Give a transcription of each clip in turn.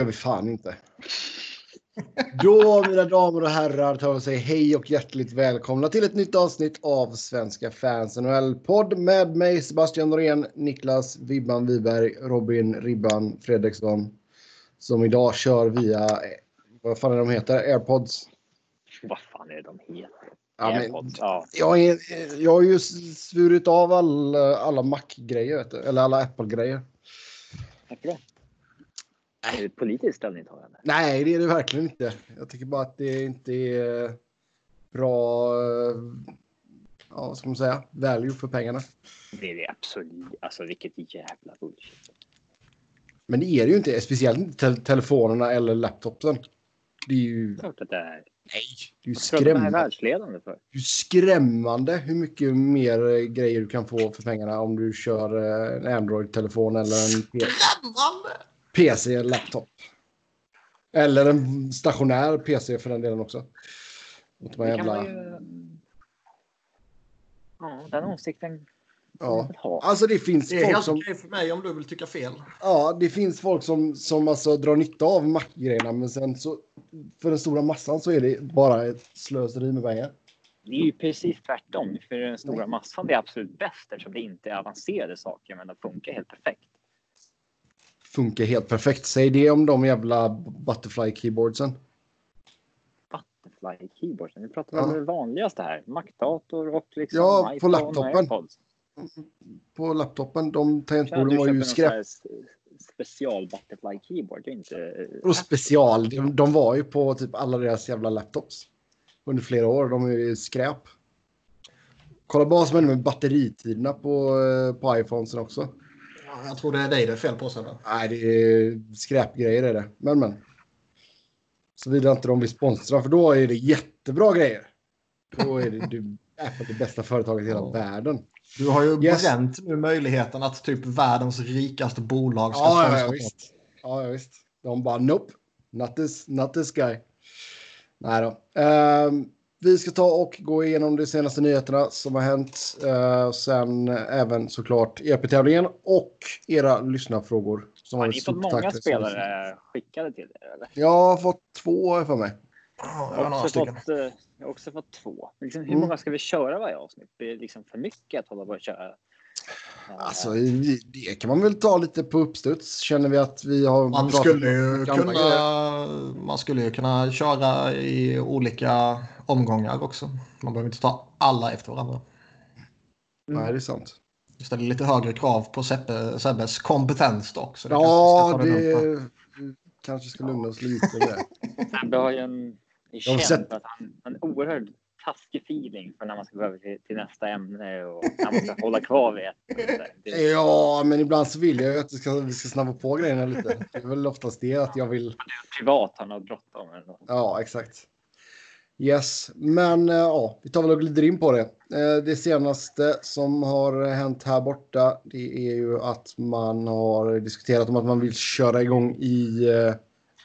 gör vi fan inte. Då, mina damer och herrar, tar vi säger hej och hjärtligt välkomna till ett nytt avsnitt av Svenska fans NHL-podd med mig Sebastian Norén, Niklas Vibban Wiberg, Robin Ribban Fredriksson som idag kör via, vad fan är de heter, airpods? Vad fan är det de heter? Ja, men, Airpods, ja. jag, är, jag har ju svurit av alla, alla Mac-grejer, eller alla Apple-grejer. Varför Är det ett politiskt ställningstagande? Nej, det är det verkligen inte. Jag tycker bara att det inte är bra, ja, vad ska man säga, value för pengarna. Det är det absolut. Alltså vilket jävla bullshit. Men det är det ju inte, speciellt inte te telefonerna eller laptopsen. Det är ju, Klart att det är. nej, det är ju de skrämmande. världsledande för. Det är ju skrämmande hur mycket mer grejer du kan få för pengarna om du kör eh, en Android-telefon eller en P- PC eller laptop. Eller en stationär PC för den delen också. Mot de här Det kan man jävla... ju... Ja, den åsikten Ja. Alltså det finns Det är folk helt som... okej för mig om du vill tycka fel. Ja, det finns folk som, som alltså drar nytta av Mac-grejerna men sen så för den stora massan så är det bara ett slöseri med pengar. Det är ju precis tvärtom. För den stora massan det är absolut bäst eftersom det inte är avancerade saker men de funkar helt perfekt. Funkar helt perfekt. Säg det om de jävla butterfly keyboardsen. Butterfly keyboard. Vi pratar Ja. om det vanligaste här. Mac-dator och liksom Ja, på laptopen. På laptopen, de tangentborden var ju skräp. special butterfly keyboard? Det är inte... Och special, de, de var ju på typ alla deras jävla laptops. Under flera år, de är ju skräp. Kolla bara vad som händer med batteritiderna på, eh, på iPhonesen också. Ja, Jag tror det är dig det är fel på sen. Nej, det är skräpgrejer är det. Men men. Såvida inte de vill sponsra, för då är det jättebra grejer. Då är det, du, Apple det bästa företaget i hela Ja. världen. Du har ju Yes. bränt nu möjligheten att typ världens rikaste bolag ska Ja, sponsra ja, visst. Ja, visst. De bara nope, not this, not this guy. Nej då. Ehm, vi ska ta och gå igenom de senaste nyheterna som har hänt. Uh, sen även såklart EP-tävlingen och era lyssnarfrågor. Som Har ni fått många spelare skickade till er? Eller? Jag har fått två för mig. Ja, jag Jag har också, fått, eh, jag har också fått två. Liksom, hur Mm. många ska vi köra varje avsnitt? Blir det liksom för mycket att hålla på och köra? Eh, Alltså, det kan man väl ta lite på uppstuds. Känner vi att vi har... Man skulle, ju kunna, man skulle ju kunna köra i olika omgångar också. Man behöver inte ta alla efter varandra. Nej, det är sant. Det ställer lite högre krav på Seppe, Sebbes kompetens dock. Så det Ja, kanske ska det... vi kanske ska lugna oss lite med det. Han har ju en... Det känt sett- att han har en oerhört taskig feeling för när man ska gå över till, till nästa ämne och han måste hålla kvar vid ett. Det, Ja, men ibland så vill jag ju att vi ska, vi ska snabba på grejerna lite. Det är väl oftast det att jag vill. privat han har bråttom. Ja, exakt. Yes, men eh, ja, vi tar väl och glider in på det. Eh, det senaste som har hänt här borta, det är ju att man har diskuterat om att man vill köra igång i eh,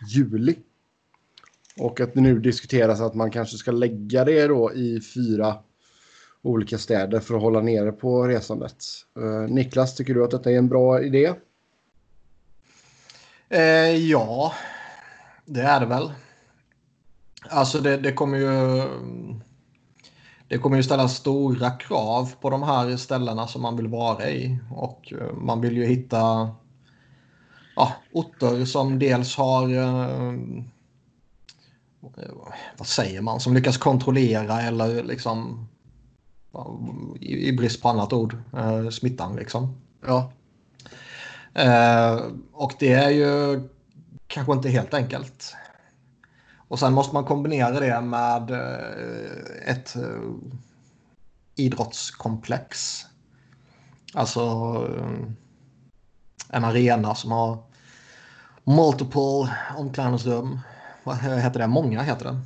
juli. Och att det nu diskuteras att man kanske ska lägga det då i fyra olika städer för att hålla nere på resandet. Niklas, tycker du att detta är en bra idé? Eh, ja, det är det väl. Alltså det, det kommer ju... Det kommer ju ställa stora krav på de här ställena som man vill vara i. Och eh, man vill ju hitta ja, orter som dels har... Eh, vad säger man? Som lyckas kontrollera eller liksom... I, i brist på annat ord. Eh, smittan liksom. Ja, och det är ju kanske inte helt enkelt. Och sen måste man kombinera det med eh, ett eh, idrottskomplex. Alltså eh, en arena som har multiple omklädningsrum. Vad heter det? Många heter det.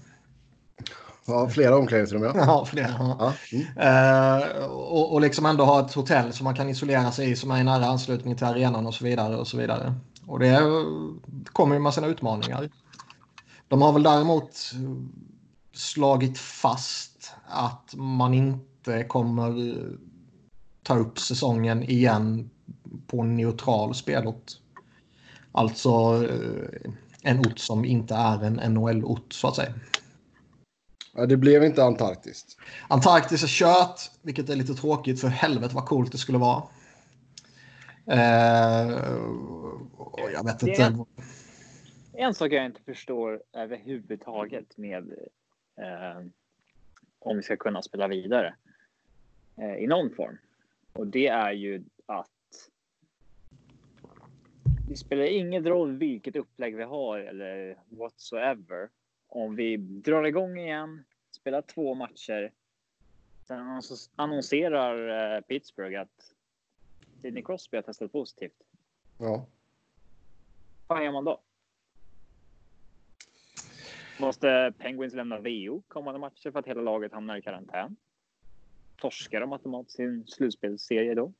ja flera omklädningsrum ja. Ja, flera. Ja. Mm. Och, och liksom ändå ha ett hotell som man kan isolera sig i som är i nära anslutning till arenan och så vidare. Och så vidare. Och det kommer ju med sina utmaningar. De har väl däremot slagit fast att man inte kommer ta upp säsongen igen på en neutral spelort. Alltså eh, en ort som inte är en NHL-ort så att säga. Ja, det blev inte Antarktis. Antarktis är kört, vilket är lite tråkigt för helvete vad coolt det skulle vara. Eh, jag vet inte. En sak jag inte förstår överhuvudtaget med eh, om vi ska kunna spela vidare eh, i någon form. Och det är ju att det spelar ingen roll vilket upplägg vi har eller whatsoever. Om vi drar igång igen, spelar två matcher. Sen annons- annonserar eh, Pittsburgh att Sidney Crosby har testat positivt. Ja. Vad gör man då? Måste Penguins lämna VO kommande matcher för att hela laget hamnar i karantän? Torskar de automatiskt sin slutspelsserie då?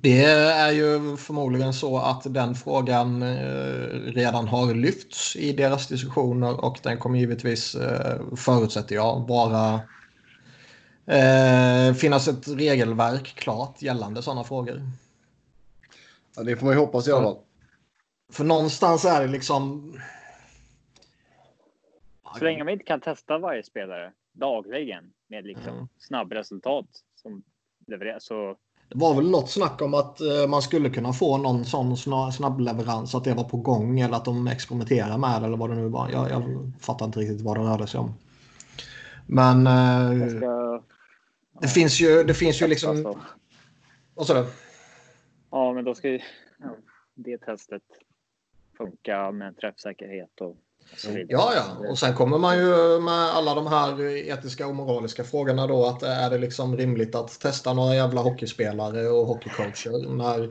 Det är ju förmodligen så att den frågan eh, redan har lyfts i deras diskussioner och den kommer givetvis, eh, förutsätter jag, vara eh, finnas ett regelverk klart gällande sådana frågor. ja, det får man ju hoppas i alla fall. För någonstans är det liksom... Så länge man inte kan testa varje spelare dagligen med liksom Mm. snabbresultat som levereras så Det var väl något snack om att eh, man skulle kunna få någon sån sna- snabbleverans, att det var på gång eller att de experimenterar med det eller vad det nu var. Jag, jag fattar inte riktigt vad det rörde sig om. Men eh, ska... det, finns ju, det finns ju liksom... så. Vad sa du? Ja, men då ska ju ja, det testet funka med träffsäkerhet och. Ja, ja. Och sen kommer man ju med alla de här etiska och moraliska frågorna då. Att är det liksom rimligt att testa några jävla hockeyspelare och hockeycoacher när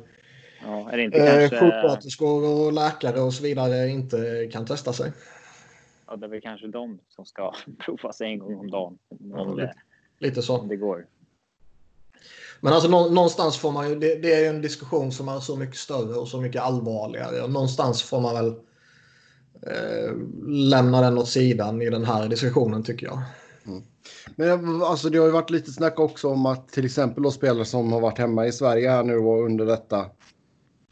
Ja, är det inte eh, kanske... sjuksköterskor och läkare och så vidare inte kan testa sig? Ja, det är väl kanske de som ska provas en gång om dagen. Om det, Lite så. om det går. Men alltså nå- någonstans får man ju, det, det är ju en diskussion som är så mycket större och så mycket allvarligare. Och någonstans får man väl eh, lämna den åt sidan i den här diskussionen tycker jag. Men alltså, det har ju varit lite snack också om att till exempel då spelare som har varit hemma i Sverige här nu och under detta.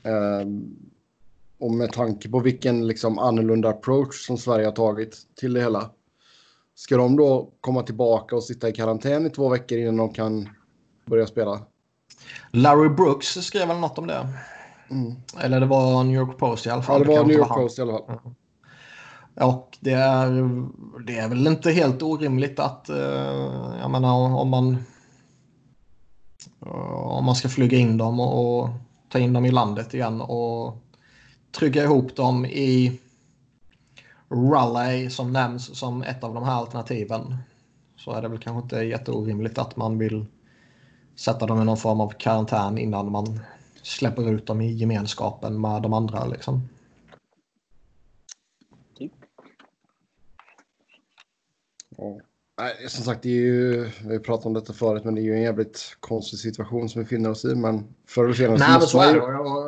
Eh, och med tanke på vilken liksom annorlunda approach som Sverige har tagit till det hela. Ska de då komma tillbaka och sitta i karantän i två veckor innan de kan börja spela? Larry Brooks skrev väl något om det. Mm. Eller det var New York Post i alla Ja, fall. det var New York. Post i alla fall. Och det är, det är väl inte helt orimligt att, eh, jag menar om man eh, om man ska flyga in dem och, och ta in dem i landet igen och trygga ihop dem i Raleigh som nämns som ett av de här alternativen. Så är det väl kanske inte jätteorimligt att man vill sätta dem i någon form av karantän innan man släpper ut dem i gemenskapen med de andra. Liksom. Ja. Nej, som sagt, det är ju, vi har pratat om detta förut, men det är ju en jävligt konstig situation som vi finner oss i. Men förr eller senare Nej, måste man ju-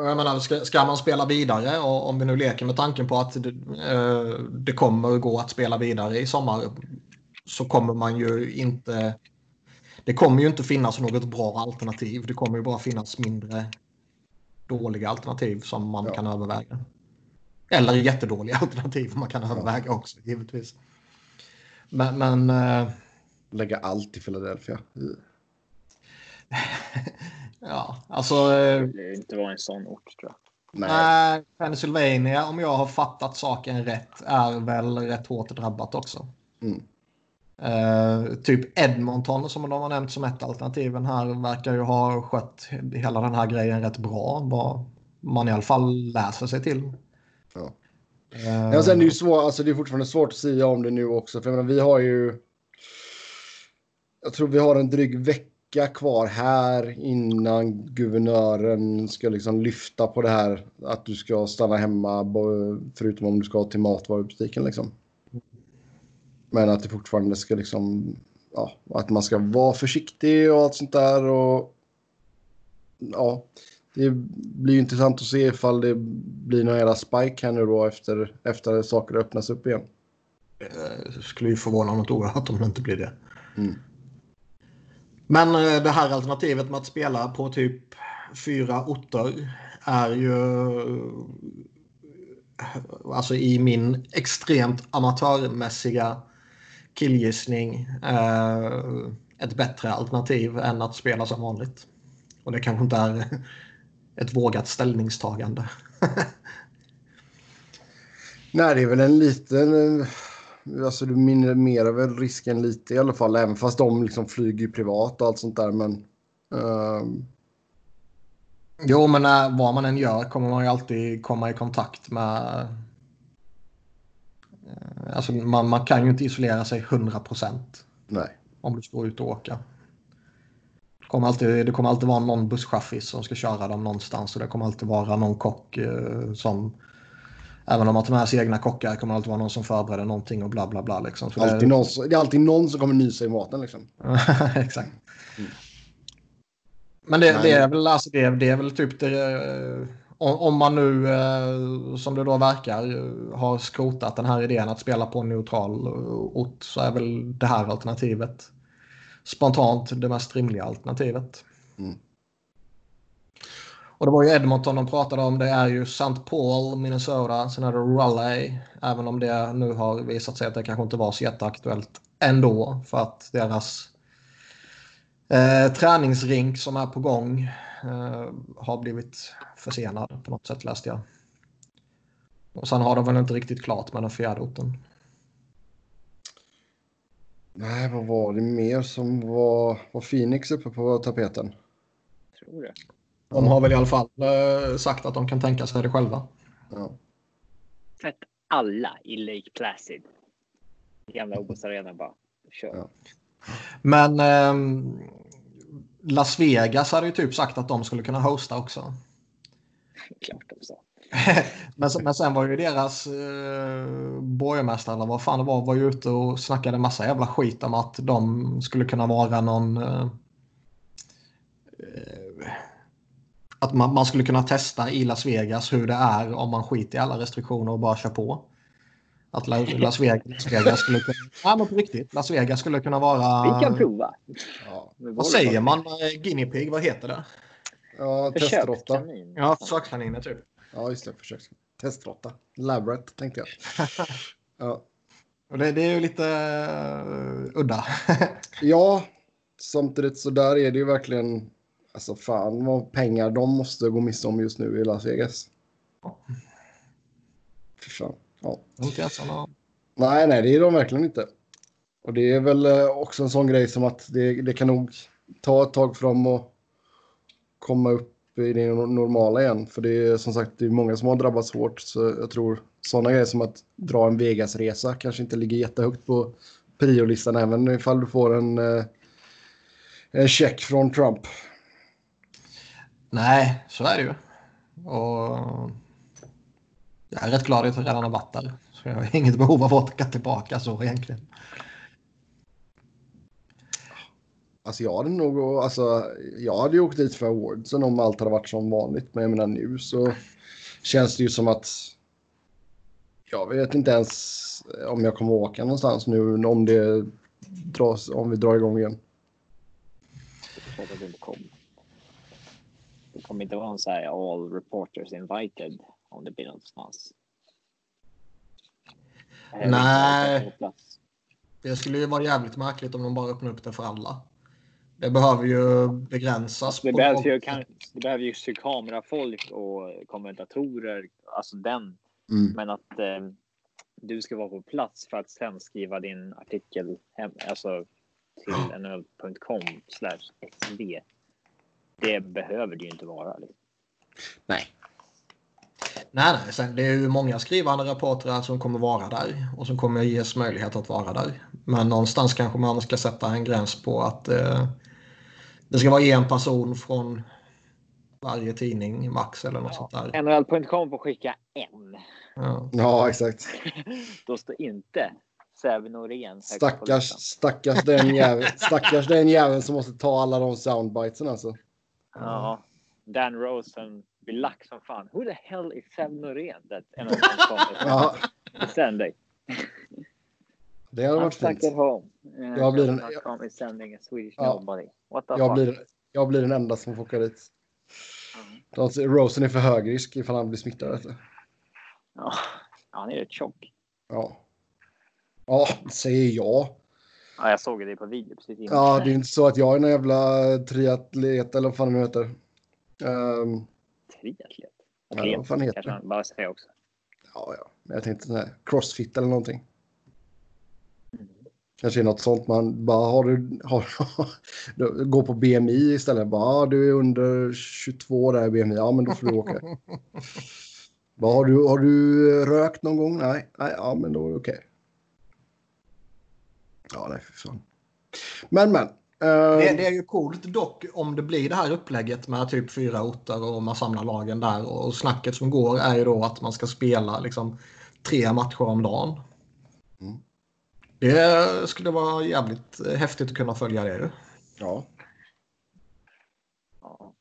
Jag, menar, ska, ska man spela vidare och om vi nu leker med tanken på att det, eh, det kommer gå att spela vidare i sommar så kommer man ju inte... Det kommer ju inte finnas något bra alternativ. Det kommer ju bara finnas mindre dåliga alternativ som man Ja. kan överväga. Eller jättedåliga alternativ man kan överväga också givetvis. Men, men eh, lägga allt i Philadelphia. ja, alltså... eh, Det vill inte vara en sån ort tror jag. Nej, Nej, Pennsylvania, om jag har fattat saken rätt, är väl rätt hårt drabbat också. Mm. Eh, typ Edmonton som de har nämnt som ett alternativ här verkar ju ha skött hela den här grejen rätt bra. Vad man i alla fall läser sig till. Ja. Eh, uh... Ja, sen är det ju svår, alltså det är fortfarande svårt att säga om det nu också. För menar, vi har ju... Jag tror vi har en dryg vecka kvar här innan guvernören ska liksom lyfta på det här att du ska stanna hemma förutom om du ska till matvarubutiken liksom. Men att det fortfarande ska liksom, ja, att man ska vara försiktig och allt sånt där och ja, det blir ju intressant att se ifall det blir någon jävla spike här nu då efter, efter saker öppnas upp igen. eh, skulle ju förvåna något oerhört om det inte blir det. Mm. Men eh, det här alternativet med att spela på typ fyra orter är ju alltså i min extremt amatörmässiga killgissning, eh, ett bättre alternativ än att spela som vanligt. Och det kanske inte är ett vågat ställningstagande. Nej, det är väl en liten... Alltså du minimerar väl risken lite i alla fall, även fast de liksom flyger privat och allt sånt där. Men, uh... Jo, men när, vad man än gör kommer man ju alltid komma i kontakt med... Eh, alltså man, man kan ju inte isolera sig 100 procent. Nej. Om du ska ut och åka. Kommer, alltid, det kommer alltid vara någon busschaffis som ska köra dem någonstans och det kommer alltid vara någon kock eh, som Även om man tar med sig egna kockar kommer det alltid vara någon som förbereder någonting och bla bla bla. Liksom. Så alltid det... Någon, det är alltid någon som kommer nysa i maten. Liksom. Exakt. Mm. Men det, det, är väl, alltså, det, det är väl typ det, om man nu, eh, som det då verkar, har skrotat den här idén att spela på en neutral ort så är väl det här alternativet spontant det mest rimliga alternativet. Mm. Och det var ju Edmonton de pratade om. Det är ju St. Paul, Minnesota. Sen är det Raleigh. Även om det nu har visat sig att det kanske inte var så jätteaktuellt ändå. För att deras eh, träningsrink som är på gång eh, har blivit försenad på något sätt läste jag. Och sen har de väl inte riktigt klart med den fjärde orten. Nej, vad var det mer som var, var Phoenix uppe på tapeten? Jag tror det. De har väl i alla fall eh, sagt att de kan tänka sig det själva. Ja. Sätt alla i Lake Placid. Gamla OS Arena bara. Kör. Ja. Men eh, Las Vegas hade ju typ sagt att de skulle kunna hosta också. Klart de sa. men, men sen var ju deras eh, borgmästare, eller vad fan det var, var ju ute och snackade massa jävla skit om att de skulle kunna vara någon eh, att man, man, skulle kunna testa i Las Vegas hur det är om man skiter i alla restriktioner och bara kör på. Att Las Vegas, Las Vegas skulle kunna... Ja, men på riktigt. Las Vegas skulle kunna vara... Vi kan prova. Ja. Vad säger man? Guinea pig, vad heter det? Ja, testråtta. Ja, försökskaniner typ. Ja, just det. Försöks... Testråtta. Labrat, tänkte jag. ja. Och det, det, är ju lite uh, udda. ja, samtidigt så där är det ju verkligen Alltså fan vad pengar de måste gå miste om just nu i Las Vegas. Ja. För fan. Ja. Inte. Nej, nej, det är de verkligen inte. Och det är väl eh, också en sån grej som att det, det kan nog ta ett tag för dem att komma upp i det normala igen. För det är som sagt det är många som har drabbats hårt. Så jag tror sådana grejer som att dra en Vegas-resa kanske inte ligger jättehögt på priolistan även ifall du får en, eh, en check från Trump. Nej, så är det ju. Och jag är rätt glad att jag redan har varit där. Så jag har inget behov av att åka tillbaka så egentligen. Alltså jag hade nog, alltså jag hade ju åkt dit för awardsen om allt hade varit som vanligt. Men jag menar nu så känns det ju som att jag vet inte ens om jag kommer åka någonstans nu om det dras, om vi drar igång igen. Det kommer inte vara en så här all reporters invited om det blir någonstans. Nej. Det skulle ju vara jävligt märkligt om de bara öppnar upp det för alla. Det behöver ju begränsas. Det, behövs ju, kan, det behöver ju kamerafolk och kommentatorer, alltså den. Mm. Men att eh, du ska vara på plats för att sen skriva din artikel hem, alltså till nhl.com sv det behöver det ju inte vara. Liksom. Nej. Nej, nej. Sen, det är ju många skrivande reportrar som kommer vara där och som kommer ges möjlighet att vara där. Men någonstans kanske man ska sätta en gräns på att eh, det ska vara en person från varje tidning max eller något ja. sånt där. NHL.com får skicka en. Ja, ja exakt. Då står inte Säve Norén. Stackars, stackars, den jäveln, stackars den jäveln som måste ta alla de soundbitesen alltså. Ja. Dan Rosen blir lack som fan. Who the hell is Sam Norén? ja. Sänd dig. Det hade varit fint. Home. Jag blir den... Jag, blir, jag blir den enda som får åka dit. Mm. Rosen är för hög risk ifall han blir smittad. Ja, han är rätt tjock. Ja. Ja, säger jag. Ja, jag såg det på video precis innan. Ja, det är inte så att jag är någon jävla triatlet eller vad fan det nu heter. Um, Triatlet. ja, vad fan heter det? bara säger också. Ja, ja. Men jag tänkte sån här crossfit eller någonting. Kanske är något sånt man bara har du, har, går på BMI istället. Bara, ja, du är under 22 där i BMI. Ja, men då får du åka. bara, har, du, har du rökt någon gång? Nej, nej ja, men då är det okej. Ja, nej, för fan. Men, men. eh, Det, det är ju coolt dock om det blir det här upplägget med typ fyra orter och man samlar lagen där. Och snacket som går är ju då att man ska spela liksom tre matcher om dagen. Det skulle vara jävligt häftigt att kunna följa det. ja. Ja.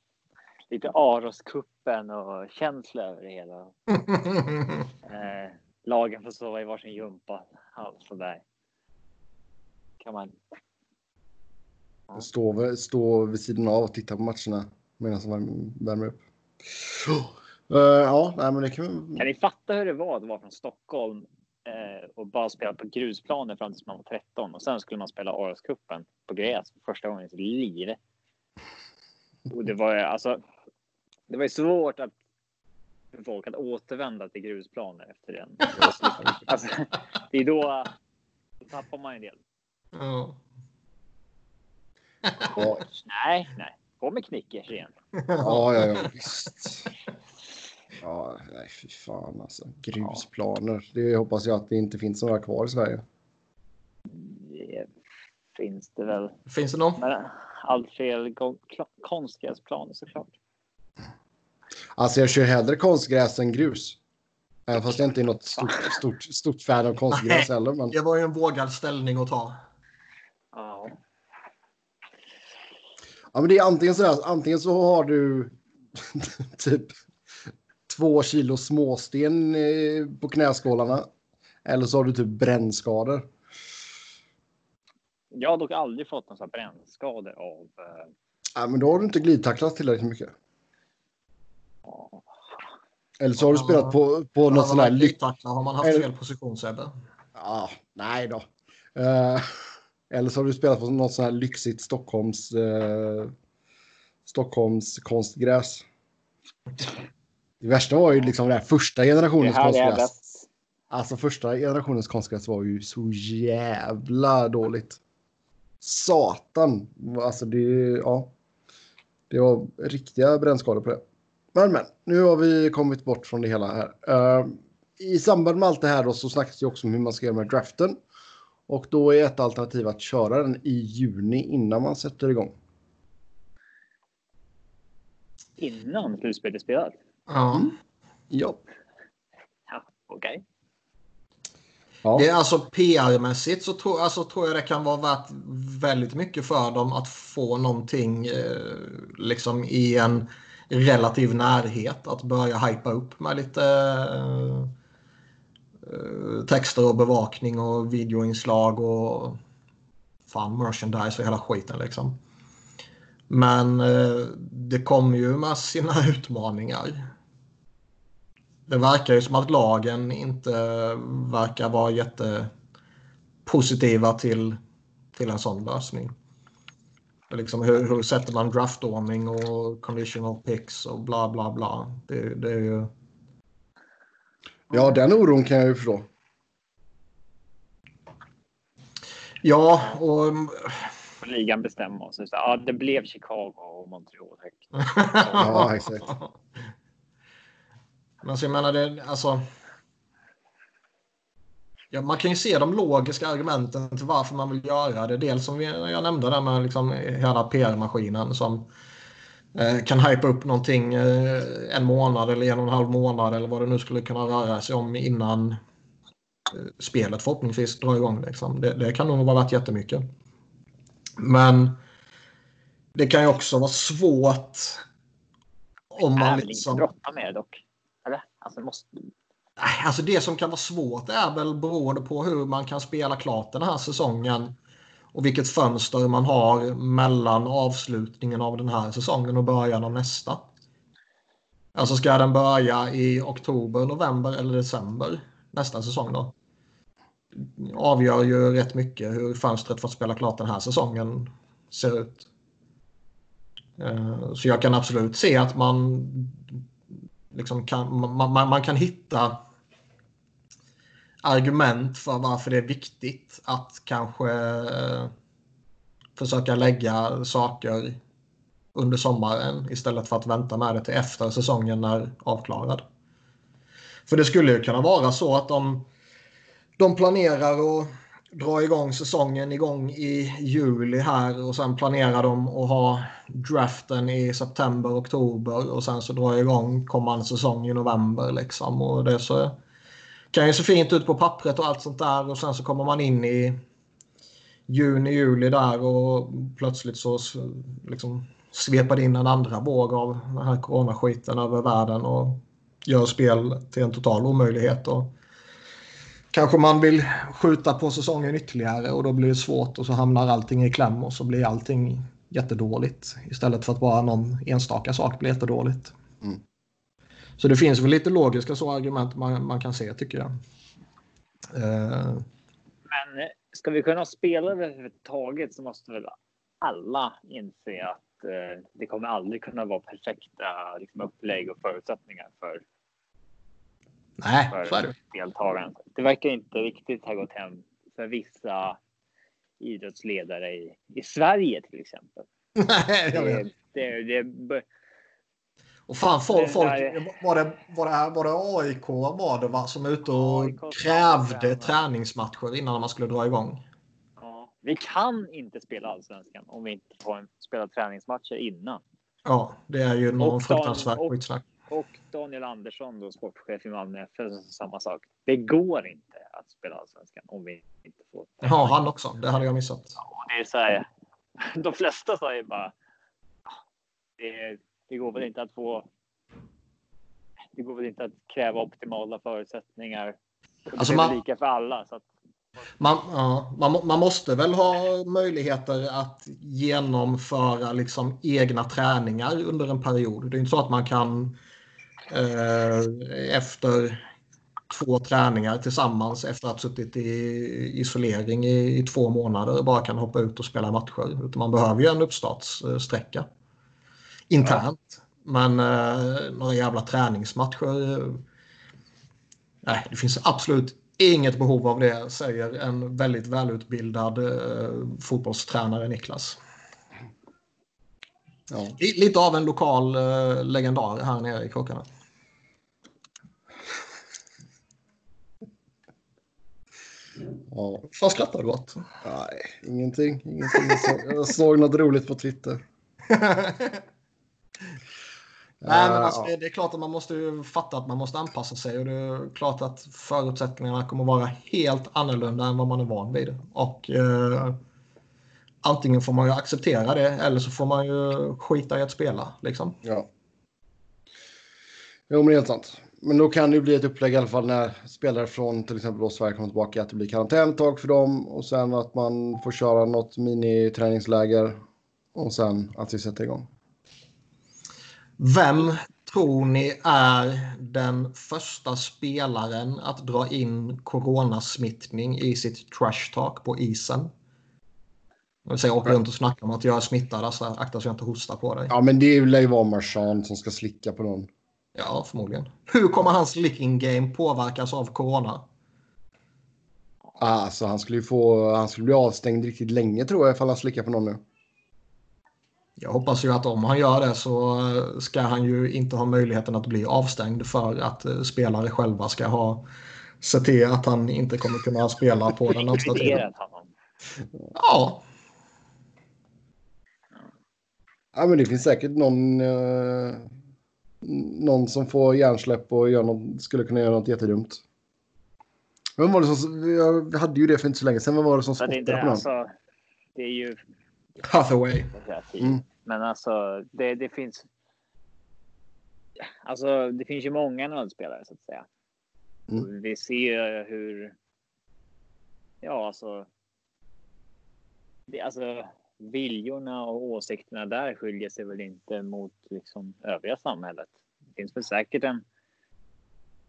Lite Aroskuppen och känsla över det hela. Eh, lagen får sova i varsin gympa. Allt sådär. Kan man. Stå, vid- stå vid sidan av och titta på matcherna medan värm- värmer upp. Eh, ja, nej, men det kan Kan ni fatta hur det var att vara från Stockholm eh, och bara spela på grusplaner fram tills man var 13 och sen skulle man spela Aroskuppen på gräs för första gången i sitt liv. Och det var ju alltså. Det var ju svårt att för folk att återvända till grusplaner efter den. Alltså, det är då, då tappar man en del. Ja. Nej, nej. På med Knickers igen. ja, ja, ja visst. Ja, nej, fy fan alltså. Grusplaner. Det hoppas jag att det inte finns några kvar i Sverige. Det finns det väl. Finns det någon? Men allt kla- konstgräsplaner såklart. Alltså jag kör hellre konstgräs än grus. Även fast jag inte är något stort, stort, stort fan av konstgräs heller. Men... Det var ju en vågad ställning att ta. Ja. Ja, men det är antingen så här, antingen så har du typ två kilo småsten eh, på knäskålarna. Eller så har du typ brännskador. Jag har dock aldrig fått några brännskador av. eh, Ja, men då har du inte glidtacklat tillräckligt mycket. ja. Eller så har du spelat på, på något sånt här lyck... Lycktacklar har man haft Eller- fel position Sebbe. Ja, nej då. Eh, eller så har du spelat på något sånt här lyxigt Stockholms... Uh, Stockholms konstgräs. Det värsta var ju liksom här första generationens konstgräs. Alltså första generationens konstgräs var ju så jävla dåligt. Satan. Alltså det, ja. Det var riktiga brännskador på det. Men men, nu har vi kommit bort från det hela här. Eh, I samband med allt det här då så snackas det också om hur man ska göra med draften. Och då är ett alternativ att köra den i juni innan man sätter igång. Innan slutspelet spelat. Ja. Ja. Ja, okej. ja. Det är alltså PR-mässigt så tror, alltså, tror jag det kan vara värt väldigt mycket för dem att få någonting eh, liksom i en relativ närhet. Att börja hypa upp med lite eh, eh, texter och bevakning och videoinslag och fan merchandise och hela skiten liksom. Men eh, det kommer ju med sina utmaningar. Det verkar ju som att lagen inte verkar vara jättepositiva till, till en sån lösning. Liksom hur, hur sätter man draftordning och conditional picks och bla bla bla. Det, det är ju... ja, den oron kan jag ju förstå. Ja, och... Ligan så. så ja, det blev Chicago och Montreal. Ja, exakt. Men så jag menar, det, alltså... Ja, man kan ju se de logiska argumenten till varför man vill göra det. Dels som vi- jag nämnde där med liksom hela PR-maskinen som eh, kan hypa upp någonting eh, en månad eller en och en halv månad eller vad det nu skulle kunna röra sig om innan eh, spelet förhoppningsvis drar igång. Liksom. Det, det kan nog vara värt jättemycket. Men det kan ju också vara svårt om man liksom... med det dock. Alltså, måste... Alltså det som kan vara svårt är väl beroende på hur man kan spela klart den här säsongen och vilket fönster man har mellan avslutningen av den här säsongen och början av nästa. Alltså ska den börja i oktober, november eller december nästa säsong då? Avgör ju rätt mycket hur fönstret för att spela klart den här säsongen ser ut. Eh, så jag kan absolut se att man liksom kan, man, man, man kan hitta argument för varför det är viktigt att kanske eh, försöka lägga saker under sommaren istället för att vänta med det till efter säsongen är avklarad. För det skulle ju kunna vara så att de, de planerar att dra igång säsongen igång i juli här och sen planerar de att ha draften i september, oktober och sen så drar igång kommande säsong i november liksom. Och det så kan ju se fint ut på pappret och allt sånt där och sen så kommer man in i juni, juli där och plötsligt så liksom svepade in en andra våg av den här coronaskiten över världen och gör spel till en total omöjlighet. Och kanske man vill skjuta på säsongen ytterligare och då blir det svårt och så hamnar allting i kläm och så blir allting jättedåligt istället för att bara någon enstaka sak blir jättedåligt. Mm. Så det finns väl lite logiska så argument man, man kan se tycker jag. Uh... Men eh, ska vi kunna spela överhuvudtaget så måste väl alla inse att eh, det kommer aldrig kunna vara perfekta liksom, upplägg och förutsättningar för, Nej, för så är det. deltagaren. Det verkar inte riktigt ha gått hem för vissa idrottsledare i, i Sverige till exempel. Nej, jag vet. Det, det, det, och fan, folk, folk, var, det, var, det, var det AIK var det va, som är ute och AIK krävde träningsmatcher innan man skulle dra igång? Vi kan inte spela allsvenskan om vi inte får spela träningsmatcher innan. Ja, det är ju någon fruktansvärt skitsnack. Och Daniel Andersson, då, sportchef i Malmö FF, samma sak. Det går inte att spela allsvenskan om vi inte får. Ja, han också. Det hade jag missat. Ja, det är så här, de flesta säger bara. Det, det går väl inte att få. Det går väl inte att kräva optimala förutsättningar. Det alltså man, lika för alla. Så att, man, ja, man, man, måste väl ha möjligheter att genomföra liksom egna träningar under en period. Det är inte så att man kan efter två träningar tillsammans efter att ha suttit i isolering i, i, två månader bara kan hoppa ut och spela matcher. Utan man behöver ju en uppstartssträcka internt. Ja. Men eh, några jävla träningsmatcher. Eh, nej, det finns absolut Inget behov av det, säger en väldigt välutbildad eh, fotbollstränare Niklas. Ja. Lite av en lokal eh, legendar här nere i Kråkarna. Ja. Vad skrattar du åt? Nej, ingenting. ingenting. Jag, såg, något roligt på Twitter. Nej, men alltså, det, är klart att man måste ju fatta att man måste anpassa sig och det är klart att förutsättningarna kommer vara helt annorlunda än vad man är van vid. Och eh, antingen får man ju acceptera det eller så får man ju skita i att spela. Liksom. Ja. Jo, men helt sant. Men då kan det bli ett upplägg i alla fall när spelare från till exempel då Sverige kommer tillbaka att det blir karantän ett tag för dem och sen att man får köra något mini-träningsläger och sen att vi sätter igång. Vem tror ni är den första spelaren att dra in coronasmittning i sitt trash talk på isen? Jag vill säga åka runt och snacka om att jag är smittad, alltså akta så jag inte hostar på dig. Ja, men det lär ju vara Marchand som ska slicka på någon. Ja, förmodligen. Hur kommer hans licking game påverkas av corona? Alltså, han skulle ju få, han skulle bli avstängd riktigt länge tror jag ifall han slickar på någon nu. Jag hoppas ju att om han gör det så ska han ju inte ha möjligheten att bli avstängd för att eh, spelare själva ska ha sett till att han inte kommer kunna spela på den närmsta tiden. Ja. Ja, men det finns säkert någon, eh, någon som får hjärnsläpp och gör något, skulle kunna göra något jättedumt. Vem var det som, vi hade ju det för inte så länge sedan. Vem var det som spottade på någon? Alltså, det är ju Hathaway. Mm. Men alltså, det, det finns. Alltså, det finns ju många nödspelare så att säga. Mm. Vi ser hur. Ja, alltså. Det, alltså viljorna och åsikterna där skiljer sig väl inte mot liksom övriga samhället. Det finns väl säkert en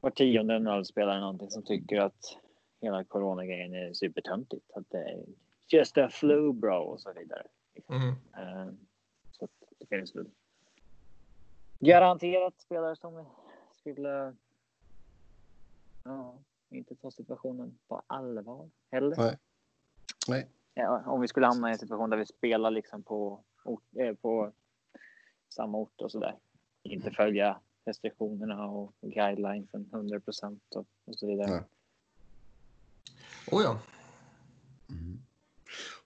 var tionde NHL-spelare någonting som tycker att hela coronagrejen är supertöntigt. Att det är just a flu bro och så vidare. Mm. Eh, så det finns väl garanterat spelare som skulle ja, inte ta situationen på allvar heller. Nej. Nej. Ja, om vi skulle hamna i en situation där vi spelar liksom på, eh, på samma ort och sådär. Inte följa restriktionerna och guidelinesen 100 procent och, och så vidare. Nej. Oh ja.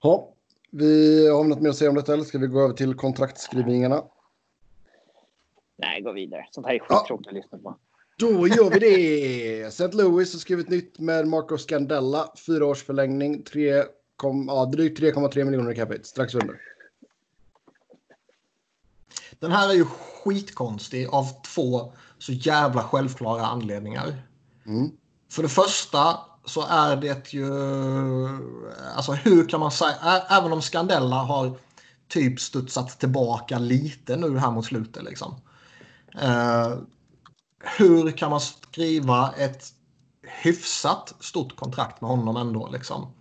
Ja, vi har något mer att säga om detta eller ska vi gå över till kontraktskrivningarna? Nej, gå vidare. Sånt här är Ja. skittråkigt att lyssna på. Då gör vi det! St. Louis har skrivit nytt med Marco Scandella. Fyra års förlängning, 3, kom, ja, drygt 3,3 miljoner i capita, strax under. Den här är ju skitkonstig av två så jävla självklara anledningar. Mm. För det första så är det ju... Alltså hur kan man säga... Även om Scandella har typ studsat tillbaka lite nu här mot slutet liksom. Eh, hur kan man skriva ett hyfsat stort kontrakt med honom ändå liksom?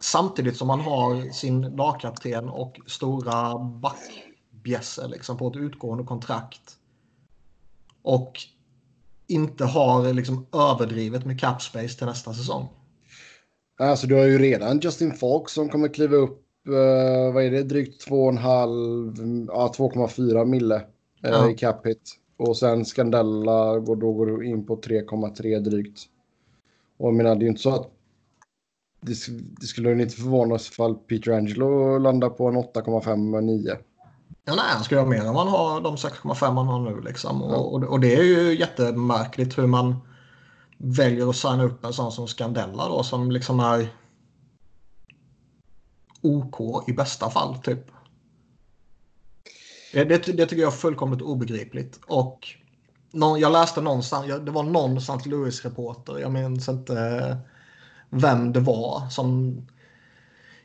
Samtidigt som man har sin lagkapten och stora backbjässe liksom på ett utgående kontrakt. Och inte har liksom överdrivet med cap space till nästa säsong. Alltså du har ju redan Justin Falk som kommer kliva upp, eh, vad är det, drygt 2,5, ja 2,4 mille eh, Ja. i cap hit. Och sen Scandella går då går du in på 3,3 drygt. Och jag menar det är ju inte så att det, det skulle inte förvånas ifall Peter Angelo landar på en 8,5-9. Ja, nej, han ska göra mer än man har de 6,5 man har nu. Liksom. Och, och, och det är ju jättemärkligt hur man väljer att signa upp en sån som Scandella då som liksom är OK i bästa fall typ. Det, det, det tycker jag är fullkomligt obegripligt. Och någon, jag läste någonstans, det var någon St. Louis-reporter, jag minns inte vem det var, som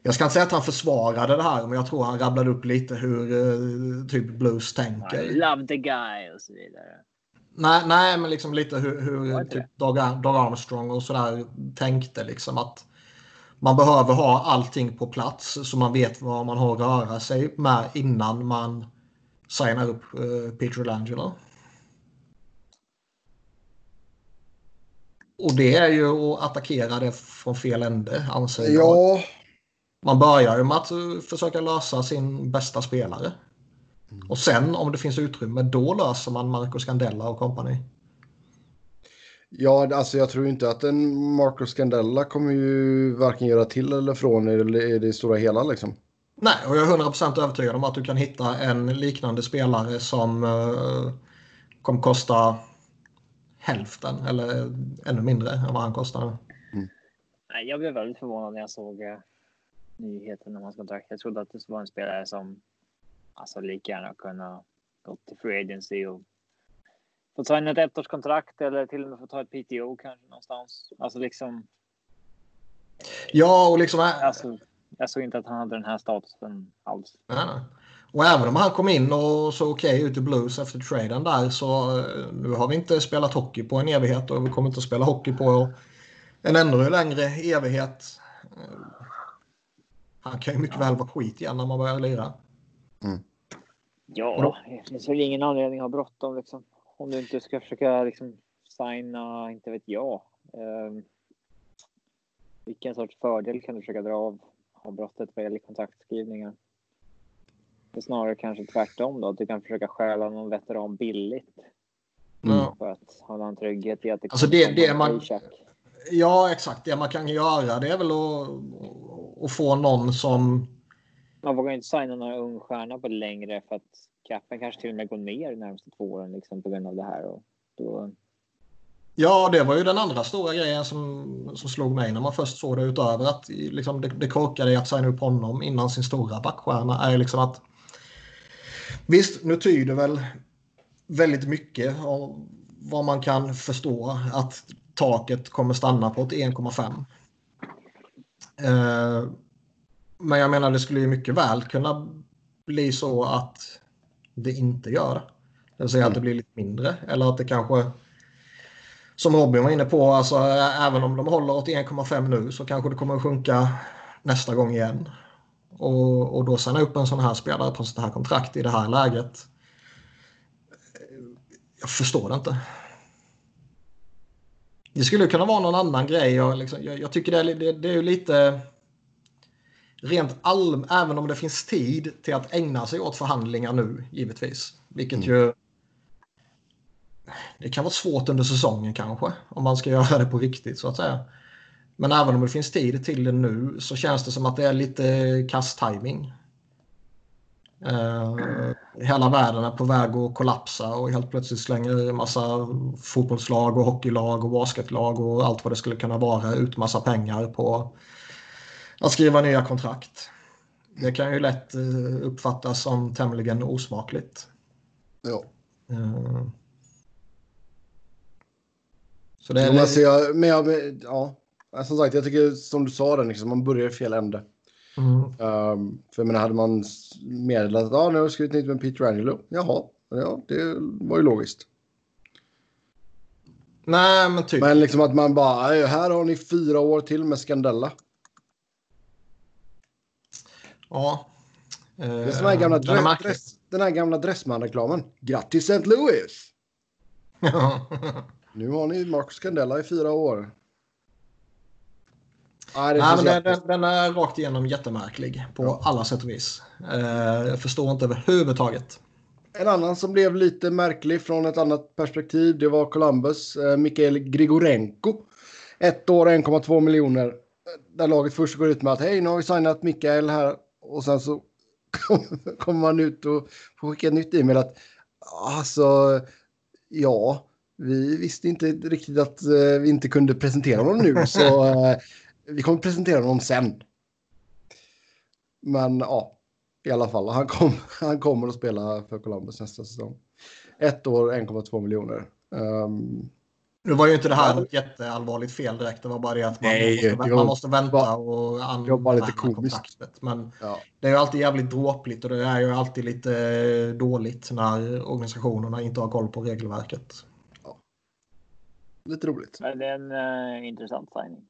jag ska inte säga att han försvarade det här, men jag tror han rabblade upp lite hur eh, typ Blues I tänker. love the guy och så vidare. Nej, nej, men liksom lite hur, hur typ Doug, Doug Armstrong och sådär tänkte. Liksom att man behöver ha allting på plats så man vet vad man har att röra sig med innan man signar upp eh, Peter Langelo. Och det är ju att attackera det från fel ände, anser jag. Ja, Man börjar med att eh, försöka lösa sin bästa spelare. Och sen om det finns utrymme, då löser man Marco Scandella och company. ja, alltså jag tror inte att en Marco Scandella kommer ju varken göra till eller från i det, i det stora hela liksom. Nej, och jag är 100% övertygad om att du kan hitta en liknande spelare som eh, kommer kosta hälften eller ännu mindre än vad han kostar. Nej, jag blev väldigt förvånad när jag såg eh, nyheten om hans kontrakt. Jag trodde att det var en spelare som alltså lika gärna kunna gå till free agency och få signa ett ettårskontrakt eller till och med få ta ett PTO kanske någonstans. Alltså liksom, Ja, och liksom... äh, alltså, jag såg inte att han hade den här statusen alls. Nej, nej. Och även om han kom in och såg okej ut i Blues efter traden där så eh, nu har vi inte spelat hockey på en evighet och vi kommer inte att spela hockey på en ännu längre evighet. Eh, Han kan ju mycket väl vara skit igen när man börjar lira. Ja, det finns väl ingen anledning att ha bråttom liksom. Om du inte ska försöka liksom signa, inte vet jag. Um, vilken sorts fördel kan du försöka dra av, av brottet vad gäller kontaktskrivningar? Det är snarare kanske tvärtom då, att du kan försöka stjäla någon veteran billigt Ja. för att ha en trygghet i att det Alltså det- det man- paycheck. Ja, exakt. Det man kan göra det är väl att, att få någon som... Man vågar inte signa några ung stjärna på längre för att capen kanske till och med går ner de närmaste två åren liksom på grund av det här. Och då, Ja, det var ju den andra stora grejen som, som slog mig när man först såg det utöver att liksom, det, det korkade i att signa upp honom innan sin stora backstjärna är liksom att Visst, nu tyder väl väldigt mycket av vad man kan förstå att taket kommer stanna på ett 1,5. Eh, men jag menar det skulle ju mycket väl kunna bli så att det inte gör det. Det vill säga att det blir lite mindre. Eller att det kanske, som Robin var inne på, alltså, även om de håller åt 1,5 nu så kanske det kommer att sjunka nästa gång igen. Och, och då signa upp en sån här spelare på sånt här kontrakt i det här läget. Jag förstår det inte. Det skulle kunna vara någon annan grej. Jag, liksom, jag, jag tycker det är, det, det är lite rent allmänt, även om det finns tid till att ägna sig åt förhandlingar nu, givetvis. Vilket mm. ju... Det kan vara svårt under säsongen kanske, om man ska göra det på riktigt så att säga. Men även om det finns tid till det nu så känns det som att det är lite kast-timing. Uh, hela världen är på väg att kollapsa och helt plötsligt slänger en massa fotbollslag och hockeylag och basketlag och allt vad det skulle kunna vara ut massa pengar på att skriva nya kontrakt. Det kan ju lätt uh, uppfattas som tämligen osmakligt. Ja. Uh, så det är... Alltså jag, men jag, ja, som sagt, jag tycker som du sa, den, liksom, man börjar i fel ände. Mm. Um, för jag menar, hade man meddelat att ah, nu har jag skrivit nytt med Peter Angelo. Jaha, ja, det var ju logiskt. Nej, men typ. Men liksom att man bara, här har ni fyra år till med Scandella. Ja. Det är som den här gamla, dress, dress, den här gamla Dressman-reklamen. Grattis St. Louis! nu har ni Marcus Scandella i fyra år. Nej, Nej men den, den, den, är rakt igenom jättemärklig på ja. alla sätt och vis. Uh, jag förstår inte överhuvudtaget. En annan som blev lite märklig från ett annat perspektiv, det var Columbus. Uh, Mikael Grigorenko. Ett år, 1,2 miljoner. Där laget först går ut med att hej, nu har vi signat Mikael här. Och sen så kommer man ut och får skicka ett nytt e-mail att alltså, ja, vi visste inte riktigt att uh, vi inte kunde presentera honom nu. Så vi kommer presentera honom sen. Men ja, i alla fall. Han, kom, han kommer att spela för Columbus nästa säsong. Ett år, 1,2 miljoner. Um, nu var ju inte det här något jätteallvarligt fel direkt. Det var bara det att man, nej, måste, man måste vänta och använda lite komiskt. Men ja. det är ju alltid jävligt dråpligt och det är ju alltid lite dåligt när organisationerna inte har koll på regelverket. Lite roligt. Men det är en uh, intressant signing.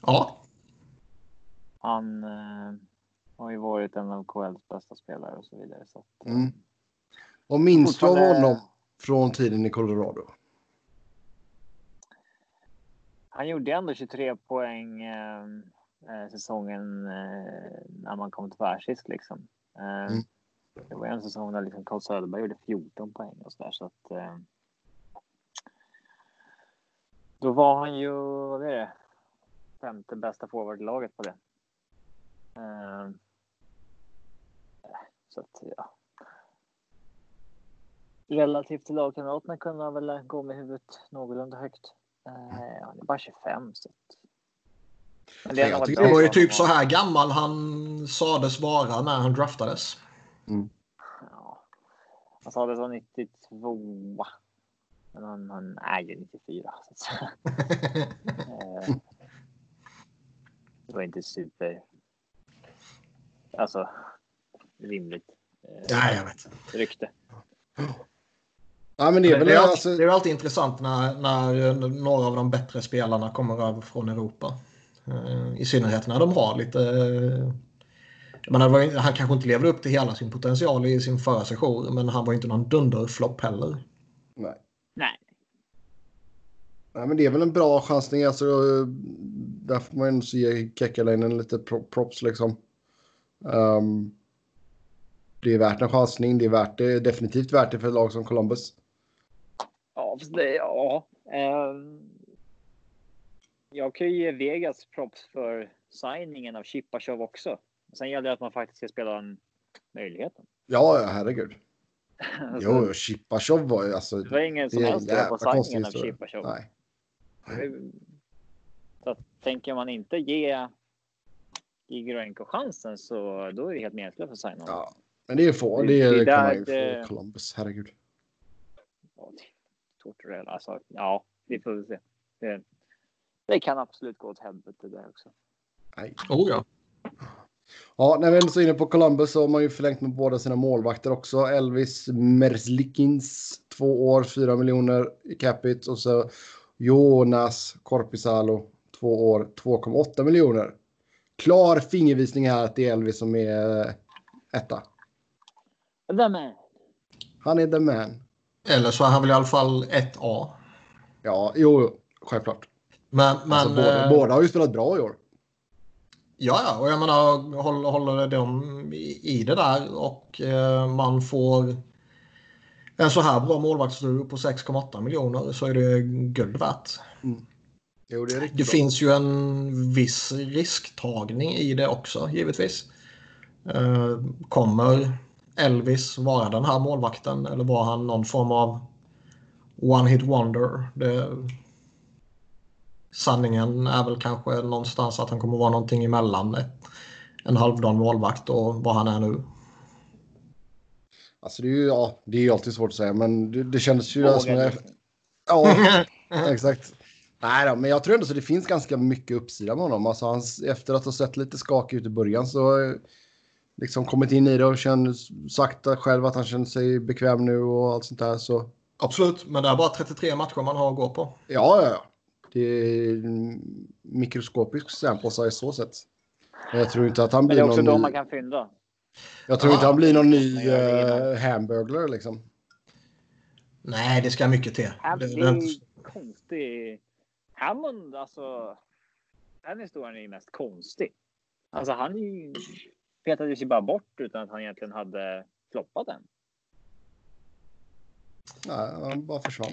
Ja. Han uh, har ju varit en av KLs bästa spelare och så vidare. Så att, mm. Och minns du av honom från tiden i Colorado? Han gjorde ändå 23 poäng eh, eh, säsongen eh, när man kom till världsfisk liksom. Eh, mm. Det var en säsong där liksom Carl Söderberg gjorde 14 poäng och så där så att. Då var han ju, vad är det? femte bästa forwardlaget på det. Uh, så att ja. Relativt till lagkamraterna kunde han väl gå med huvudet någorlunda högt. Uh, han är bara 25 så att... Men det, jag det var ju typ så här gammal han sades vara när han draftades. Mm. Ja. Han sades vara 92. Men han, han är ju 94. Så uh, det var inte super. Alltså rimligt. Ja, jag vet. Rykte. Ja, men det, är väl det, är alltid, alltså... det är alltid intressant när, när några av de bättre spelarna kommer över från Europa. Eh, I synnerhet när de har lite... Menar, han kanske inte levde upp till hela sin potential i sin förra session, men han var inte någon dunderflopp heller. Nej. Nej. Nej, men det är väl en bra chansning. Alltså, där får man ge Kekkalainen lite props liksom. Um, det är värt en chansning. Det är värt det, definitivt värt det för ett lag som Columbus. Ja, det, ja. Um, jag kan ju ge Vegas props för signingen av Chipachov också. Sen gäller det att man faktiskt ska spela den möjligheten. Ja, ja herregud. alltså, jo, Chipachov var ju alltså. Det var ingen som helst på signingen av Chipachov. Nej. Så att, tänker man inte ge Gigroenko chansen så då är det helt meningslöst att signa Ja, men det är få. Det, det, det kan man ju det... få Columbus. Herregud. Ja, Tortorella, alltså. Ja, vi får väl se. Det, det kan absolut gå åt helvete där också. Nej. Oh ja. Ja, när vi ändå är inne på Columbus så har man ju förlängt med båda sina målvakter också. Elvis Merzlikins, två år, fyra miljoner i capita. Och så Jonas Korpisalo, två år, 2,8 miljoner. Klar fingervisning här att det är Elvis som är eh, etta. The man. Han är the man. Eller så är han väl i alla fall 1A. Ja, jo, jo, självklart. Men, men alltså, båda, eh, båda har ju spelat bra i år. Ja, ja, och jag menar håller, håller de i, det där och eh, man får en så här bra målvaktsduo på 6,8 miljoner så är det guld värt. Jo, det är riktigt Det finns ju en viss risktagning i det också givetvis. Eh, kommer Elvis vara den här målvakten eller var han någon form av one hit wonder? Det, sanningen är väl kanske någonstans att han kommer vara någonting emellan en halvdan målvakt och vad han är nu. Alltså det är ju ja, det är ju alltid svårt att säga, men det, det kändes ju... Som jag, ja, exakt. Nej då, men jag tror ändå så det finns ganska mycket uppsida med honom. Alltså hans, efter att ha sett lite skakig ut i början så har jag liksom kommit in i det och känner, sagt själv att han känner sig bekväm nu och allt sånt där. Så Absolut, men det är bara 33 matcher man har att gå på. ja, ja, ja. Det är en mikroskopisk sample size så sett. Men jag tror inte att han Men det blir är också någon de ny, man kan fynda. Jag tror Ja. inte han blir någon ny uh, hamburglar liksom. Nej, det ska mycket till. Det, är ju konstig. Hammond, alltså. Den historien är ju mest konstig. Alltså han är ju petade sig bara bort utan att han egentligen hade floppat den. Nej, han bara försvann.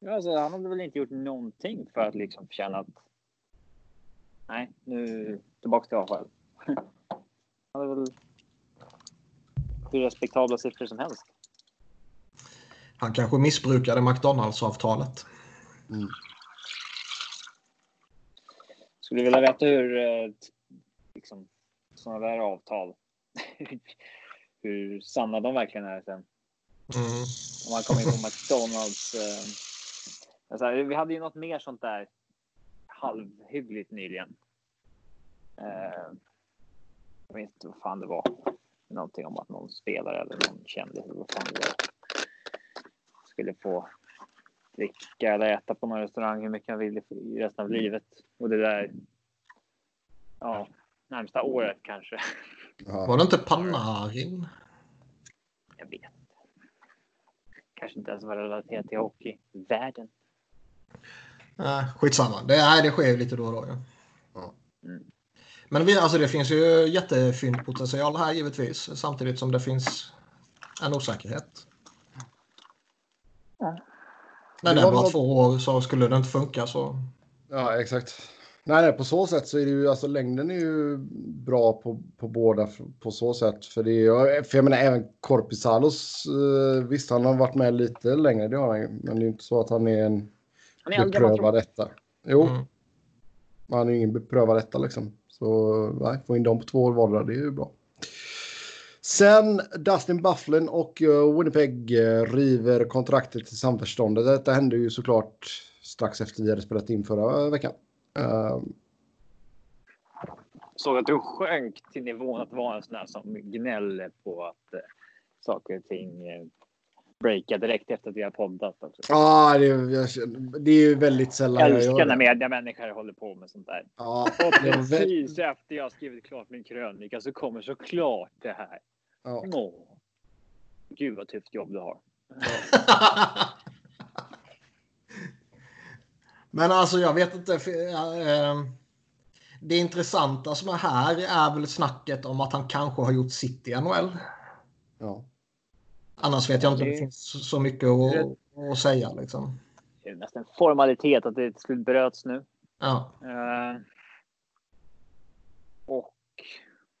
Ja, alltså, han hade väl inte gjort någonting för att liksom känna att. Nej, nu tillbaka till AHL. Han hade väl hur respektabla siffror som helst. han kanske missbrukade McDonalds-avtalet. Skulle vilja veta hur eh, liksom sådana där avtal. hur sanna de verkligen är sen. Mm. Om man kommer in på McDonalds. Alltså, vi hade ju något mer sånt där halvhyggligt nyligen. Eh, jag vet inte vad fan det var. Någonting om att någon spelare eller någon kändis eller vad fan det var. Skulle få dricka eller äta på någon restaurang hur mycket han ville i resten av livet. Och det där. Ja, närmsta året kanske. Ja. Var det inte Panarin? Jag vet inte. Kanske inte ens var relaterat till hockeyvärlden. Nej, skitsamma. Det, nej, det sker ju lite då och då. Ja. Ja. Mm. Men vi, alltså, det finns ju jättefyndpotential här givetvis. Samtidigt som det finns en osäkerhet. Ja. När Det det är var bara något- två år så skulle det inte funka så. Ja, exakt. Nej, nej, på så sätt så är det ju, alltså längden är ju bra på, på båda på så sätt. För det är för jag menar även Korpisalos, eh, visst han har varit med lite längre, det har han ju. Men det är ju inte så att han är en Han är äldre än man tror. beprövad etta. Jo, Mm. han är ju ingen beprövad etta liksom. Så nej, få in dem på två år vardera, det är ju bra. Sen Dustin Bufflin och eh, Winnipeg eh, river kontraktet till samförståndet. Detta hände ju såklart strax efter vi hade spelat in förra veckan. Eh, Såg att du sjönk till nivån att vara en sån där som gnäller på att eh, saker och ting breakar direkt efter att vi har poddat. Också. Ja, det, är- jag det är ju väldigt sällan Jag jag älskar när mediamänniskor håller på med sånt där. Ja, Och precis efter jag har skrivit klart min krönika så kommer såklart det här. ja. Åh. Gud vad tufft jobb du har. Men alltså jag vet inte. För, eh, det intressanta som är här är väl snacket om att han kanske har gjort sitt i NHL. ja. Annars vet jag inte om det Det- finns så mycket att, att säga. Liksom. Det är nästan en formalitet att det till slut bröts nu. Ja. Eh, och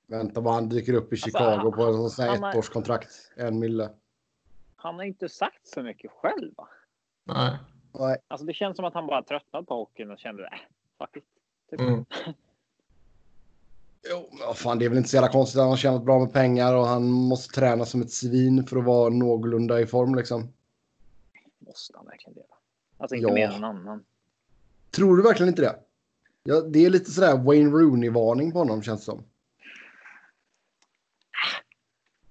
Vänta bara han dyker upp i Alltså, Chicago på en sån här ettårskontrakt. En mille. han har inte sagt så mycket själv. Va? Nej. Nej. Alltså det känns som att han bara tröttnat på hockeyn och kände äh, fuck it. Typ. Mm. Jo, fan, det är väl inte så jävla konstigt. Han har tjänat bra med pengar och han måste träna som ett svin för att vara någorlunda i form liksom. Måste han verkligen det? Alltså inte Ja. mer än annan. Tror du verkligen inte det? Ja, det är lite sådär Wayne Rooney-varning på honom känns det som.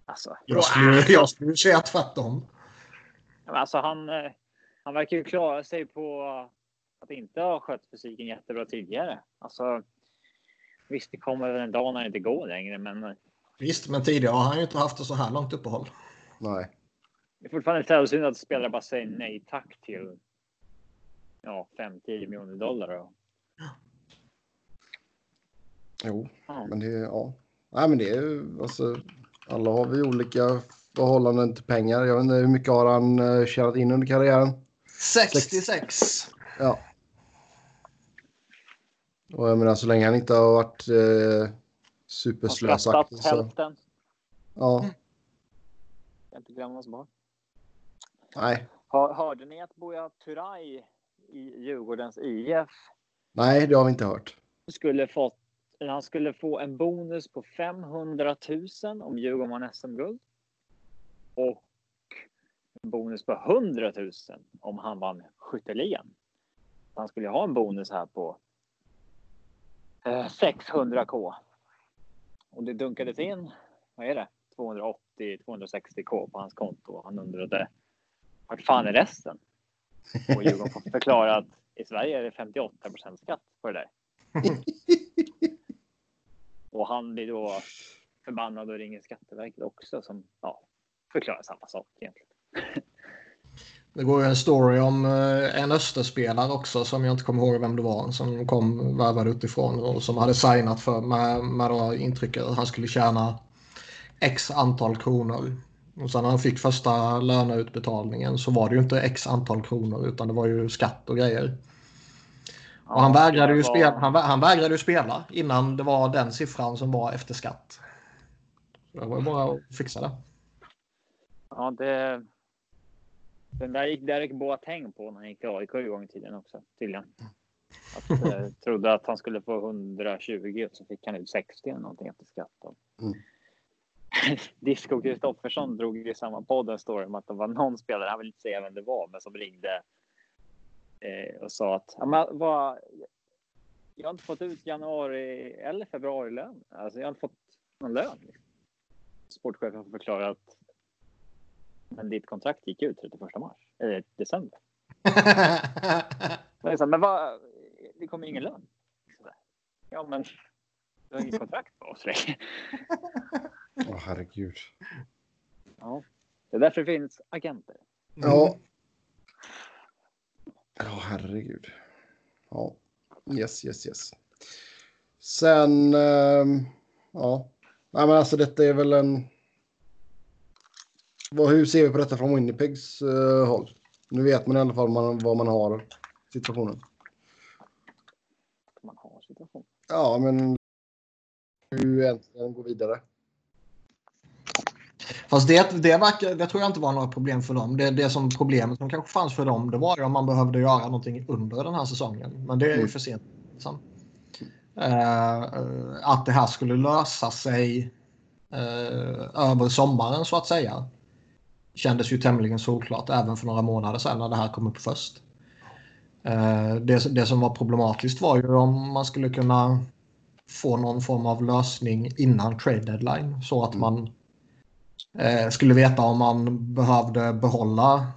Alltså, Jag skulle, jag skulle säga tvärtom. alltså han, eh, han verkar ju klara sig på att inte ha skött fysiken jättebra tidigare. Alltså, visst, det kommer väl en dag när det inte går längre, men eh, Visst, men tidigare har han ju inte haft ett så här långt uppehåll. Nej. det är fortfarande sällsynt att spelare bara säger nej tack till ja, 5-10 miljoner dollar. Och, Jo, ja. men det är... Ja. Nej, men det är. Alltså, alla har vi olika förhållanden till pengar. Jag vet inte hur mycket har han eh, tjänat in under karriären. 66. Ja. Och jag menar så länge han inte har varit eh, superslösaktig så... hälften. Ja, Ska inte glömmas bort. nej. Hör, hörde ni att Buya Turay i Djurgårdens IF Nej, det har vi inte hört. skulle fått han skulle få en bonus på 500 000 om Djurgården vann SM-guld. Och en bonus på 100 000 om han vann skytteligan. Han skulle ha en bonus här på Eh, 600k. Och det dunkades in, vad är det? 280-260k på hans konto. Han undrade vart fan är resten? Och Djurgården får förklara att i Sverige är det 58% skatt på det där. Och han blir då förbannad och ringer Skatteverket också som ja, förklarar samma sak egentligen. Det går ju en story om eh, en Österspelare också som jag inte kommer ihåg vem det var som kom värvad utifrån och som hade signat för med, med då intrycket att han skulle tjäna x antal kronor. Och sen när han fick första löneutbetalningen så var det ju inte x antal kronor utan det var ju skatt och grejer. Och han vägrade, ju spela, han, han vägrade ju spela innan det var den siffran som var efter skatt. Så det var ju bara att fixa det. Ja, det... Den där gick Derek Boateng på när han gick till AIK en gång i tiden också, tydligen. Att, eh, trodde att han skulle få 120 och så fick han ut 60 eller någonting efter skatt. Mm. Disco Kristoffersson drog ju i samma podd en story om att det var någon spelare, han vill inte säga vem det var, men som ringde eh, och sa att men, vad, jag har inte fått ut januari eller februari lön. Alltså, jag har inte fått någon lön. Sportchefen får förklara att men ditt kontrakt gick ut 31 mars, eller december. Men, liksom, men vad, det kommer ingen lön. Ja, men du har inget kontrakt på oss. Fredrik. Åh, herregud. Ja, det är därför det finns agenter. Ja. Ja, herregud. Ja. Yes, yes, yes. Sen... ehm, ja. Nej, men alltså detta är väl en... Vad, hur ser vi på detta från Winnipegs uh, håll? Nu vet man i alla fall man, vad man har situationen. Man har situation. Ja, men hur egentligen gå vidare. Fast det, det, verkar, det tror jag inte var några problem för dem. Det, det som problemet som kanske fanns för dem det var ju om man behövde göra någonting under den här säsongen. Men det är ju Mm. för sent. Liksom. Eh, att det här skulle lösa sig eh, över sommaren så att säga. Kändes ju tämligen solklart även för några månader sedan när det här kom upp först. Eh, det, det som var problematiskt var ju om man skulle kunna få någon form av lösning innan trade deadline så att Mm. man eh, skulle veta om man behövde behålla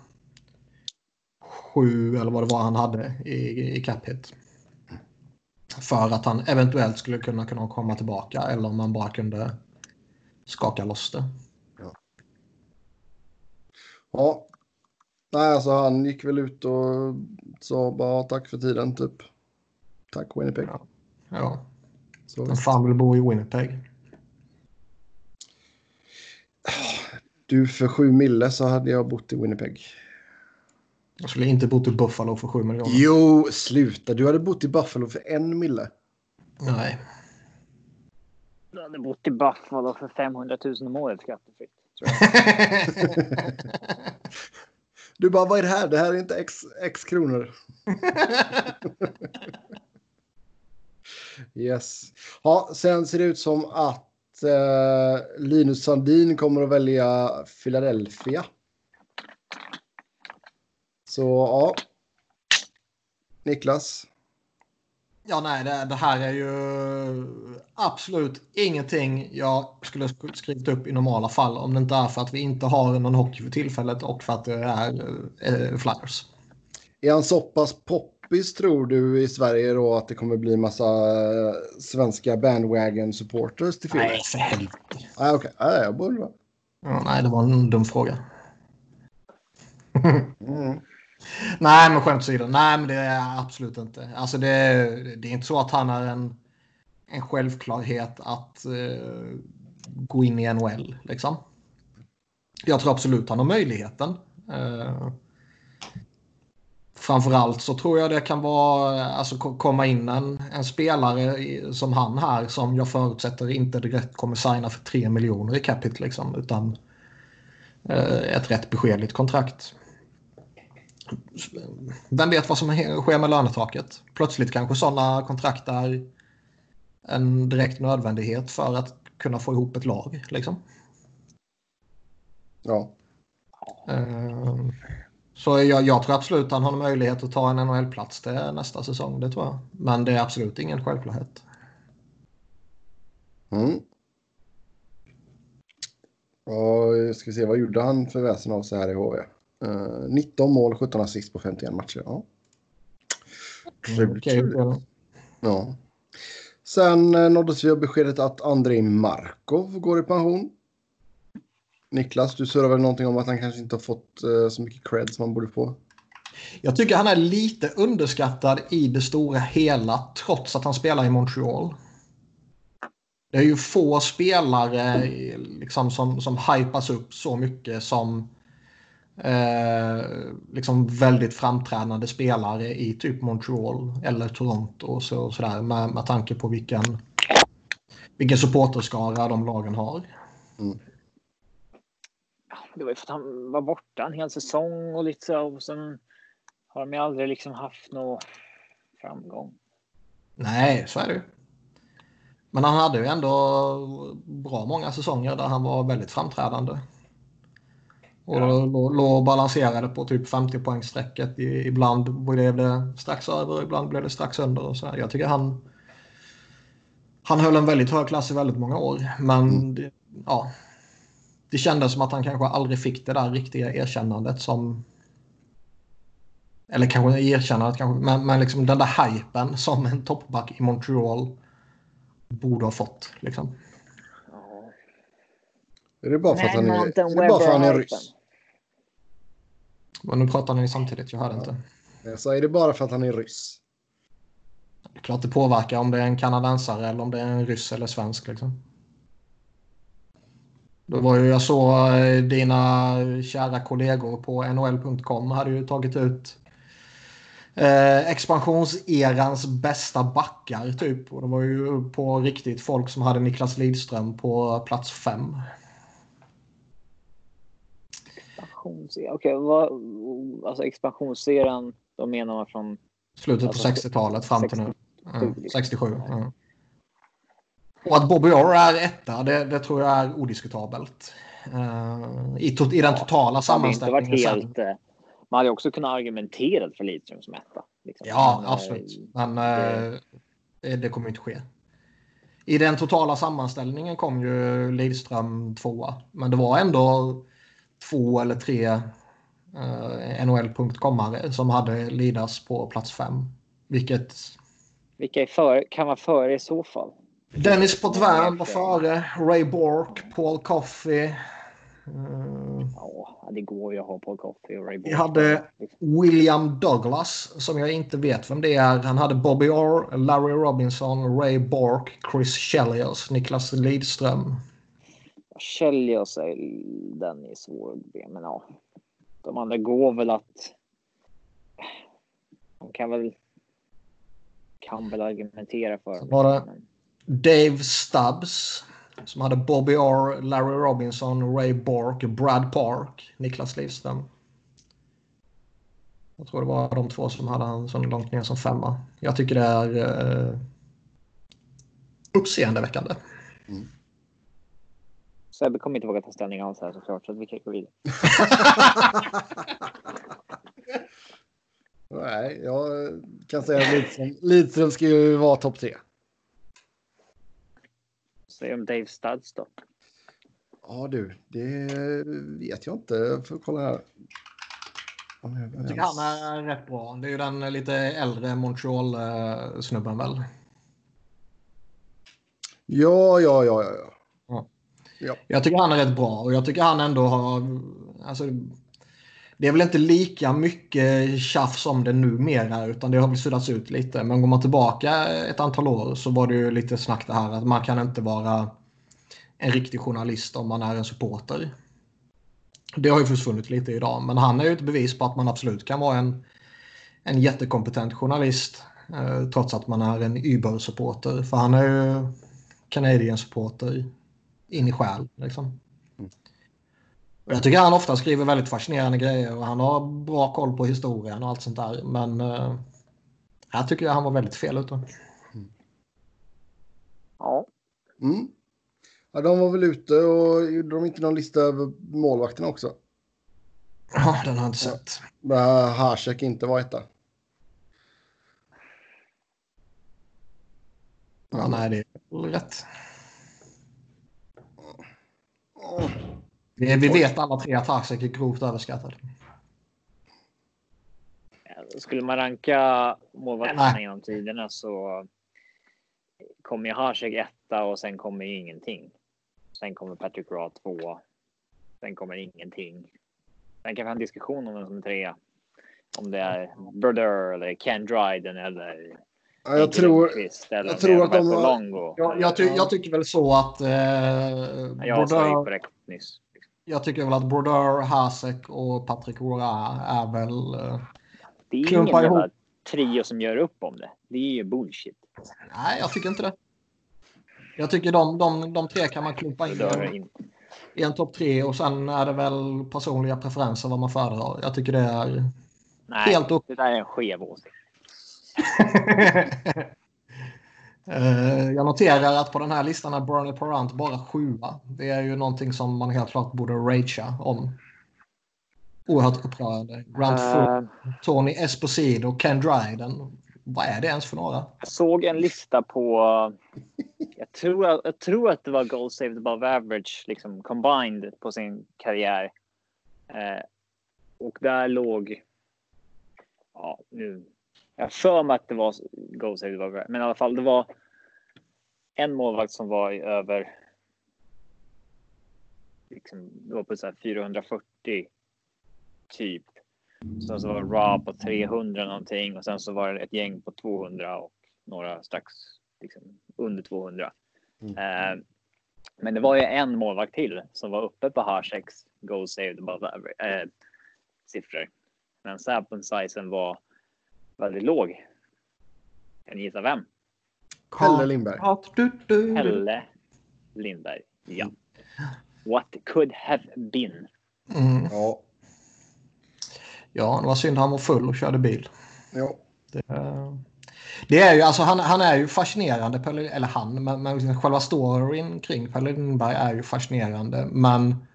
sju eller vad det var han hade i, i cap hit. För att han eventuellt skulle kunna, kunna komma tillbaka eller om man bara kunde skaka loss det. Ja. Nej, alltså han gick väl ut och sa bara tack för tiden typ. Tack Winnipeg. Ja. Ja, Så, vem fan vill bo i Winnipeg? du för sju mille så hade jag bott i Winnipeg. Jag skulle inte bott i Buffalo för 7 miljoner. Jo, sluta. Du hade bott i Buffalo för en mille. Nej. Du hade bott i Buffalo för 500 000 om året skattefritt. Tror jag. Du bara, vad är det här? Det här är inte x, x kronor. Yes. Ja, sen ser det ut som att eh, Linus Sandin kommer att välja Philadelphia. Så ja. Niklas. Ja, nej, det, det, här är ju absolut ingenting jag skulle skrivit upp i normala fall om det inte är för att vi inte har någon hockey för tillfället och för att det är eh, Flyers. Är han så pass poppis tror du i Sverige då att det kommer bli massa eh, svenska bandwagon supporters till filmen? Nej, för helvete. Nej, okej. Okay. Nej, jag borde ja, Nej, det var en dum fråga. mm. Nej, men skämt åsido. Nej, men det är absolut inte. Alltså det, det är inte så att han är en, en självklarhet att uh, gå in i NHL. Liksom. Jag tror absolut han har möjligheten. Uh, framförallt så tror jag det kan vara alltså komma in en, en spelare som han här som jag förutsätter inte direkt kommer signa för 3 miljoner i capita liksom utan uh, ett rätt beskedligt kontrakt vem vet vad som sker med lönetaket? Plötsligt kanske sådana kontrakt är en direkt nödvändighet för att kunna få ihop ett lag. Liksom. Ja. Uh, så jag, jag, tror absolut att han har möjlighet att ta en NHL-plats till nästa säsong. Det tror jag. Men det är absolut ingen självklarhet. Mm. Och ska vi se, vad gjorde han för väsen av sig här i HV? 19 eh, mål, 17 assist på 51 matcher. Ja. Mm, okay, ja. Sen uh, nåddes vi av beskedet att Andrei Markov går i pension. Niklas, du surrar väl någonting om att han kanske inte har fått uh, så mycket cred som han borde få? Jag tycker han är lite underskattad i det stora hela trots att han spelar i Montreal. Det är ju få spelare liksom, som, som hypas upp så mycket som eh, liksom väldigt framträdande spelare i typ Montreal eller Toronto och så, sådär med, med tanke på vilken, vilken supporterskara de lagen har. Mm. Det var ju för att han var borta en hel säsong och lite så och sen har de ju aldrig liksom haft någon framgång. Nej, så är det ju. Men han hade ju ändå bra många säsonger där han var väldigt framträdande. Och ja. låg och balanserade på typ 50 poängsträcket. Ibland blev det strax över, ibland blev det strax under. Och så här. Jag tycker han, han höll en väldigt hög klass i väldigt många år. Men mm. det, ja, det kändes som att han kanske aldrig fick det där riktiga erkännandet som... Eller kanske erkännandet kanske, men, men liksom den där hypen som en toppback i Montreal borde ha fått. Liksom. Är det bara för att han är, är, det bara för att han är ryss? Men nu pratar ni samtidigt, jag hörde inte. Så är det bara för att han är ryss? Det är klart det påverkar om det är en kanadensare eller om det är en ryss eller svensk. Liksom. Då var ju, jag såg eh, dina kära kollegor på nhl.com hade ju tagit ut eh, expansionserans bästa backar typ. Och det var ju på riktigt folk som hade Niklas Lidström på plats fem expansionsserien. Okej, okay, alltså expansionsserien, då menar man från... Slutet alltså, på 60-talet fram till nu. Mm, 67. Mm. Och att Bobby Orr är etta, det, det, tror jag är odiskutabelt. Uh, i, to, I den totala ja, sammanställningen. Inte varit helt, sen. Man hade också kunnat argumentera för Lidström som etta. Liksom. Ja, Men, absolut. Men det, uh, det kommer inte ske. I den totala sammanställningen kom ju Lidström tvåa. Men det var ändå två eller tre eh, NHL.com-are som hade Lidas på plats fem. Vilket... Vilka är för, kan vara före i så fall? Dennis Potvin var före. Ray Bork, Paul Coffey. Uh, ja, det går ju att ha Paul Coffey och Ray Bork. Vi hade William Douglas som jag inte vet vem det är. Han hade Bobby Orr, Larry Robinson, Ray Bork, Chris Chelios, Niklas Lidström. Chelios är den är svår men ja. De andra går väl att. De kan väl. Kan väl argumentera för. Var det Dave Stubbs som hade Bobby Orr, Larry Robinson, Ray Bork, Brad Park, Niklas Lidström. Jag tror det var de två som hade han så långt ner som femma. Jag tycker det är eh, uppseendeväckande. Sebbe kommer inte våga ta ställning alls här såklart, så att vi kan gå vidare. Nej, jag kan säga att Lidström, Lidström ska ju vara topp tre. Säg om Dave Studs då. Ja du, det vet jag inte. Jag får kolla här. Jag tycker han är rätt bra. Det är ju den lite äldre Montreal-snubben väl? Ja, ja, ja, ja. Ja. Jag tycker han är rätt bra och jag tycker han ändå har... Alltså, det är väl inte lika mycket tjafs om det numera utan det har väl suddats ut lite. Men går man tillbaka ett antal år så var det ju lite snack det här att man kan inte vara en riktig journalist om man är en supporter. Det har ju försvunnit lite idag men han är ju ett bevis på att man absolut kan vara en, en jättekompetent journalist eh, trots att man är en Uber-supporter. För han är ju Canadian-supporter in i själ. Liksom. Och Jag tycker han ofta skriver väldigt fascinerande grejer och han har bra koll på historien och allt sånt där. Men eh, jag tycker han var väldigt fel ute. Ja, Mm. ja. De var väl ute och gjorde de inte någon lista över målvakterna också? Ja, den har jag inte sett. Där Hasek inte var etta. Ja, nej, det är rätt. Vi, vi vet alla tre att Hasek är grovt överskattad. skulle man ranka målvakterna genom tiderna så kommer ju Hasek etta och sen kommer ju ingenting. Sen kommer Patrick Raw två. Sen kommer ingenting. Sen kan vi ha en diskussion om vem som är trea. Om det är Brodeur eller Ken Dryden eller Ja, jag tror... Jag tror det är att de. Jag, jag, ty, jag tycker väl så att... Eh, Jag ju Brodeur- korrekt nyss. jag tycker väl att Brodeur, Hasek och Patrick Roy är väl... Eh, Det är ingen ihop. trio som gör upp om det. Det är ju bullshit. nej, jag tycker inte det. Jag tycker de, de, de tre kan man klumpa in i Brodeur en, in. i en topp tre och sen är det väl personliga preferenser vad man föredrar. Jag tycker det är Nej, helt upp. det där är en skev åsikt. Eh, Jag noterar att på den här listan är Bernie Parent bara sjua. Det är ju någonting som man helt klart borde ragea om. Oerhört upprörande. Grant Fuhr, Eh, Tony Esposito, Ken Dryden. Vad är det ens för några? Jag såg en lista på. Jag tror, jag tror att det var goal saved above average liksom combined på sin karriär. Eh, och där låg. Ja, nu. Jag har för mig att det var goal saved above average, men i alla fall det var. En målvakt som var i över. Liksom, det var på så här 440. Typ. Sen så var Raw på 300 någonting och sen så var det ett gäng på 200 och några strax liksom, under 200. Mm. Eh, men det var ju en målvakt till som var uppe på Haseks goal saved above average, eh, siffror. Men sample sizen var väldigt låg. Kan ni gissa vem? Pelle Lindberg. Pelle Lindberg. Ja. What could have been. Mm. Ja. Ja, det var synd han var full och körde bil. ja. Det, det är ju, alltså han, han är ju fascinerande, eller han, men, men liksom själva storyn kring Pelle Lindberg är ju fascinerande. Men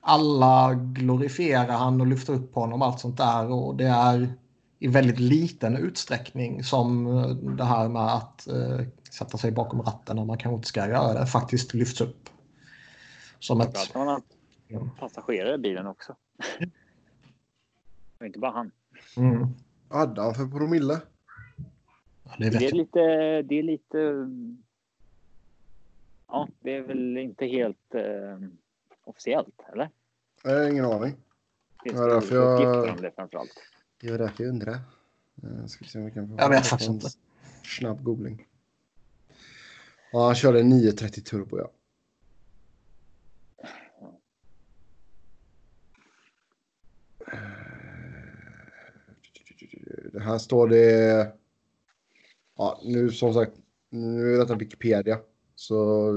alla glorifierar han och lyfter upp honom och allt sånt där. Och det är i väldigt liten utsträckning som eh, det här med att eh, sätta sig bakom ratten när man kanske inte ska göra det faktiskt lyfts upp. Som ett... Man om passagerare i bilen också. Och inte bara han. Mm. Vad hade han för promille? Ja, det Det är jag. lite, det är lite. Ja, det är väl inte helt eh, officiellt, eller? Jag har ingen aning. Finns det därför olika jag- uppgifter om det framförallt? Det var därför jag undrar. Eh, Ska vi se om vi kan få Jag vet faktiskt inte. Snabb googling. Ja, han körde 930 turbo, ja. Det här står det... Ja, nu som sagt, nu är detta Wikipedia. Så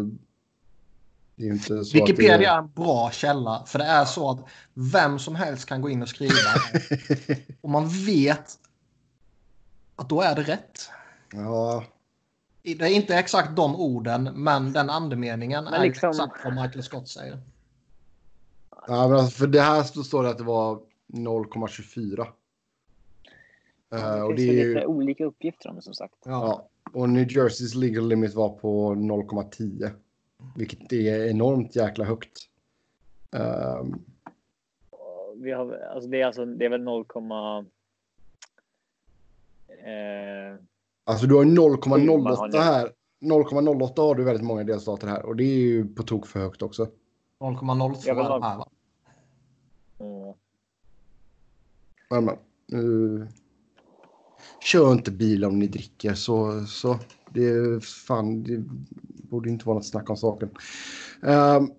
det är inte så Wikipedia att det... är en bra källa. För det är så att vem som helst kan gå in och skriva. och man vet att då är det rätt. ja, Det är inte exakt de orden, men den andemeningen Men är liksom- exakt vad Michael Scott säger. ja men alltså, för det här så står det att det var 0,24. Eh, Det och det ju är lite ju, olika uppgifter om det som sagt. ja, och New Jerseys legal limit var på 0,10. Vilket är enormt jäkla högt. Ehm, Vi har, alltså det, är alltså, det är väl 0, eh, alltså du har Man 0,08 har det. här. 0,08 har du väldigt många delstater här och det är ju på tok för högt också. 0,02 Jag vill är ha- de här va? och, Men, men, nu... Kör inte bil om ni dricker så, så det är fan, det borde inte vara något snack om saken. Ehm,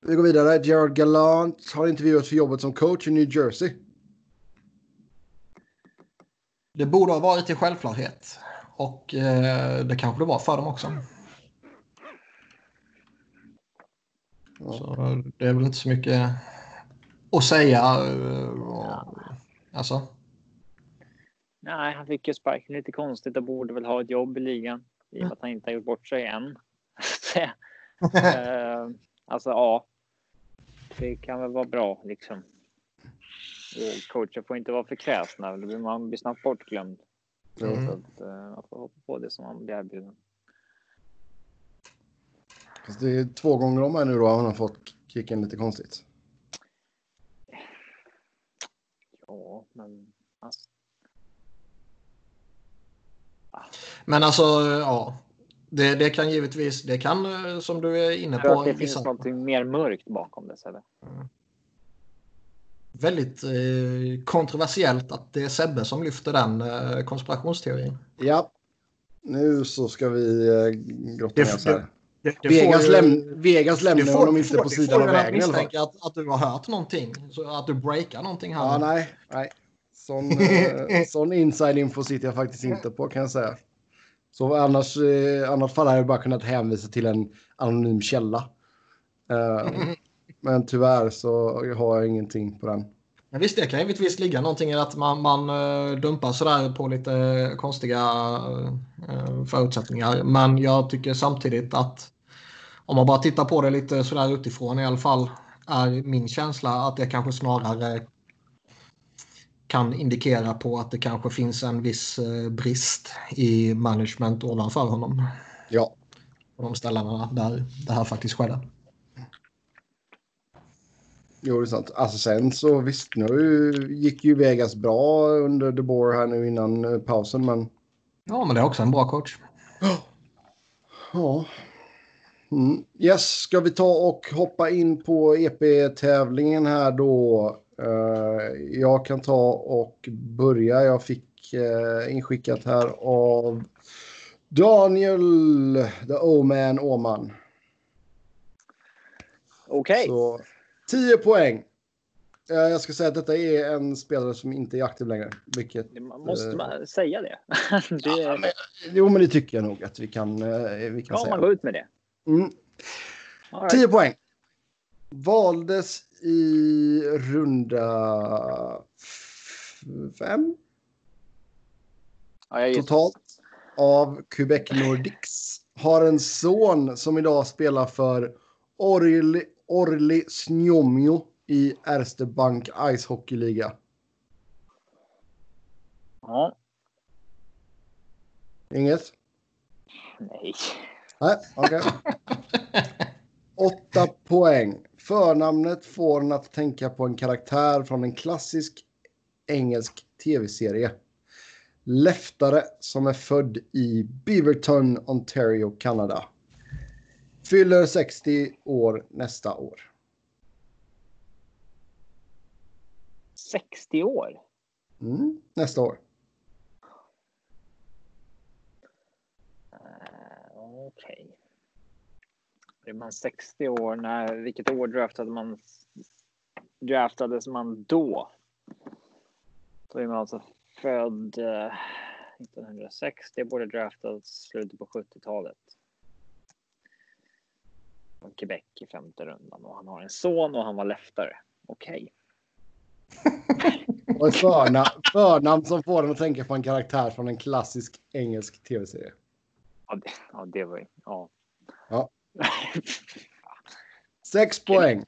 vi går vidare. Gerard Gallant har intervjuats för jobbet som coach i New Jersey. Det borde ha varit en självklarhet. Och eh, det kanske det var för dem också. Ja. Så det är väl inte så mycket att säga. eh, Alltså, nej, han fick ju sparken lite konstigt och borde väl ha ett jobb i ligan. I och med att han inte har gjort bort sig än. eh, alltså ja. Det kan väl vara bra liksom. Och coacher får inte vara för kräsna. då blir Man blir snabbt bortglömd. Mm. Så att, eh, man får hoppa på det som man blir erbjuden. Fast det är två gånger om här nu då han har fått kicken lite konstigt. Ja, men alltså, men alltså, ja. Det, det kan givetvis, det kan eh, som du är inne på. att det vissa- finns någonting mer mörkt bakom det. Sebbe. Väldigt eh, kontroversiellt att det är Sebbe som lyfter den eh, konspirationsteorin. Ja, nu så ska vi eh, grotta Det- ner oss här. Det, det Vegas, får ju- läm Vegas lämnar får- honom inte får- på sidan får av vägen fall. misstänka att, att du har hört någonting. Så att du breakar någonting här. Ja, nej, nej. Sån, eh, sån inside info sitter jag faktiskt inte på kan jag säga. Så annars, eh, annars fall hade jag bara kunnat hänvisa till en anonym källa. Eh, men tyvärr så har jag ingenting på den. Men visst, det kan givetvis ligga någonting i att man, man eh, dumpar sådär på lite konstiga eh, förutsättningar. Men jag tycker samtidigt att om man bara tittar på det lite sådär utifrån i alla fall är min känsla att det kanske snarare kan indikera på att det kanske finns en viss eh, brist i management ovanför honom. Ja, På de ställena där det här faktiskt skedde. jo det är sant. Alltså sen så visst, nu gick ju Vegas bra under De Boer här nu innan eh, pausen, men Ja, men det är också en bra coach. Ja. Mm. Yes, ska vi ta och hoppa in på EP-tävlingen här då? Eh, jag kan ta och börja. Jag fick uh, inskickat här av Daniel, the O-man Åman. Okej, Så 10 poäng. Eh, jag ska säga att detta är en spelare som inte är aktiv längre. Vilket, man måste eh, man säga det? det ja, men, jo, men det tycker jag nog att vi kan, eh, vi kan ja, säga. man går ut med det. Mm. Right. 10 poäng. Valdes i runda fem Ja, totalt av Quebec Nordics. Har en son som idag spelar för Orly, Orly Snjomjo i Erste Bank Ice Hockey Liga. Ja, Inget? nej. Nej, okej. Åtta poäng. Förnamnet får en att tänka på en karaktär från en klassisk engelsk tv-serie. Leftare som är född i Beaverton, Ontario, Kanada. Fyller 60 år nästa år. 60 år? Mm, nästa år. Eh, Okej. Är man 60 år? När, vilket år draftade man? Draftades man då? Då är man alltså född eh, 1960. Borde draftats slutet på 70-talet. Från Quebec i femte rundan och han har en son och han var leftare. Okej. Och ett förna förnamn som får en att tänka på en karaktär från en klassisk engelsk tv-serie. Ja, det, ja, det var ju... Ja. Sex poäng.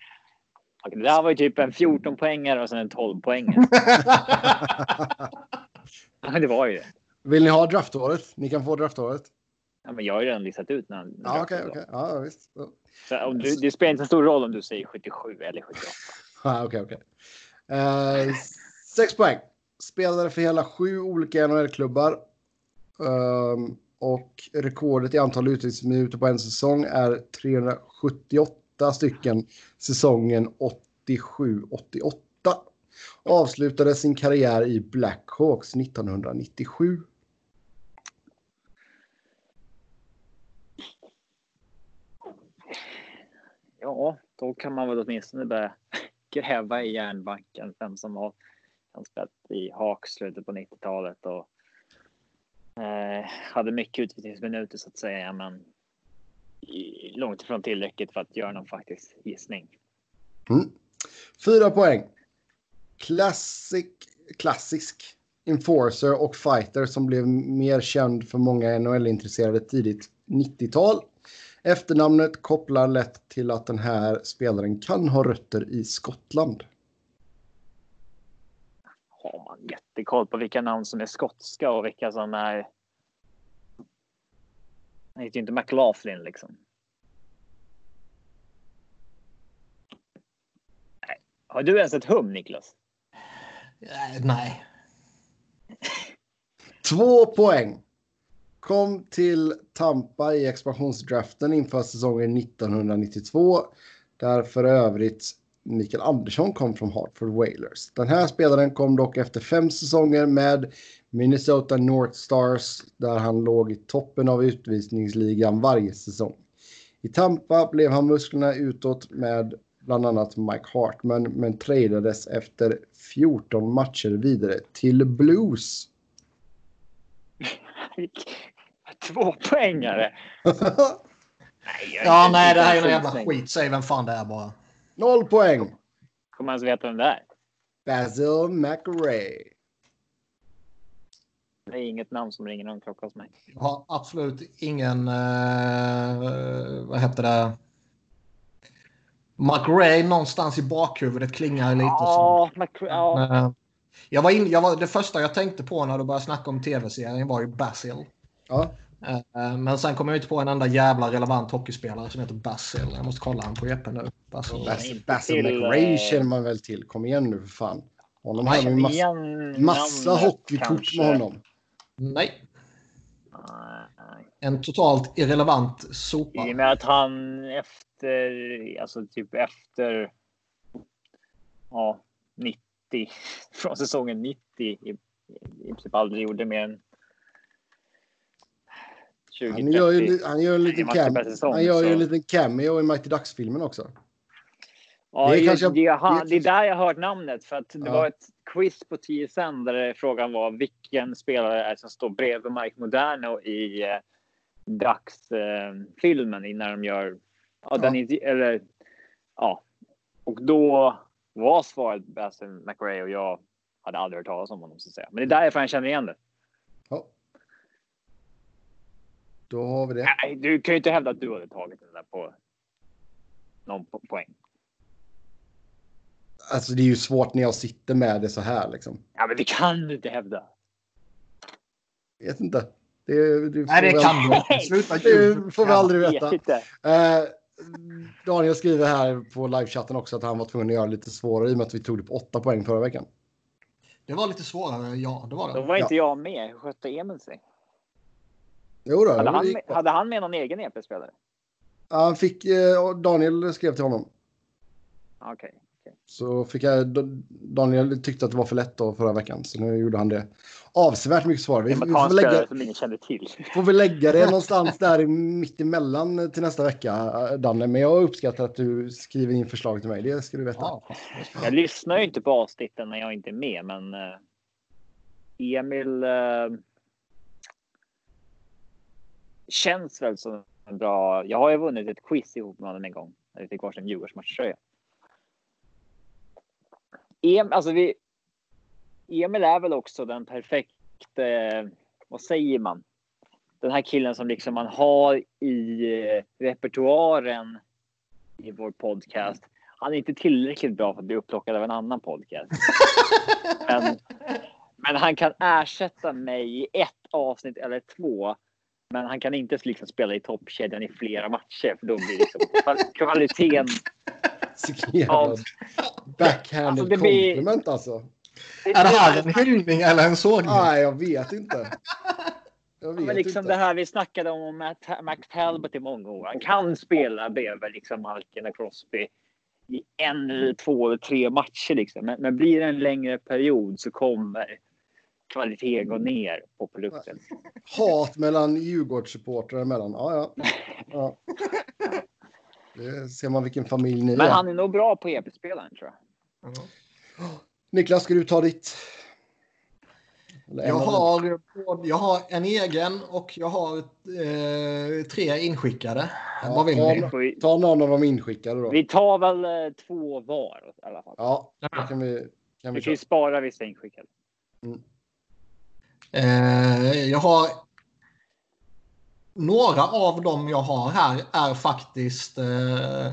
Det här var ju typ en 14 poängare och sen en 12 poängare. Ja, det var ju det. Vill ni ha draftåret? Ni kan få draftåret. Ja, men jag har ju redan listat ut när Ja, okej, ska okej. Ja, visst. Så om du, det spelar inte så stor roll om du säger 77 eller 78. Ja, Okej, okej. Eh, Sex poäng. Spelade för hela sju olika NHL-klubbar. Ehm, och rekordet i antal utvisningsminuter på en säsong är 378 stycken säsongen 87-88. Avslutade sin karriär i Blackhawks 1997. Ja, då kan man väl åtminstone börja gräva i järnbanken. Vem som har han spelat i Hawks slutet på 90-talet och eh, hade mycket utvisningsminuter så att säga, men långt ifrån tillräckligt för att göra någon faktisk gissning. Mm. Fyra poäng. Classic, klassisk enforcer och fighter som blev mer känd för många NHL-intresserade tidigt 90-tal. Efternamnet kopplar lätt till att den här spelaren kan ha rötter i Skottland. Har man jättekoll på vilka namn som är skotska och vilka som är. Han heter ju inte McLaughlin liksom. Nej. Har du ens ett hum Niklas? Eh, Nej. Två poäng. Kom till Tampa i expansionsdraften inför säsongen 1992. Där för övrigt Mikael Andersson kom från Hartford Whalers. Den här spelaren kom dock efter fem säsonger med Minnesota North Stars där han låg i toppen av utvisningsligan varje säsong. I Tampa blev han musklerna utåt med bland annat Mike Hartman men tradades efter 14 matcher vidare till Blues. Två poängare. Nej, Ja, nej, det här är en någon jävla skit. Säg vem fan det är bara. Noll poäng. Kommer man ens veta vem det är? Basil McRae. Det är inget namn som ringer någon klocka hos mig. Jag har absolut ingen... Eh, vad heter det? McRae någonstans i bakhuvudet klingar lite som... Ja, McCra- ja. Eh, Jag var in, jag var, det första jag tänkte på när du började snacka om tv-serien var ju Basil. Ja, Eh, Men sen kom jag inte på en enda jävla relevant hockeyspelare som heter Basil. Jag måste kolla han på EP nu. Basil. Basil McRae eh, känner man väl till. Kom igen nu för fan. Honom har känner massa, massa hockeykort med honom. Nej, en totalt irrelevant sopa. I och med att han efter, alltså typ efter, ja, 90, från säsongen 90 i, i princip aldrig gjorde mer än 20, Han gör ju, 30. li- han gör en liten, cam, säsong, han gör ju en liten cameo i Mighty Ducks-filmen också. Ja, Det är kanske- det, han- det- är där jag har hört namnet. För att det Ja. var ett quiz på TSN där frågan var vilken spelare är som står bredvid Mike Moderno i eh, Ducks-filmen innan de gör... Ja, Ja. Eller, ja. Och då var svaret Basil McRae och jag hade aldrig hört talas om honom. Så att säga. Men det är därför jag känner igen det. Ja. Då har vi det. Nej, du kan ju inte hävda att du hade tagit den där på någon po- poäng. Alltså det är ju svårt när jag sitter med det så här liksom. Ja, men det kan du inte hävda. Vet inte. Det, du får Nej, det väl- kan du inte. Sluta Det ljuga. får vi aldrig Jag veta. Eh, Daniel skriver här på livechatten också att han var tvungen att göra det lite svårare i och med att vi tog det på åtta poäng förra veckan. Det var lite svårare, ja. Det var Då det. var inte jag med. Hur skötte Emil sig? Jo då, Hade han, hade han med någon egen EP-spelare? Ja, Han fick, eh, Daniel skrev till honom. Okej. Så fick jag, Daniel tyckte att det var för lätt då förra veckan. Så nu gjorde han det avsevärt mycket svårare. Vi, vi får lägga, som ingen kände till. får vi lägga det någonstans där i- mitt emellan till nästa vecka, Danne. Men jag uppskattar att du skriver in förslag till mig. Det ska du veta. Ja. Jag lyssnar ju inte på avsnitten när jag inte är med, men eh, Emil eh, känns väl som en bra... Jag har ju vunnit ett quiz ihop med honom en gång när vi fick varsin Djurgårdsmatchtröja. Em, alltså vi, Emil är väl också den perfekta, vad säger man? Den här killen som liksom man har i eh, repertoaren i vår podcast han är inte tillräckligt bra för att bli upplockad av en annan podcast. men, men han kan ersätta mig i ett avsnitt eller två. Men han kan inte liksom spela i toppkedjan i flera matcher för då blir liksom kvaliteten. Signerad. Backhanded alltså det blir, compliment alltså. Det, är det här en hyllning eller en sågning? Nej, jag vet inte. Jag vet men liksom inte. det här vi snackade om Matt, Mac Talbot i många år. Han kan spela bredvid liksom Malkin och Crosby i en två eller tre matcher. Liksom. Men, men blir det en längre period så kommer kvaliteten gå ner på produkten. Hat mellan Djurgårdssupportrar emellan. Ja, ja. ja. Det ser man vilken familj ni är. Men han är nog bra på EP-spelaren tror jag. Mm. Niklas, ska du ta ditt? Jag har, jag har en egen och jag har eh, tre inskickade. Ja, Vad vill ta, ni? Ta någon av de inskickade då. Vi tar väl eh, två var i alla fall. Ja, det kan vi. Kan vi, vi kan ju spara vissa inskickade. Mm. Eh, jag har några av dem jag har här är faktiskt eh,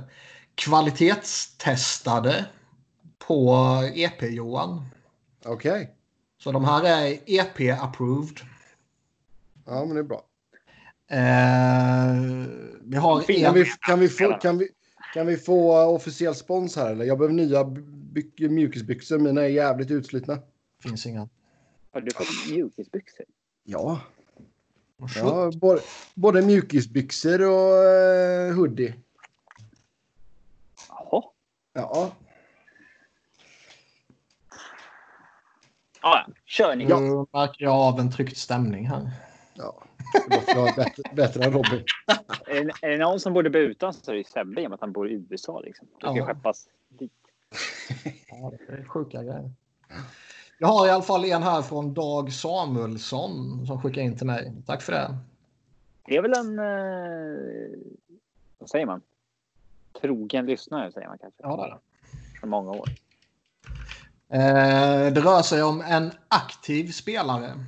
kvalitetstestade på EP-Johan. Okej. Okay. Så de här är EP-approved. Ja, men det är bra. Eh, vi har kan, vi, kan, vi få, kan, vi, kan vi få officiell spons här? Eller? Jag behöver nya mjukisbyxor. Mina är jävligt utslitna. Finns inga. Har du fått mjukisbyxor? Ja. ja både, både mjukisbyxor och uh, hoodie. Jaha. Ja. Ja, kör ni. Nu märker jag av en tryckt stämning här. Ja, det var bättre, bättre än Robin. är, det, är det någon som borde bli utan så är det Sebbe i och med att han bor i USA. Liksom. Det ska ja. skeppas dit. ja, det är sjuka grejer. Jag har i alla fall en här från Dag Samuelsson som skickar in till mig. Tack för det. Det är väl en... Eh, vad säger man? Trogen lyssnare säger man kanske. Ja, det är det. För många år. Eh, det rör sig om en aktiv spelare.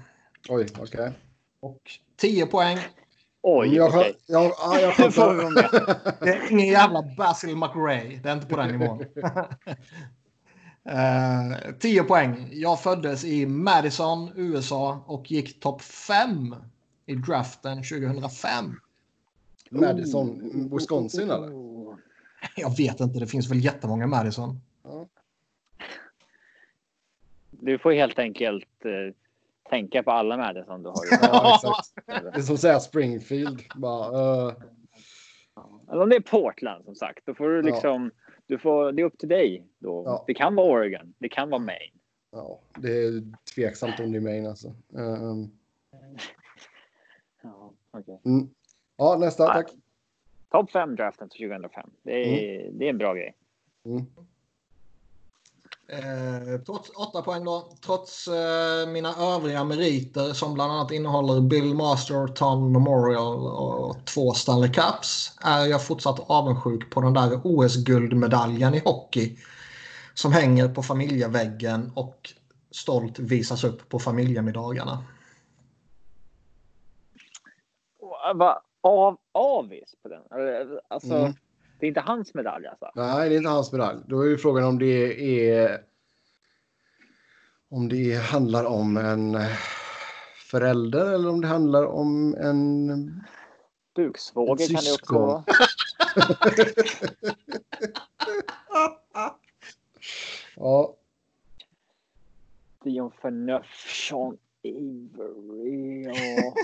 Oj, okej. Okay. Och 10 poäng. Oj, jag, okay. jag, jag, jag, jag Det är ingen jävla Basil McRae. Det är inte på den nivån. Eh, 10 poäng. Jag föddes i Madison, USA och gick topp 5 i draften 2005. Madison, Wisconsin eller? Jag vet inte, det finns väl jättemånga Madison. Ja. Du får helt enkelt eh, tänka på alla Madison du har. ja, exakt. Det är som att säga Springfield. Bara, uh... Eller om det är Portland som sagt, då får du liksom ja du får, det är upp till dig. Då. Ja. Det kan vara Oregon, det kan vara Maine. Ja, det är tveksamt om det är Maine alltså. Um... Ja, okay. mm. ja, nästa tack. Topp 5 draften 2005. Det är, mm. det är en bra grej. Mm. Eh, trots 8 poäng då. Trots eh, mina övriga meriter som bland annat innehåller Bill Masterton Memorial och två Stanley Cups är jag fortsatt avundsjuk på den där OS-guldmedaljen i hockey som hänger på familjeväggen och stolt visas upp på familjemiddagarna. Va, av, avis på den? Alltså, mm. Det är inte hans medalj alltså? Nej, det är inte hans medalj. Då är ju frågan om det är... Om det handlar om en förälder eller om det handlar om en... Buksvåger kan det också vara. ja. Dion Sean Avery och...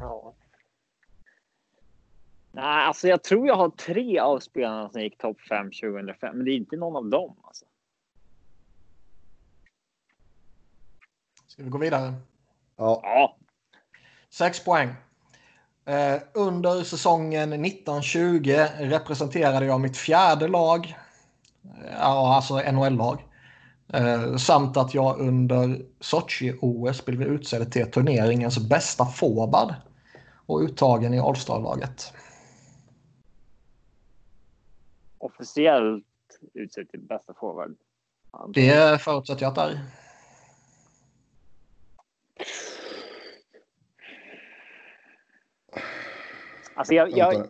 ja. Nej, alltså jag tror jag har tre av spelarna som gick topp 5 2005, men det är inte någon av dem. Alltså. Ska vi gå vidare? Ja. ja. Sex poäng. Eh, under säsongen 1920 representerade jag mitt fjärde lag. Ja, alltså NHL-lag. Eh, samt att jag under Sochi-OS blev utsedd till turneringens bästa forward och uttagen i All-star-laget officiellt utsedd till bästa forward? Det förutsätter jag att det är. Alltså jag, jag,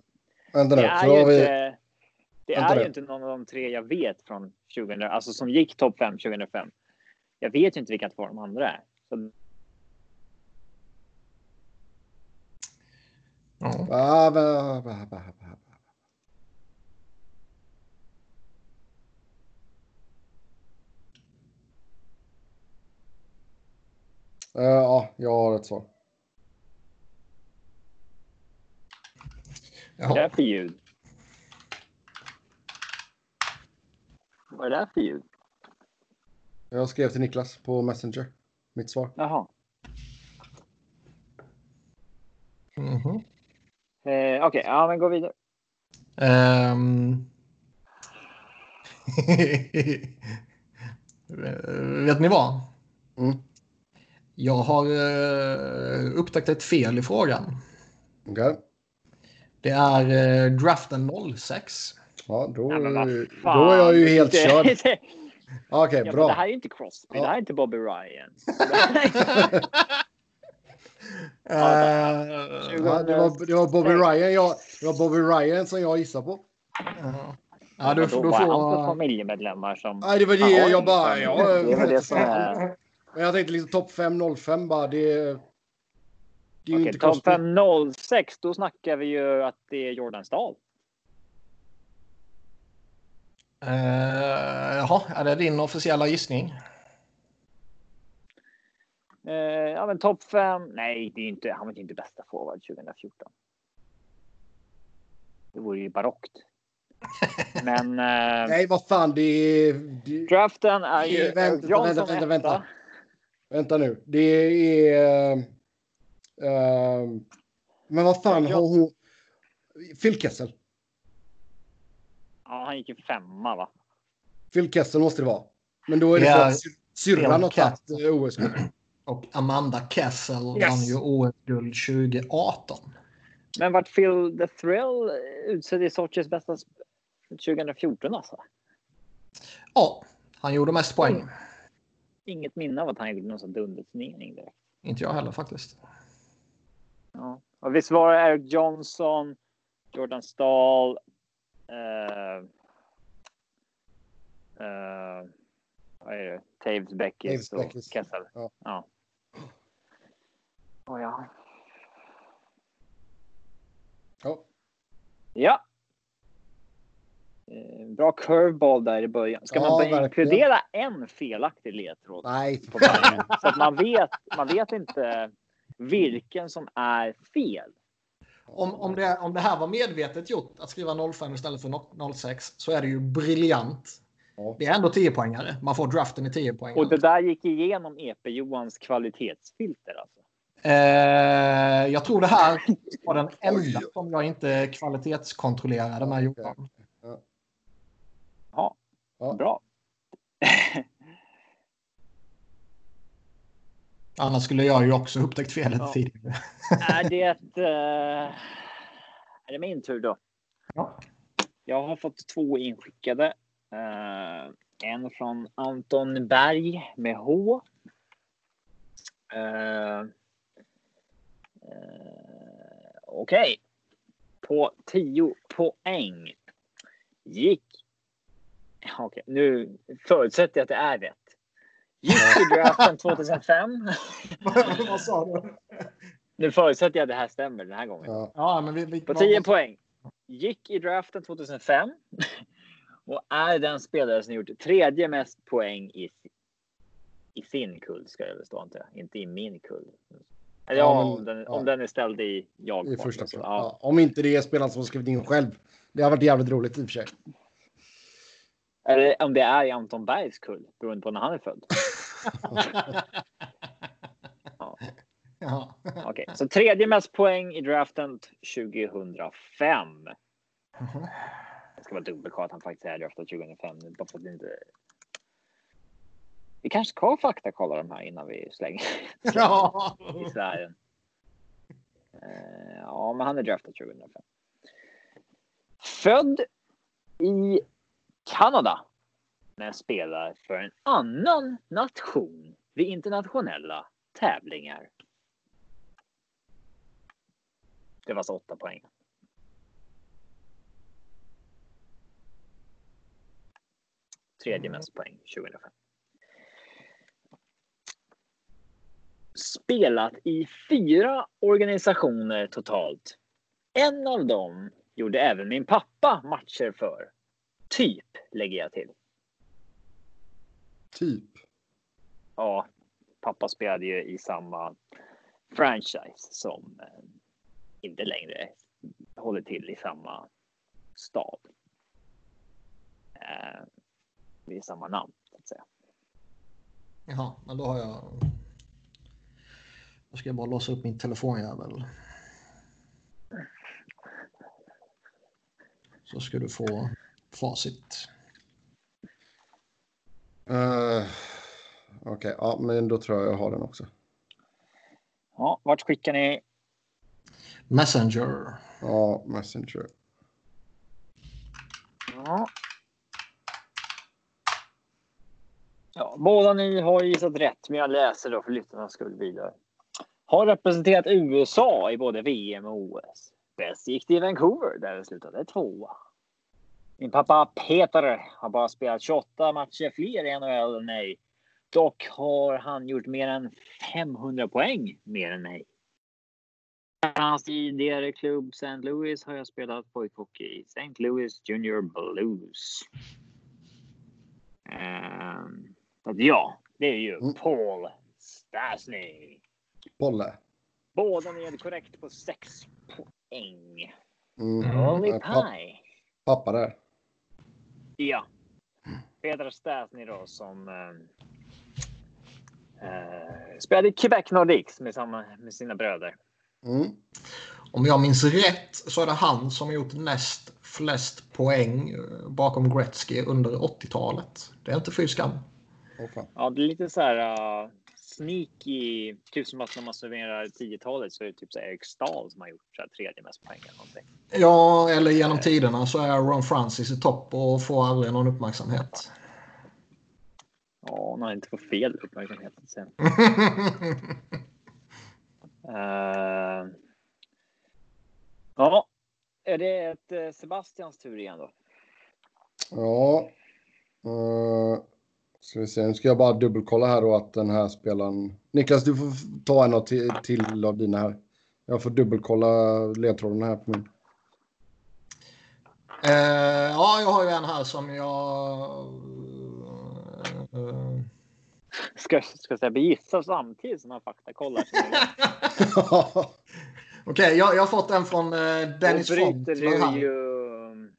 Vänta nu. Det är ju vi... inte, det Vänta är nu. ju inte någon av de tre jag vet från 2000, alltså som gick topp 5 2005. Jag vet ju inte vilka två de andra är. Så Ja. Eh, ja, jag har ett svar. vad är det för ljud? Vad är det för ljud? Jag skrev till Niklas på Messenger. Mitt svar. Jaha. Mhm. Eh, Okej, ja men gå vidare. Ehm. Vet ni vad? Mm. Jag har eh, upptäckt ett fel i frågan. Okej. Det är eh, draften 06. Ja, då, Nej, då är jag ju helt Det- körd. det- Okej, ja, men bra. det här är inte Crosby, Ja. det här är inte Bobby Ryan. Eh, Ja, det, var, det var Bobby Ryan. Jag, det var Bobby Ryan som jag gissade på. ja. Ja, du, då du var han får... familjemedlemmar som... Nej, det var det jag bara... Ja, Det var det som är... Men jag tänkte liksom topp 5, 05 bara. Det, det är ju Okej, inte topp Crosby. 506, då snackar vi ju att det är Jordan Stahl. Uh, jaha, är det din officiella gissning? Eh, ja, men topp 5. Nej, det är inte, han var inte bästa forward 2014. Det vore ju barockt. Men eh, Nej, vad fan. Det är... Det, draften är ju Vänta, vänta, vänta, vänta. Vänta nu. Det är... eh, men vad fan har hon... Phil Kessel. Ja, han gick ju femma va? Phil Kessel måste det vara. Men då är det Ja, för att sy- syrran har tagit eh, OS. Och Amanda Kessel Yes. vann ju OS-guld 2018. Men vart Phil the Thrill utsedd i Sochis bästa sp- 2014 alltså? Ja, han gjorde mest poäng. Inget minne av att han gjorde någon sån dunderturnering direkt. Inte jag heller faktiskt. Ja. Och visst var det Eric Johnson, Jordan Stahl, eh, eh, vad är det? Taves Beckis och. Kessel. Ja. Ja. Oh, ja. Ja. Ja. Eh, Bra curveball där i början. Ska Ja, man verkligen. inkludera en felaktig ledtråd? Nej, på varje? Så att man vet, man vet inte vilken som är fel. Om, om, det, om det här var medvetet gjort, att skriva 05 istället för no- 06, så är det ju briljant. Ja. Det är ändå 10-poängare. Man får draften i 10 poäng. Och det där gick igenom EP Johans kvalitetsfilter alltså. Eh, jag tror det här var den enda som jag inte kvalitetskontrollerade med. Johan. Ja, Ja. bra. Annars skulle jag ju också upptäckt felet Ja. tidigare. Är det, eh, är det min tur då? Ja. Jag har fått två inskickade. Eh, en från Anton Berg med H. Eh, Okej. På 10 poäng gick... Okej, nu förutsätter jag att det är rätt. Gick i draften 2005. Vad sa du? Nu förutsätter jag att det här stämmer den här gången. Ja. Ja, men vi, vi, På 10 poäng. Gick i draften 2005. Och är den spelare som gjort tredje mest poäng i, i sin kull, ska jag väl stå inte. Inte i min kull. Eller ja, men- om, den, ja. om den är ställd i jag. I första så, ja. ja. Om inte det är spelaren som har skrivit in själv. Det har varit jävligt roligt i och för sig. Eller om det är i Anton Bergs kull, beroende på när han är född. Ja. Okej, så tredje mest poäng i draften 2005. Det ska vara dubbelkoll att han faktiskt är draftad 2005. nu, Bara för att det inte... Vi kanske ska faktakolla de här innan vi slänger ja. i sfären. Eh, Ja, men han är draftad 2005. Född i Kanada men spelar för en annan nation vid internationella tävlingar. Det var alltså åtta poäng. Tredje mm. mest poäng 2005. Spelat i fyra organisationer totalt. En av dem gjorde även min pappa matcher för Typ, lägger jag till. Typ. Ja, pappa spelade ju i samma franchise som eh, inte längre håller till i samma stad. Eh, det är samma namn, så att säga. Jaha, men då har jag... Då ska jag bara låsa upp min telefonjävel. Så ska du få facit. Uh, Okej, ja, men då tror jag jag har den också. Ja, vart skickar ni? Messenger. Ja, Messenger. Ja. Ja, båda ni har gissat rätt, men jag läser då för lyssnarnas skull vidare. Har representerat USA i både VM och OS. Bäst gick det i Vancouver där det slutade tvåa. Min pappa Peter har bara spelat 28 matcher fler i NHL än mig. Dock har han gjort mer än 500 poäng mer än mig. Hans tidigare klubb St. Louis har jag spelat pojkhockey i St. Louis Junior Blues. Att ja, det är ju Mm. Paul Stastny. Bolle. Båda är korrekt på 6 poäng. Mm. Pa- pie. pappa där. Ja. Peter Stastny då som eh, eh, spelade i Quebec Nordics med, samma, med sina bröder. Mm. Om jag minns rätt så är det han som har gjort näst flest poäng eh, bakom Gretzky under 80-talet. Det är inte fy skam. Ja, det är lite så här uh, sneaky. Typ som att när man serverar 10-talet så är det typ så Erik Stahl som har gjort så här tredje mest poäng eller någonting. Ja, eller genom tiderna så är Ron Francis i topp och får aldrig någon uppmärksamhet. Ja, han inte får fel uppmärksamhet. Sen. Uh, ja, är det ett eh, Sebastians tur igen då? Ja. Uh, ska vi se, nu ska jag bara dubbelkolla här då att den här spelaren... Niklas, du får ta en av till, till av dina här. Jag får dubbelkolla ledtrådarna här på min. Eh, ja, jag har ju en här som jag... eh, Ska, ska jag säga gissa samtidigt som han faktakollar? Okej, jag, jag har fått en från eh, Dennis Då Font. bryter du ju...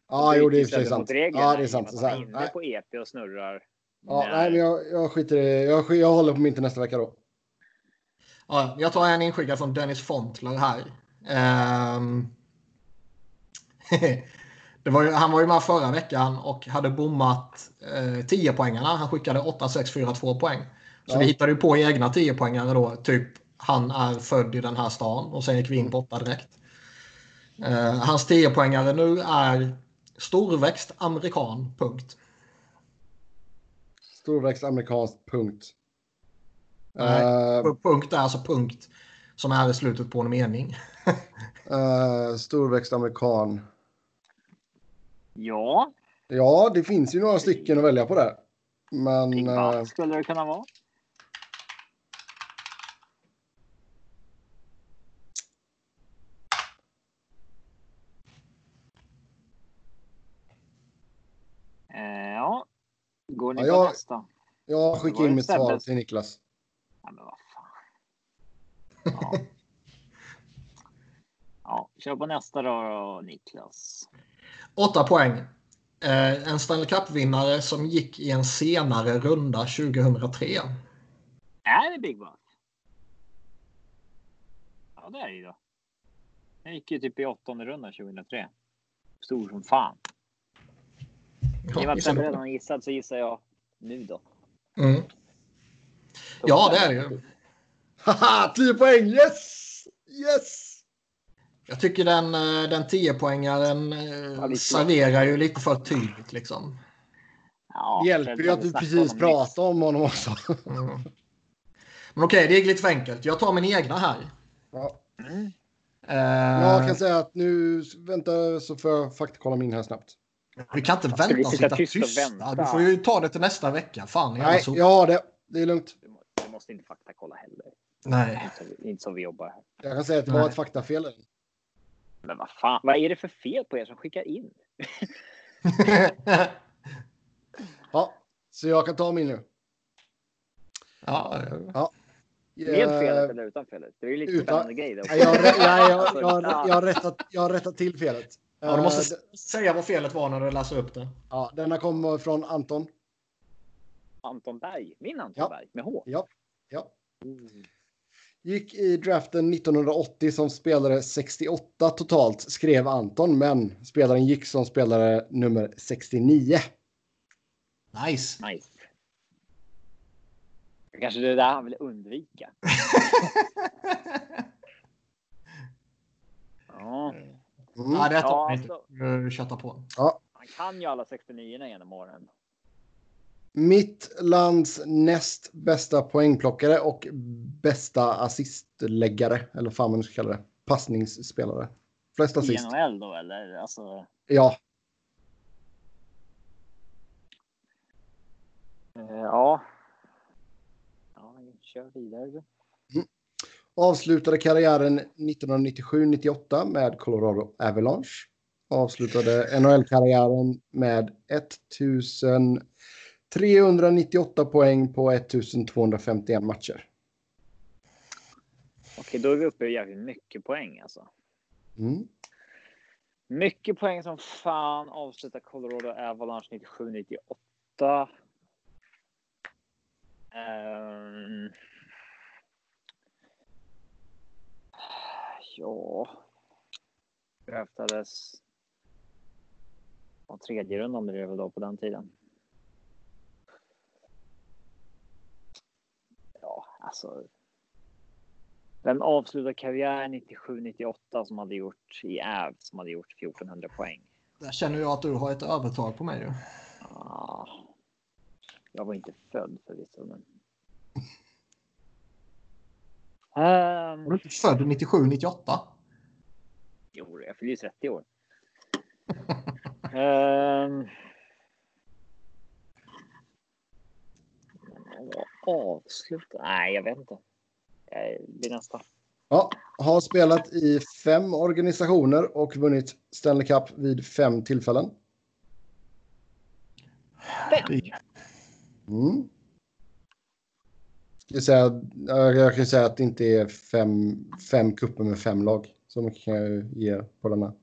Ja, jo, det är i och för sig sant. Ja, det är sant, här, är inne nej. på EP och snurrar. Ja, nej, men jag, jag skiter i. Jag, jag håller på min till nästa vecka då. Ja, jag tar en inskickad från Dennis Fontler här. Det var ju, han var ju med förra veckan och hade bommat eh, 10 poängarna. Han skickade 8, 6, 4, 2 poäng. Så Ja. vi hittade ju på egna 10 poängare då. Typ han är född i den här stan och sen gick vi in på 8 direkt. Eh, hans 10 poängare nu är storväxt amerikan. Punkt. Storväxt amerikanskt, punkt. Nej. Eh, Punkt är alltså punkt som är i slutet på en mening. eh, storväxt amerikan. Ja, Ja, det finns ju några stycken att välja på där. Men... vad skulle det kunna vara? Eh, ja, går ni Ja, jag- nästa? jag skickar in mitt svar till Niklas. Ja, men vad fan. Ja. ja, kör på nästa då, Niklas. 8 poäng. Eh, en Stanley Cup-vinnare som gick i en senare runda 2003. Är det Big Buck? Ja, det är det ju då. Jag gick ju typ i åttonde rundan 2003. Stor som fan. Du på redan gissat så gissar jag nu då. Mm. Ja, det är det ju. Haha, 10 poäng! Yes! Yes! Jag tycker den, eh, den 10-poängaren Ja, eh, lite. serverar ju lite för tydligt liksom. Ja, Det hjälper ju att vi precis pratade om honom också. Mm. Men okej, det gick lite för enkelt. Jag tar min egna här. Ja. Mm. Eh, Jag kan säga att nu, vänta så får jag faktakolla min här snabbt. Vi kan inte Ska vi vänta och sitta sitta tyst tysta. vänta? Du får ju ta det till nästa vecka. Fan, Nej, sop. jag har det. Det är lugnt. Du må- Du måste inte faktakolla heller. Nej. Inte vi- inte så vi jobbar här. Jag kan säga att det var Nej. ett faktafel. Men vad fan, vad är det för fel på er som skickar in? Ja, så jag kan ta min nu. ja, Med Eh, felet eller utan felet? Det är ju lite utan- spännande grej. det också. Nej, jag, jag, jag, jag, Alltså, jag, ja. jag, har rättat, jag har rättat till felet. Ja, du Eh, måste s- säga vad felet var när du läser upp det. ja, denna kommer från Anton. Anton Berg. Min Anton Ja. Berg med H. Ja, ja. Gick i draften 1980 som spelare 68 totalt, skrev Anton, men spelaren gick som spelare nummer 69. Nice. Nice. Kanske det där han vill undvika. Ja, Mm. Ja, det Ja, alltså- Du Köttar på. han kan ju alla 69 genom åren. Mitt lands näst bästa poängplockare och bästa assistläggare, eller vad fan man ska kalla det. Passningsspelare. Flest I assist. NHL då eller? Alltså, Ja, eh, ja. Ja, kör vidare du. Avslutade karriären 1997-98 med Colorado Avalanche. Avslutade NHL-karriären med 1398 poäng på 1251 matcher. Okej, då är vi uppe i jävligt mycket poäng alltså. Mm. Mycket poäng som fan avslutar Colorado Avalanche 97-98. Ehm. Ja. Draftades. Och tredje rundan blev det väl då på den tiden. Ja, alltså. Vem avslutade karriären 97-98 som hade gjort i Äv som hade gjort 1400 poäng? Där känner jag att du har ett övertag på mig. Ju. Ah, jag var inte född förvisso, men. Um, Var du inte född 97, 98? jo, jag fyller ju 30 år. um, avsluta? Nej, jag vet inte. Jag blir nästa. Ja, har spelat i fem organisationer och vunnit Stanley Cup vid fem tillfällen. Fem? Mm. Jag, säga, ja, jag kan säga att det inte är fem, fem kupper med fem lag. Så mycket kan jag ge på denna.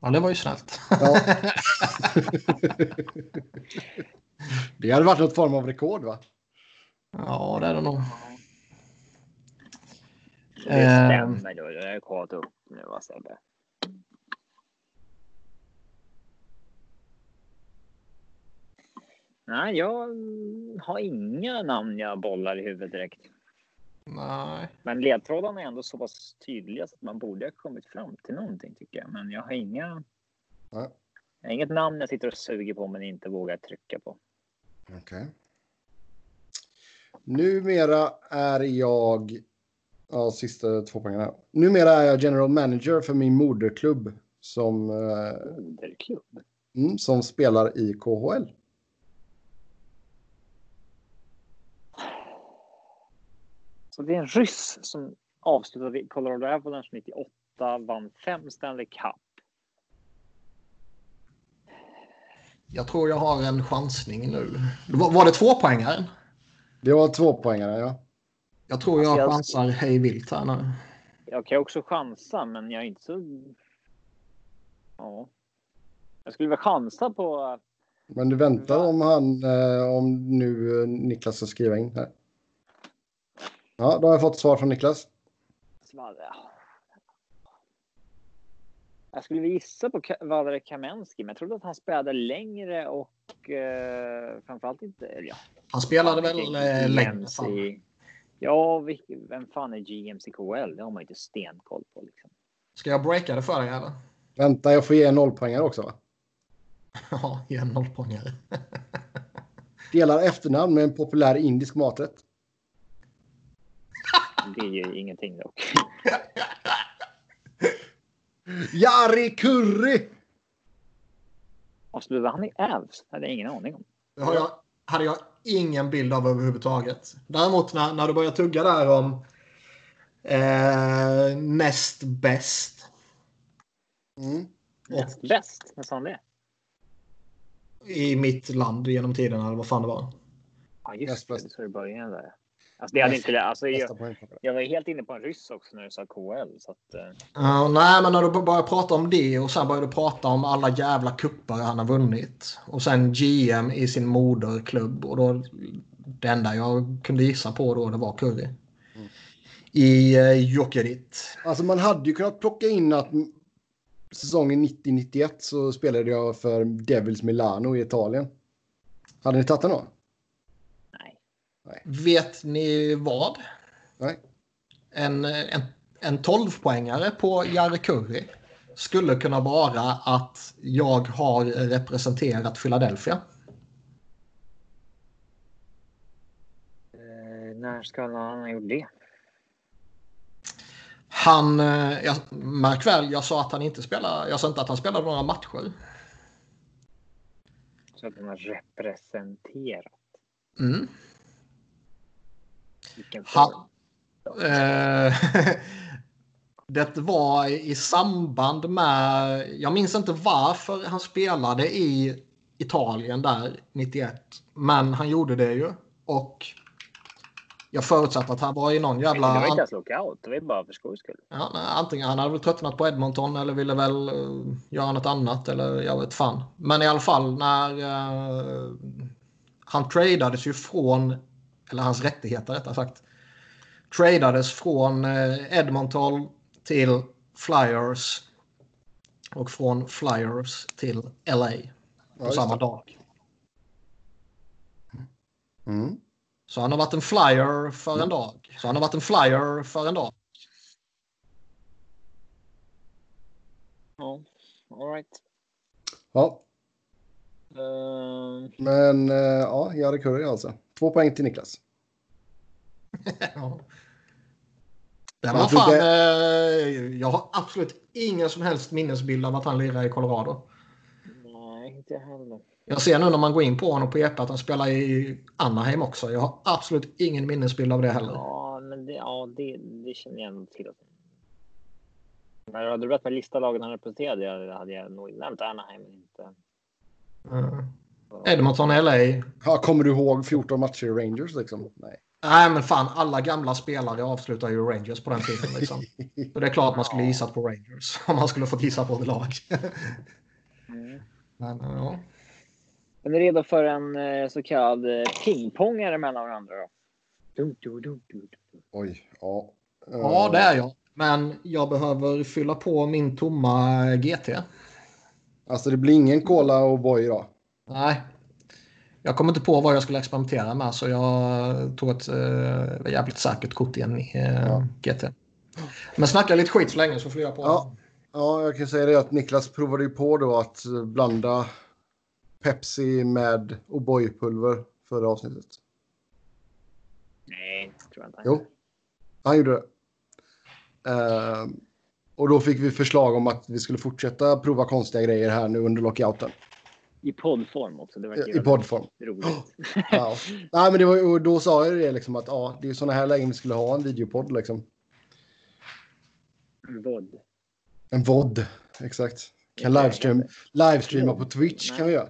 Ja, det var ju snällt. Ja. det hade varit något form av rekord va? ja, det är det nog. Det Ehm. stämmer. Jag har kollat upp nu vad Sebbe. Nej, jag har inga namn jag bollar i huvudet direkt. Nej. Men ledtrådarna är ändå så pass tydliga så att man borde ha kommit fram till någonting tycker jag. Men jag har inga. Nej. Jag har inget namn jag sitter och suger på men inte vågar trycka på. Okej. Numera är jag... Ja, sista två poängen. Numera är jag general manager för min moderklubb som, eh, Moderklubb. mm, som spelar i KHL. Så det är en ryss som avslutade Colorado Avalanche 98, vann fem Stanley Cup. Jag tror jag har en chansning nu. Var, var det två poängaren? Det var två poängare, ja. Jag tror jag Jag- chansar hej vilt här nu. Jag kan också chansa, men jag är inte så... Ja. Jag skulle väl chansa på... Men du väntar om han, eh, om nu eh, Niklas ska skriva in här. Ja, då har jag fått svar från Niklas. Jag skulle gissa på Ka- Valeri Kamensky, men jag trodde att han spelade längre och eh, framförallt inte... eller Ja, Han spelade väl eh, längre Ja, vem fan är GMs i KHL? Det har man inte stenkoll på. Liksom. Ska jag breaka det för dig eller? Vänta, jag får ge en nollpoängare också va? Ja, ge en nollpoängare. Delar efternamn med en populär indisk maträtt. Det är ju ingenting dock. Jari Curry! Avslutade han i? Det hade jag ingen aning om. Det har jag, hade jag ingen bild av överhuvudtaget. Däremot när, när du börjar tugga där om eh, näst bäst. Mm. Näst bäst? När sa han det? I mitt land genom tiden eller vad fan det var. Ja, just Näst det. bäst. Så i början där. Alltså, det hade inte det. Alltså, jag, jag var helt inne på en ryss också när du sa KL. Så att, Ja, nej, men när du börjar prata om det och sen börjar du prata om alla jävla kuppar han har vunnit. Och sen GM i sin moderklubb. Och då, det enda jag kunde gissa på då det var Curry. I eh, Jokerit. Alltså man hade ju kunnat plocka in att säsongen 90-91 så spelade jag för Devils Milano i Italien. Hade ni tagit den då? Nej. Vet ni vad? Nej. En, en, en 12-poängare på Jari Curry skulle kunna vara att jag har representerat Philadelphia. Eh, när ska han ha gjort det? Han, eh, jag, märk väl, jag sa att han inte spelar, jag sa inte att han spelade några matcher. Så att han har representerat. Mm. Form. eh, det var i samband med, jag minns inte varför han spelade i Italien där 91. Men han gjorde det ju. Och jag förutsatte att han var i någon jävla... Det var inte ens lockout. Det var bara för skojs skull. Ja, nej, antingen han hade väl tröttnat på Edmonton eller ville väl uh, göra något annat eller jag vet fan. Men i alla fall när uh, han tradades ju från, eller hans rättigheter rättare sagt, tradades från uh, Edmonton till Flyers och från Flyers till LA på just samma det. dag. Mm. Så han har varit en flyer för en dag. Så han har varit en flyer för en dag. Ja, all right. Ja, Eh, men eh, ja, Jari Kurri alltså. Två poäng till Niklas. Ja. Ja, var fan, det- eh, jag har absolut ingen som helst minnesbild av att han lirar i Colorado. nej, inte heller. Jag ser nu när man går in på honom på EP att han spelar i Anaheim också. Jag har absolut ingen minnesbild av det heller. Ja, men det, ja, det, det känner jag ändå till. Du hade börjat med lista lagen han representerade jag, hade jag nog nämnt Anaheim. men Inte. Mm. Edmonton, LA. Ja, kommer du ihåg 14 matcher i Rangers liksom? Nej. Nej men fan, alla gamla spelare avslutar ju Rangers på den tiden. Liksom. Så det är klart man skulle gissat på Rangers om man skulle fått gissa på ett lag. Mm. men, ja. Är ni redo för en eh, så kallad eh, pingpongare mellan varandra? Då? Dum, dum, dum, dum, dum. Oj, ja. ja, det är jag. Men jag behöver fylla på min tomma GT. Alltså det blir ingen Cola och Boy idag. Nej. Jag kom inte på vad jag skulle experimentera med så jag tog ett äh, jävligt säkert kort igen i Ja. GT. Men snacka lite skit så länge så får jag på. Ja. Ja, jag kan säga det att Niklas provade ju på då att eh, blanda Pepsi med O'boy-pulver förra avsnittet. Nej, det tror jag inte. Jo, han gjorde det. Ehm, och då fick vi förslag om att vi skulle fortsätta prova konstiga grejer här nu under lockouten. I poddform också. Det verkar I poddform. roligt. Ja. Nej, men det var, och då sa jag det liksom att ja, det är sådana här lägen vi skulle ha en videopodd liksom. Vod. En VOD, exakt. Kan livestream, livestreama på Twitch Nej. kan vi göra.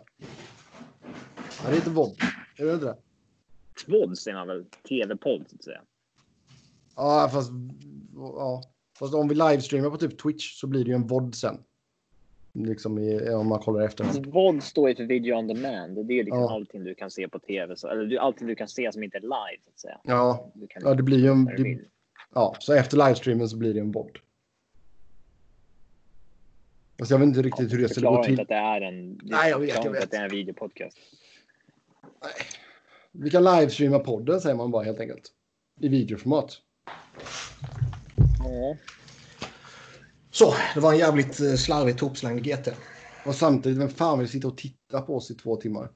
Ja, det är inte VOD. Är det inte det? Tvåd säger man väl? Tv-podd så att säga. Ja, fast, ja. fast om vi livestreamar på typ Twitch så blir det ju en VOD sen. Liksom i, om man kollar efter. VOD står ju för video on demand. Det är ju liksom Ja. allting du kan se på tv. Så, eller det allting du kan se som inte är live så att säga. Ja, kan ja, det blir ju en... Det, ja, så efter livestreamen så blir det en VOD. Fast jag vet inte riktigt hur det skulle gå inte till. att det är en. Nej, jag vet, jag inte vet. att det är en videopodcast. Vi kan livestreama podden säger man bara helt enkelt. I videoformat. Ja. Så, det var en jävligt eh, slarvigt hopslängd GT. Och samtidigt, vem fan vill sitta och titta på oss i två timmar?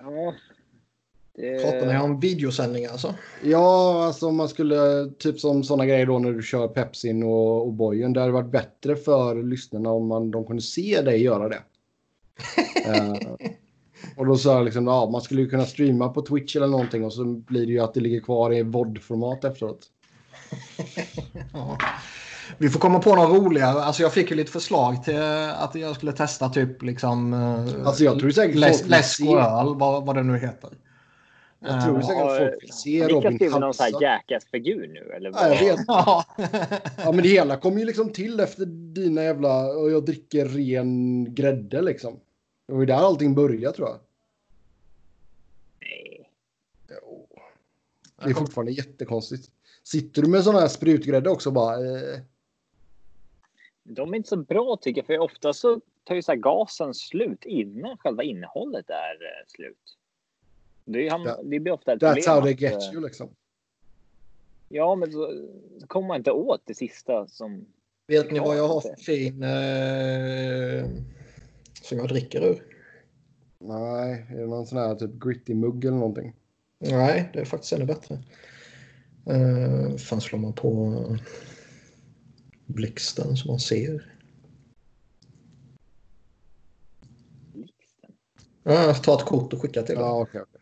ja. Det... Pratar ni om videosändningar alltså? Ja, alltså om man skulle, typ som sådana grejer då när du kör Pepsin och, och bojen. Det hade varit bättre för lyssnarna om man, de kunde se dig göra det. Eh, och då sa jag liksom, ja, man skulle ju kunna streama på Twitch eller någonting och så blir det ju att det ligger kvar i VOD-format efteråt. Ja. Vi får komma på något roligare. Alltså jag fick ju lite förslag till att jag skulle testa typ liksom... eh, Alltså jag tror säkert läs, läsk och öl, vad, vad det nu heter. Jag tror Eh, säkert att folk vill se Har Niklas Robin skrivit någon sån här. Jackass-figur nu? Eller Ja, jag vet. Ja. Ja, men det hela kom ju liksom till efter dina jävla... Och jag dricker ren grädde liksom. Det var ju där allting började tror jag. Nej. Det är fortfarande jättekonstigt. Sitter du med sån här sprutgrädde också bara... Eh, De är inte så bra tycker jag, för ofta så tar ju så här gasen slut innan själva innehållet är eh, slut. Det, är, det blir ofta ett that's problem how they att, get eh, you liksom. Ja, men så, så kommer man inte åt det sista som... Vet ni vad jag har för fin eh, som jag dricker ur? Nej, är det någon sån här typ gritty mugg eller någonting? Nej, det är faktiskt ännu bättre. Uh, fan slår man på blixten så man ser? Blixten. Ja, ta ett kort och skicka till dig. Ja, okej. okej.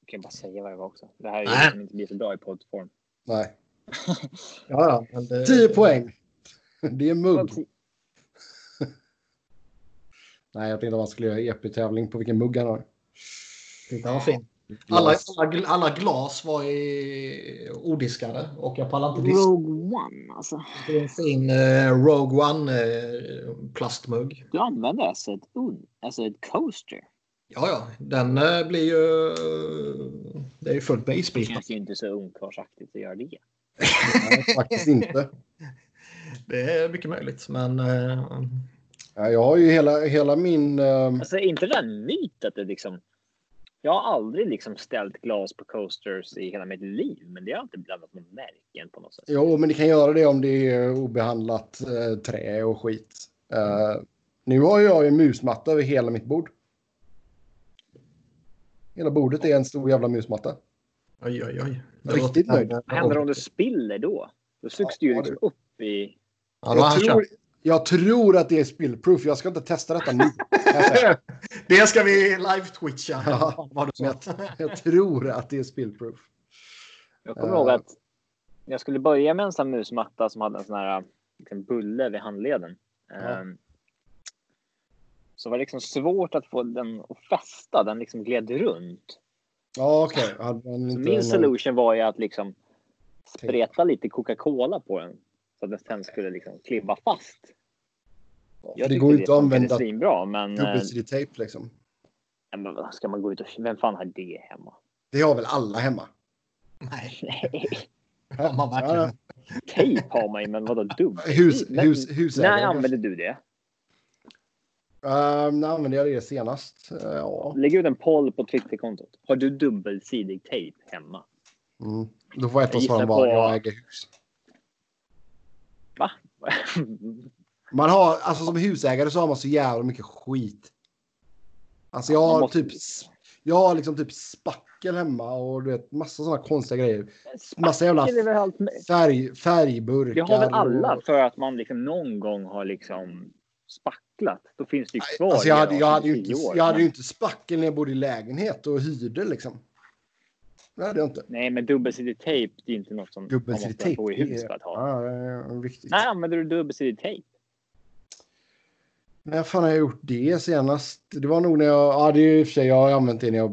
Jag kan bara säga vad det var också. Det här är ju som inte blir så bra i poddform. Nej. Ja, ja, men det... 10 poäng. Det är mugg. Nej, jag tänkte att man skulle göra EP-tävling på vilken mugg han har. Titta vad fin. Alla, alla, alla glas var i odiskade och jag pallar inte diska. Rogue One alltså. Det är en fin eh, Rogue One eh, plastmugg. Du använder alltså ett, un, alltså ett coaster. Ja, ja, den eh, blir ju... Det är ju fullt med Det isbitar. känns ju inte så ungkarlsaktigt att göra det. Nej, faktiskt inte. Det är mycket möjligt, men... Eh, Ja, jag har ju hela, hela min... eh, Alltså är inte det en myt att det liksom... Jag har aldrig liksom ställt glas på coasters i hela mitt liv, men det har inte blandat med märken på något sätt. Jo, men det kan göra det om det är obehandlat eh, trä och skit. Eh, nu har jag ju en musmatta över hela mitt bord. Hela bordet är en stor jävla musmatta. oj, oj, oj. Riktigt nöjd. Vad händer om du spiller då? Då sugs det ju Ja, liksom upp i... Ja, Jag tror. Jag tror att det är spillproof. Jag ska inte testa detta nu. Det ska vi live-twitcha. Ja. Vet. Jag tror att det är spillproof. Jag kommer ihåg att jag skulle börja med en sån här musmatta som hade en sån här liksom, bulle vid handleden. Ja. Ehm, Så var det liksom svårt att få den att fästa. Den liksom gled runt. Ja, okej. Inte min solution var ju att liksom spreta lite Coca-Cola på den. Så att den sen skulle liksom klibba fast. Ja, Jag det går ju inte att använda svinbra, men, eh, dubbel-CD-tape liksom. men vad ska man gå ut och... Vem fan har det hemma? Det har väl alla hemma? Nej, Nej, har man verkligen. tejp har man ju, men vadå dubbel? Hus, hus, husägare. När använde du det? Uh, när använde jag det senast? Eh, ja. Lägg ut en poll på Twitterkontot. Har du dubbelsidig tejp hemma? Mm. Då får ett av svaren vara jag äger hus. Man har, alltså som husägare så har man så jävla mycket skit. Alltså jag har måste- typ, jag har liksom typ spackel hemma och du vet massa sådana konstiga grejer. Massa jävla färg, färgburkar. Det har väl alla och- för att man liksom någon gång har liksom spacklat. Då finns det ju kvar. Alltså jag hade, i jag hade ju inte, år. jag hade ju Men- inte spackel när jag bodde i lägenhet och hyrde liksom. Det hade jag inte. Nej, men dubbelsidig tejp det är inte något som man måste bo i det hus är- för att ha. Ja, det är viktigt. När använder du dubbelsidig tejp? När fan har jag gjort det senast? Det var nog när jag... Ja, det är ju i och för sig. Jag har använt det när jag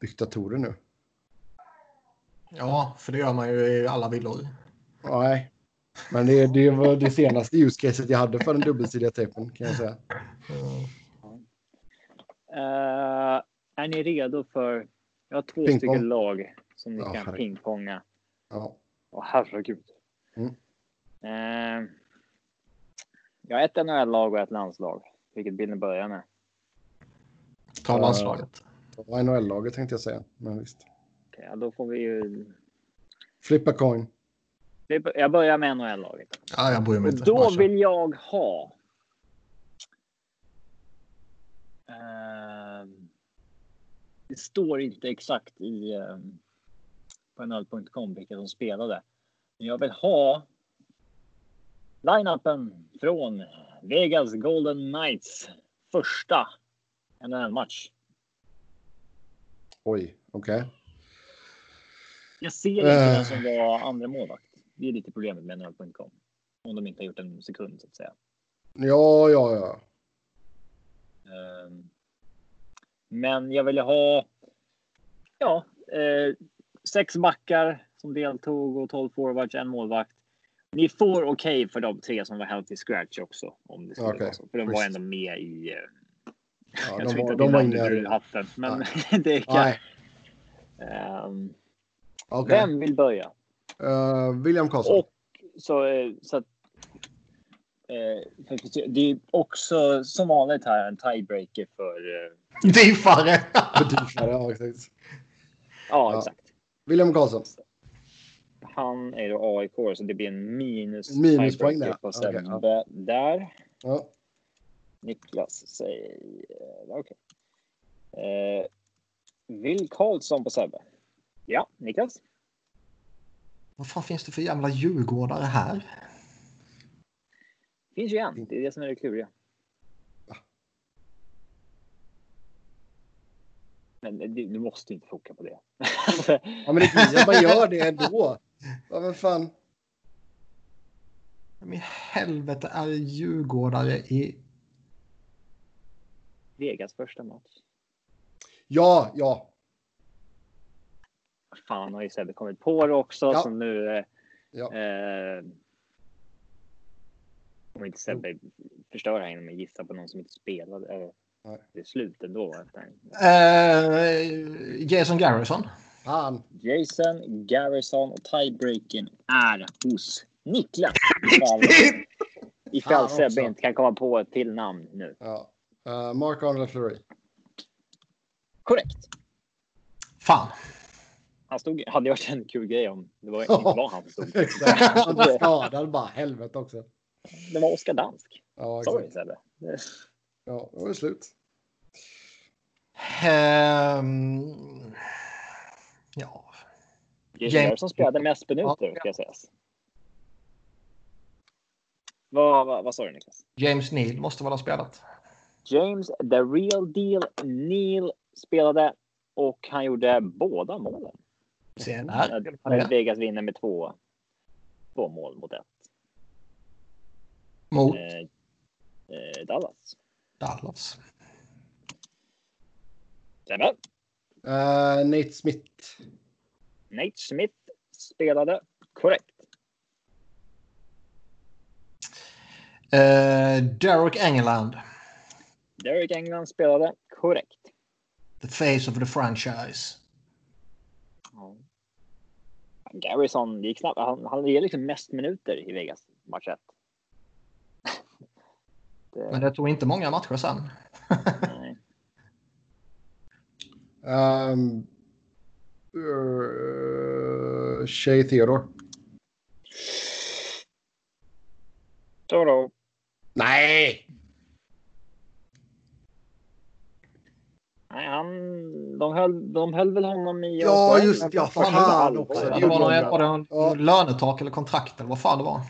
byggt datorer nu. Ja, för det gör man ju i alla villor. Nej. Men det, det var det senaste use caset jag hade för den dubbelsidiga tejpen kan jag säga. Eh, är ni redo för... Jag har två stycken lag som ni Ja, kan herregud. pingponga. Ja. Åh herregud. Mm. Eh, jag har ett NHL-lag och ett landslag. Vilket vill ni börja med? Ta landslaget. Det var NHL-laget tänkte jag säga. Men visst. Okej, ja, då får vi ju... Flippa coin. Jag börjar med NHL-laget. Ja, jag bryr mig Och inte. då vill jag ha... Ehm, det står inte exakt i um, på NHL.com vilka som spelade. Men jag vill ha line-upen från Vegas Golden Knights första NHL-match. Oj, okej. Jag ser inte Eh. vem som var andra målvakt. Det är lite problemet med NHL.com. Om de inte har gjort en sekund så att säga. Ja, ja, ja. Ehm, Men jag ville ha ja, eh, sex backar som deltog och 12 forwards, en målvakt. Ni får okej för de tre som var healthy scratch också. Om det skulle vara så. För de var ändå med i... eh, ja jag de, tror var, inte de att var det inne i... hatten. Men det kan. Nej, Ehm, okej. Vem vill börja? Eh, William Karlsson. Och så, eh, så att, eh, det är också som vanligt här en tiebreaker för... Eh, Diffare! Ja, exakt. Ja. exakt. William Karlsson. Han är då AIK så det blir en minus. Minuspoäng där. På Okej, Sebbe där. Ja. Niklas säger... Okej. Eh, Will Karlsson på Sebbe. Ja, Niklas. Vad fan finns det för jävla djurgårdare här? Finns ju en. Det är det som är det kluriga. Men du, du måste inte foka på det. ja, men det är att man gör det ändå. Ja, men fan. Vem i helvete är djurgårdare i... Vegas första match. Ja, ja. Fan har ju Sebbe kommit på det också. Ja. Så nu... Eh, ja. eh, om inte Sebbe förstör här genom att gissa på någon som inte spelade. Det är slut ändå. Eh, Jason Garrison. Fan. Jason Garrison och tiebreaken är hos Niklas. Ifall, Sebbe inte kan komma på ett till namn nu. Ja. Uh, Mark Arnold Fleury. Korrekt. Fan. Han stod, hade varit en kul grej om det var, inte var han som stod. Han är skadad bara. Helvete också. Det var Oskar Dansk. Ja, Sorry. Sebbe. Det- Ja, det var slut. Ehm, ja. James- Garrison spelade mest minuter ska jag sägas. Vad, vad, vad sa du Niklas? James Neal måste väl ha spelat. James the real deal Neil spelade och han gjorde båda målen. Se där. Ja. Vegas vinner med två, två mål mot ett. Mot Eh, eh, Dallas. Dallas. Sebbe. Uh, Nate Smith. Nate Smith spelade korrekt. Eh, Derek Engeland. Derek England spelade korrekt. The face of the franchise. Ja. Garrison det gick snabbt. Han, han ger liksom mest minuter i Vegas match 1. Men det tog inte många matcher sen. Um, uh, Shay Theodore. Då. Nej! Nej, han, de, höll, de höll väl honom i... Ja, just ja, fan, fan också. var- Ja, det var, någon, var det en Ja. lönetak eller kontrakt eller vad fan det var.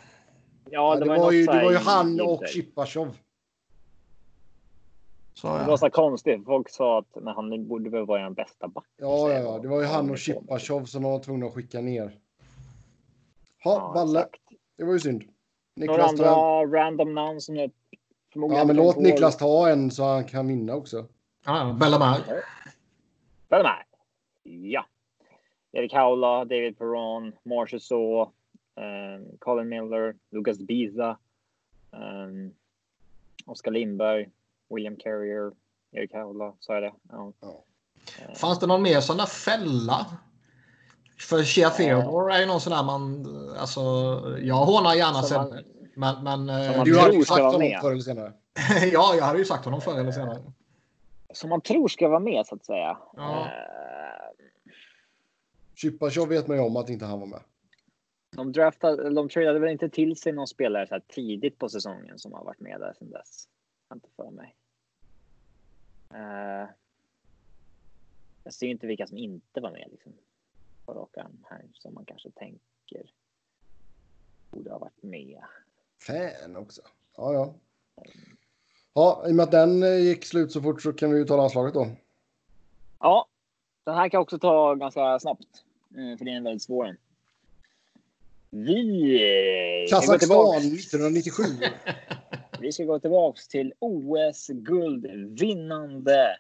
Ja, det, det, var ju, något det var ju han och. Chipachov. Det var så konstigt. Folk sa att men han borde väl vara den bästa backen. Ja, ja, ja. Det var ju han och. Chipachov som de var tvungna att skicka ner. Ha, Ja, Valle. exakt. Det var ju synd. Några Niklas andra tar en. random namn som jag förmodligen Ja, men låt. Niklas ta en så han kan vinna också. Ja, Bellamar. Är Ja. Erik Haula, David Perron, Marshall Saw, um, Colin Miller, Lucas Biza, um, Oskar Lindberg, William Carrier, Erik Haula, sa jag det? Ja. Ja. Eh, Fanns det någon mer sån där fälla? För Shea Theodore är ju någon sån där man... Alltså, jag hånar gärna man- Sebbe. Men... men eh, Du hade ju sagt honom förr eller senare. ja, jag hade ju sagt honom förr eller senare. Som man tror ska vara med så att säga. Ja. Eh, Chipachov vet man ju om att inte han var med. De draftade, de tradade väl inte till sig någon spelare så här tidigt på säsongen som har varit med där sedan dess. Har inte för mig. Eh, jag ser inte vilka som inte var med liksom. På rak arm här som man kanske tänker borde ha varit med. Fan också. Ja, ja. Ja, i och med att den eh, gick slut så fort så kan vi ju ta landslaget då. Ja, den här kan jag också ta ganska snabbt. eh, För det är en väldigt svår en. Vi Kazakstan tillbaks, 1997. vi ska gå tillbaks till OS-guldvinnande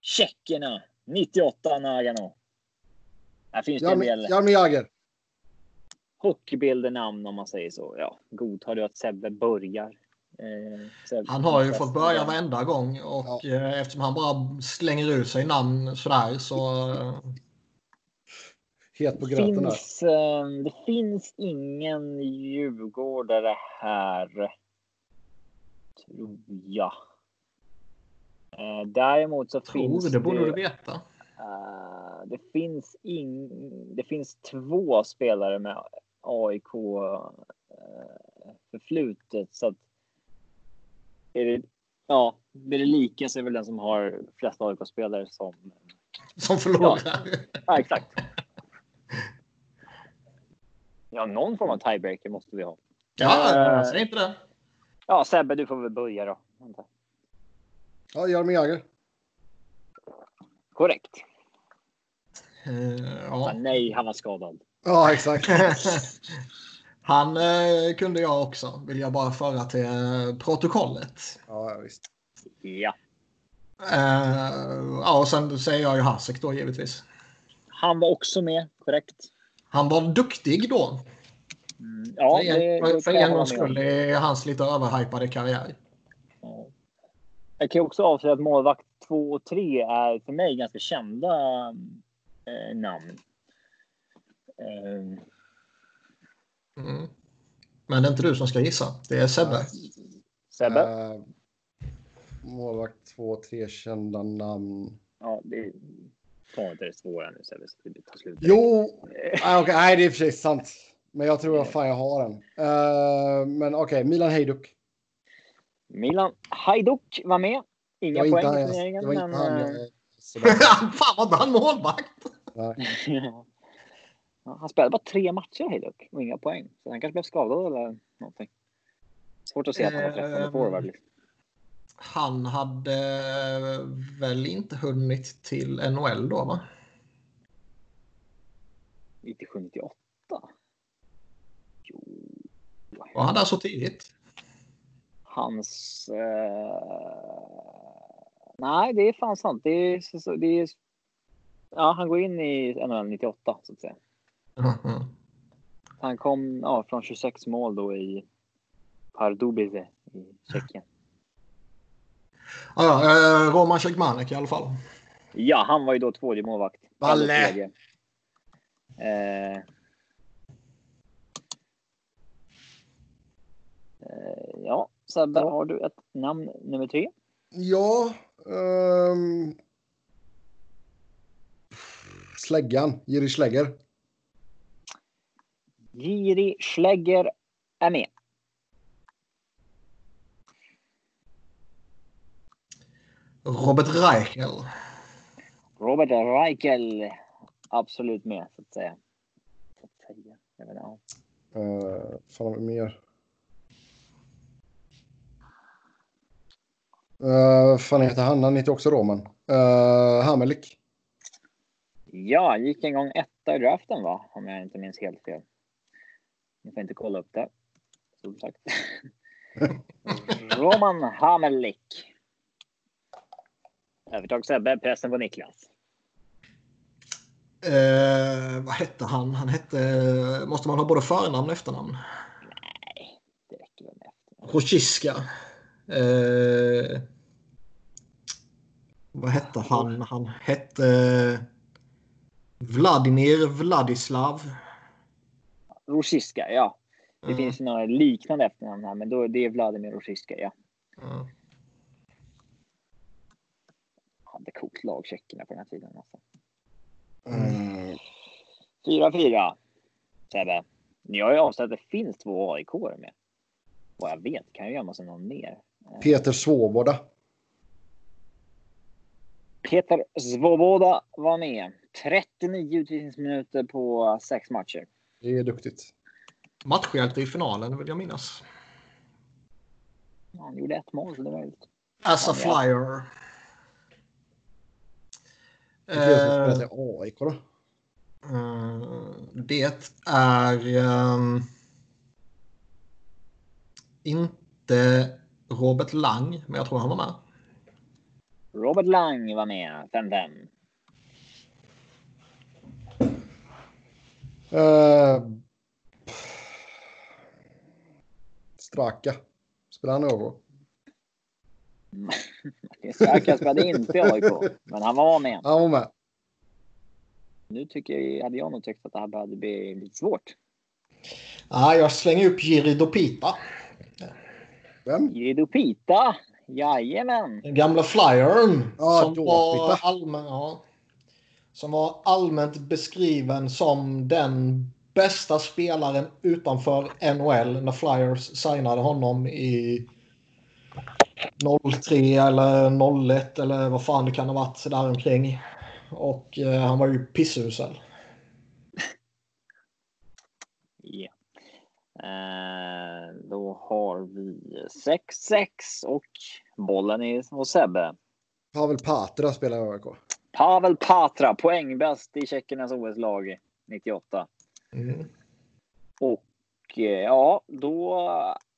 tjeckerna 98 Nagano. Här finns det en del Jaromir Jagr. hockeybilder namn om man säger så. Ja, godtar du att Sebbe börjar? Eh, Sebbe, Han har ju fått börja varenda gång och Ja. eh, eftersom han bara slänger ut sig namn sådär så... Het på gröten där. finns, eh, det finns ingen djurgårdare här. Tror jag. Eh, däremot så Tror finns det borde det, du veta. eh, det finns in, det finns två spelare med AIK eh, förflutet så att är det, ja, blir det lika så är det väl den som har flest AIK-spelare som Som förlorar. Ja, exakt. Ja, någon form av tiebreaker måste vi ha. Ja, Eh, jag säger inte det. Ja, Sebbe, du får väl börja då. Vänta. Ja, Jaromir Jagr. Korrekt. Eh, Ah, ja. nej, han var skadad. Ja, exakt. Han eh, kunde jag också, vill jag bara föra till eh, protokollet. Ja, ja, visst. Ja, Eh, ja, och sen säger jag ju Hasek då givetvis. han var också med. Korrekt. Han var duktig då. Mm, ja, för en, för gångs skull i hans lite överhypade karriär. Ja. Jag kan ju också avslöja att målvakt 2 och 3 är för mig ganska kända eh, namn. Eh, Mm. Men det är inte du som ska gissa. Det är Sebbe. Sebbe? Eh, målvakt två, tre kända namn. Ja, det ta inte det svåra nu så det tar slut. Jo! Ah, okay. Nej, det är i och för sig sant. Men jag tror att fan jag har den. Eh, men okej, Milan Hejduk. Milan Hajduk var med. Inga var poäng i turneringen, Det var inte men... han. eh. Fan vad inte han målvakt! Han spelade bara tre matcher Hajduk och inga poäng. Så han kanske blev skadad eller någonting. Svårt att se att han var träffande Ehm. forward. liksom. Han hade väl inte hunnit till NHL då va? 97, 98. Jo. Var han där så tidigt? Hans... Eh... Nej, det är fan sant. Det är, det är... Ja, han går in i NHL 98 så att säga. Mhm. Han kom ja, från 26 mål då i Pardubice i Tjeckien. Ja, ja, eh, Roman Cegmanek i alla fall. Ja, han var ju då tredje målvakt. Tredje. Eh, eh, ja, Sebbe, Ja. har du ett namn nummer tre? Ja. ehm, Släggan. Jiri Schlegger. Jiri Schlegger är med. Robert Reichel. Robert Reichel absolut med så att säga. Så att säga. Jag vet, inte. Uh, fan mer? Uh, fan heter han? Han heter också Roman. Uh, Hamelik. ja, gick en gång etta i draften va? Om jag inte minns helt fel. Ni får inte kolla upp det. Som sagt. Roman Hamelik. Övertag Sebbe, pressen på Niklas. Eh, vad hette han? Han hette... Måste man ha både förnamn och efternamn? Det räcker väl med efter. Rosiska. Eh, vad hette han? Han hette Vladimir Vladislav. Rosiska, ja. Det Mm. finns några liknande efternamn här, men då, det är Vladimir Rosiska, ja. Ja. Hade coolt lag, tjeckerna på den här tiden. Alltså. Mm. 4-4. Sebbe. Ni har ju avslöjat att det finns två aik med. Vad jag vet kan ju gömma sig någon mer. Peter Svoboda. Peter Svoboda var med. 39 utvisningsminuter på sex matcher. Det är duktigt. Matchhjälte i finalen vill jag minnas. Han gjorde ett mål, så det var ju... As a Ja. flyer. Vilka är det som Eh, spelar AIK då? eh, det är ehm, inte Robert Lang, men jag tror han var med. Robert Lang var med, 5-5. Uh, Straka. Spelar han i Straka spelade inte i AIK, men han var med. Han var med. Nu tycker jag, hade jag nog tyckt att det här började bli lite svårt. Ja, jag slänger upp Jiri Dopita. Vem? Jiddu Pita, jajamän. Den gamla flyern. Ja, som, var allmän, ja, som var allmänt beskriven som den bästa spelaren utanför NHL när Flyers signade honom i 03 eller 01 eller vad fan det kan ha varit där omkring. Och eh, han var ju pissusel. Ja. Eh, då har vi 6-6 och bollen är hos Sebbe. Pavel Patra spelar i AIK. Pavel Patra, poängbäst i Tjeckernas OS-lag 98. Mm. Och eh, ja, då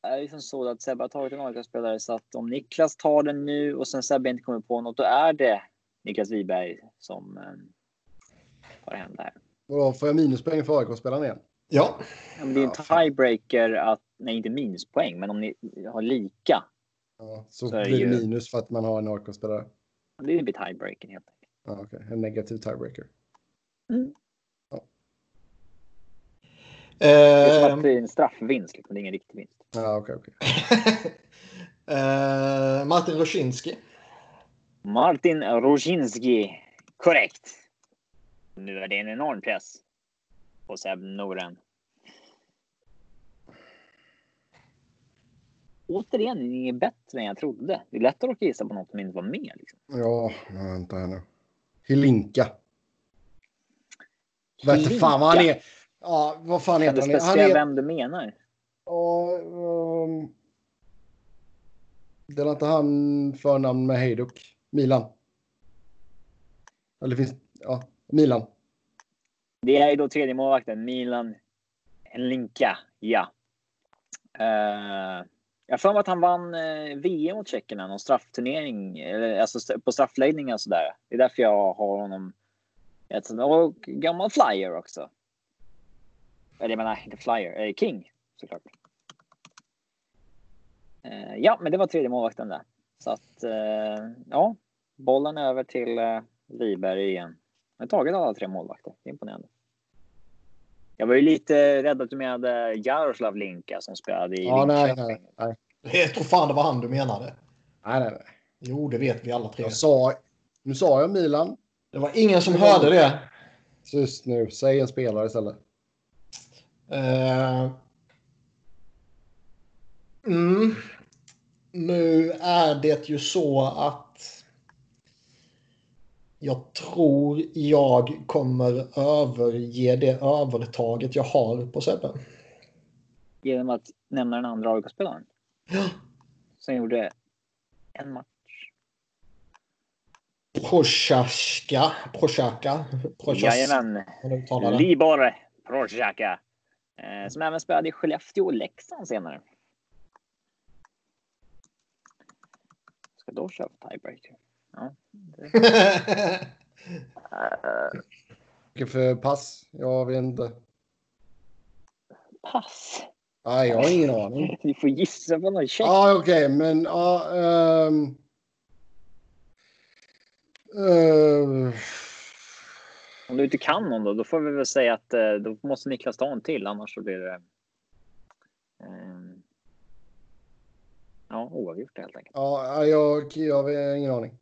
är det som så att Sebbe har tagit en AIK-spelare så att om Niklas tar den nu och sen Sebbe inte kommer på något, då är det Niklas Wiberg som eh, tar hem det här. Vadå, får jag minuspoäng för AIK-spelaren igen? Ja, Ja, men det är en tiebreaker att, nej inte minuspoäng, men om ni har lika, Ja, så, Så är blir det ju- minus för att man har en AIK-spelare. det blir tiebreaker helt enkelt. Ja, okej. En negativ tiebreaker. Det är som att det är en straffvinst, liksom. det är ingen riktig vinst. Ja, okej, okej. eh, Martin Roshinski. Martin Rosinski, korrekt. Nu är det en enorm press på Seb Noren. Återigen, ni är bättre än jag trodde. Det är lättare att gissa på något som inte var med. Liksom. Ja, vänta här nu. Hilinka. Vet inte fan vad han Hilinka. är. Ja, vad fan heter han? Han specificera är... vem du menar? Ja, um... Det inte han förnamn med Hejduk? Milan. Eller finns... Ja, Milan. Det är ju då tredje målvakten, Milan Linka. Ja. Uh, jag har för mig att han vann eh, VM mot Tjeckien någon straffturnering, eller, alltså på straffläggningar och sådär. Det är därför jag har honom. Ett, och gammal flyer också. Eller jag menar, inte flyer, eh, king såklart. Eh, ja, men det var tredje målvakten där. Så att, eh, ja, bollen över till uh, Wiberg igen. Jag har tagit alla tre målvakter. Det är imponerande. Jag var ju lite rädd att du menade Jaroslav Linka som spelade i Ja, nej, nej, nej. Jag tror fan det var han du menade. Nej, nej, nej. Jo, det vet vi alla tre. Jag sa... Nu sa jag Milan. Det var ingen som hörde det. Tyst nu. Säg en spelare istället. Eh, mm. Nu är det ju så att jag tror jag kommer överge det övertaget jag har på Sebbe. Genom att nämna den andra AIK-spelaren. Ja. Som gjorde en match. Prochaska. Prochaka. Prochas- Jajamän. Libor Prochaka. Eh, som även spelade i Skellefteå och Leksand senare. Ska då köra för tiebreaker. Ja. det- Vilket för pass? Jag vet inte. pass. Nej, jag har ingen aning. Vi får gissa på någon check. Ja, okej, men ja. ehm, eh, Om du inte kan någon då, då får vi väl säga att eh, då måste Niklas ta en till, annars så blir det eh, ja, oavgjort helt enkelt. ja, jag, jag har ingen aning.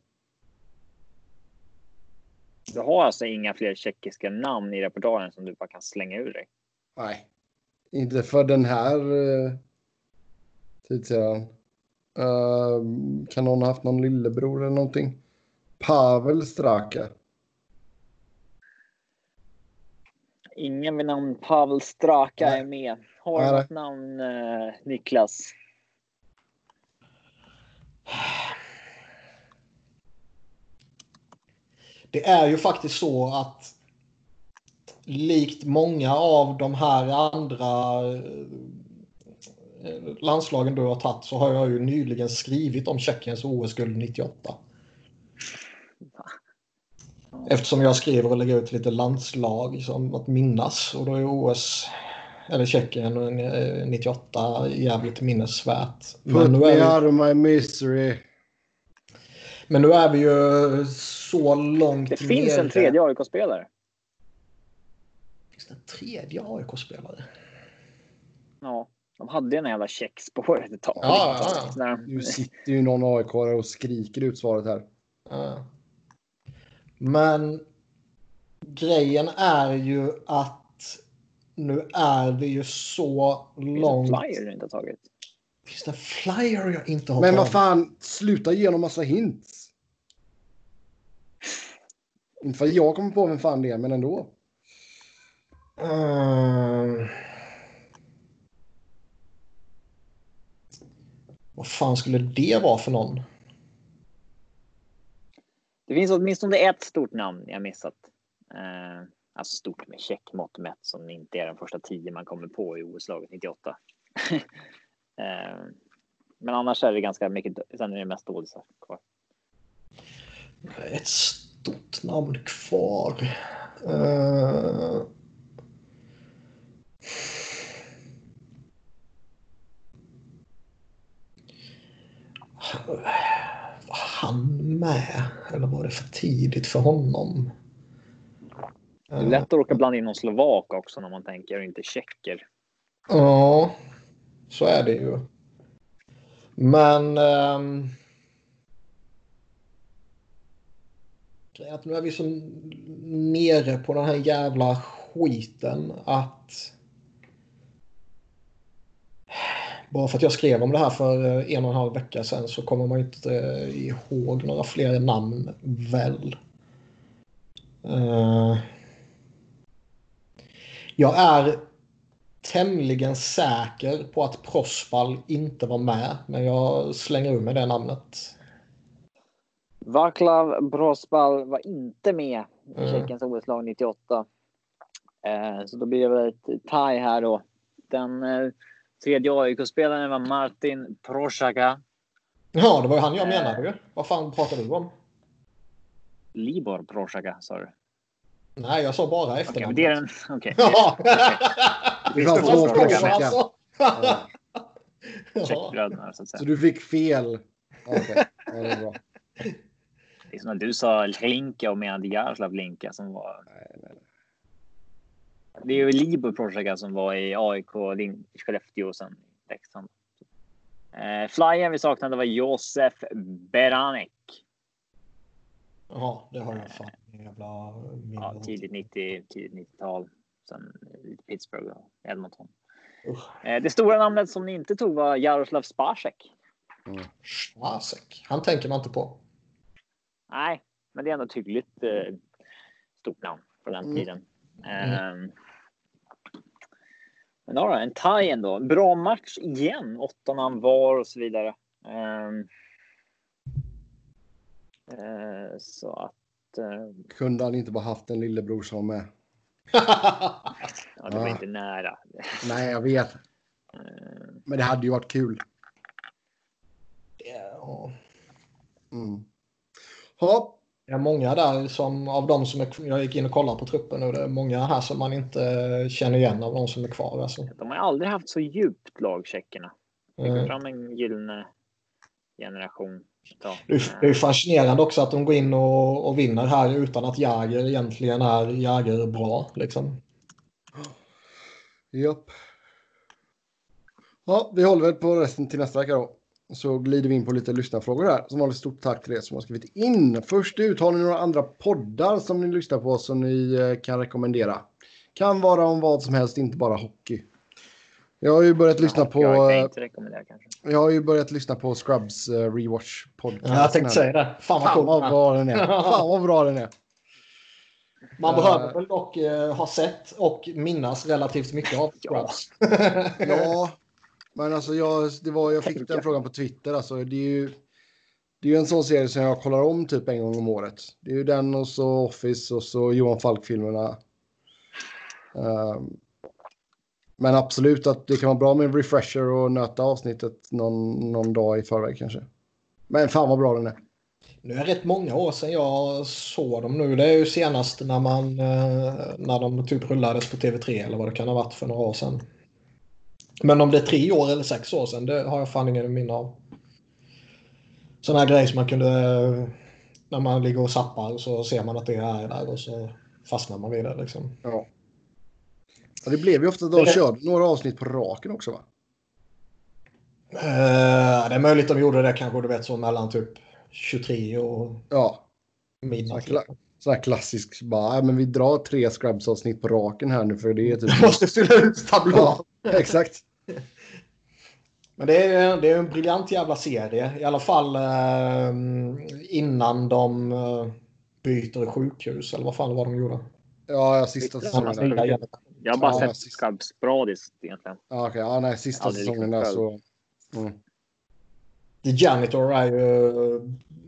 Du har alltså inga fler tjeckiska namn i repertoaren som du bara kan slänga ur dig. Nej, inte för den här uh, tidsserien. Uh, kan någon ha haft någon lillebror eller någonting? Pavel Straka. Ingen vid namn Pavel Straka Nej. är med. Har du något namn eh, Niklas? Det är ju faktiskt så att likt många av de här andra eh, landslagen du har tagit så har jag ju nyligen skrivit om Tjeckiens OS-guld 98. Eftersom jag skriver och lägger ut lite landslag som att minnas och då är OS eller Tjeckien 98 jävligt minnesvärt. Men nu är vi... out of my misery. Men nu är vi ju så långt Det finns nere. en tredje AIK-spelare. Finns det en tredje AIK-spelare? Ja, de hade en jävla checkspåret ett tag. Ja, ja, ja. Nu sitter ju någon aik och skriker ut svaret här. Ja. Men grejen är ju att nu är vi ju så långt... Finns det flyer du inte har tagit? Finns det flyer jag inte har Men tagit? vad fan, sluta ge dem massa hints. Inte för att jag kommer på vem fan det är, men ändå. Uh... Vad fan skulle det vara för någon? Det finns åtminstone ett stort namn jag missat. Eh, alltså stort med checkmått mätt som inte är den första tio man kommer på i OS-laget 98. eh, men annars är det ganska mycket. Sen är det mest dålisar kvar. Ett stort namn kvar. Uh... han med? Eller var det för tidigt för honom? Det är lätt att råka blanda in någon slovak också när man tänker och inte tjecker. Ja, så är det ju. Men... Um, att nu är vi så nere på den här jävla skiten att bara för att jag skrev om det här för en och en halv vecka sedan så kommer man inte ihåg några fler namn väl. Uh, jag är tämligen säker på att Prospal inte var med, men jag slänger ur mig det namnet. Vaclav Prospal var inte med i mm. Tjeckiens OS-lag 98. Eh, så då blir det väl ett tie här då. Den eh, Tredje AIK-spelaren var Martin Prochaka. Ja, det var ju han jag menade ju. Vad fan pratar du om? Libor Prochaka sa du? Nej, jag sa bara efternamnet. Okej, det är den. Okej. Ja. Det var två Prochaka. Tjeckbröderna så att säga. Så du fick fel? Okej, ja, det är bra. Det är som att du sa Linka och menade Jaroslav Linka som var... Nej, nej, nej. Det är ju Libor Prochaka som var i AIK, Skellefteå och sen Leksand. Eh, Flyern vi saknade var Josef Beranek. Jaha, det har jag fan jävla ja, tidigt 90, tidigt 90-tal. Sen lite Pittsburgh och Edmonton. Eh, det stora namnet som ni inte tog var Jaroslav Spacek. Mm. Spacek, han tänker man inte på. Nej, men det är ändå ett hyggligt eh, stort namn på den mm. tiden. Mm. Um, men ja, en tie ändå. Bra match igen. Åtta namn var och så vidare. Um, uh, så att. Uh, Kunde han inte bara haft en lillebror som med? ja, det var ja. inte nära. Nej, jag vet. Uh, Men det hade ju varit kul. Ja. Mm. Det är många där som av de som är, jag gick in och kollade på truppen nu. Det är många här som man inte känner igen av de som är kvar. Alltså. De har aldrig haft så djupt lag, tjeckerna. Det går fram en gyllene generation. Det är fascinerande också att de går in och, och vinner här utan att Jäger egentligen är Jäger bra. Liksom. Japp. Ja, vi håller väl på resten till nästa vecka då så glider vi in på lite lyssnarfrågor här. Som vanligt stort tack till er som har skrivit in. Först ut har ni några andra poddar som ni lyssnar på som ni eh, kan rekommendera. Kan vara om vad som helst, inte bara hockey. Jag har ju börjat lyssna på... Jag inte rekommendera kanske. Jag har ju börjat lyssna på Scrubs uh, Rewatch podcast. Ja, jag tänkte säga det. Fan vad, Fan vad bra den är. Fan vad bra den är. Man uh, behöver väl dock uh, ha sett och minnas relativt mycket av Scrubs. ja, men alltså jag, det var, jag fick den frågan på Twitter. Alltså, det är ju, det är ju en sån serie som jag kollar om typ en gång om året. Det är ju den och så Office och så Johan Falk-filmerna. Um, men absolut att det kan vara bra med en refresher och nöta avsnittet någon, någon dag i förväg kanske. Men fan vad bra den är. Nu är det rätt många år sedan jag såg dem nu. Det är ju senast när, man, eh, när de typ rullades på TV3 eller vad det kan ha varit för några år sedan. Men om det är tre år eller sex år sedan, det har jag fan ingen minne av. Sådana här grejer som man kunde... När man ligger och zappar så ser man att det är där och så fastnar man vid det. Liksom. Ja. Ja. Det blev ju ofta att de körde några avsnitt på raken också va? Uh, det är möjligt de gjorde det kanske du vet så mellan typ 23 och ja. midnatt. Sån här klassisk bara, men vi drar tre Scrubs-avsnitt på raken här nu för det är typ... Du måste fylla ut tablån. Ja, exakt. Men det är, det är en briljant jävla serie. I alla fall eh, innan de eh, byter sjukhus eller vad fan var de gjorde. Ja, sista säsongen. Jag, jag har bara ja, sett Scrubs sporadiskt egentligen. Ja. Okay. Ja, nej, sista säsongen där så... Mm. The Janitor är ju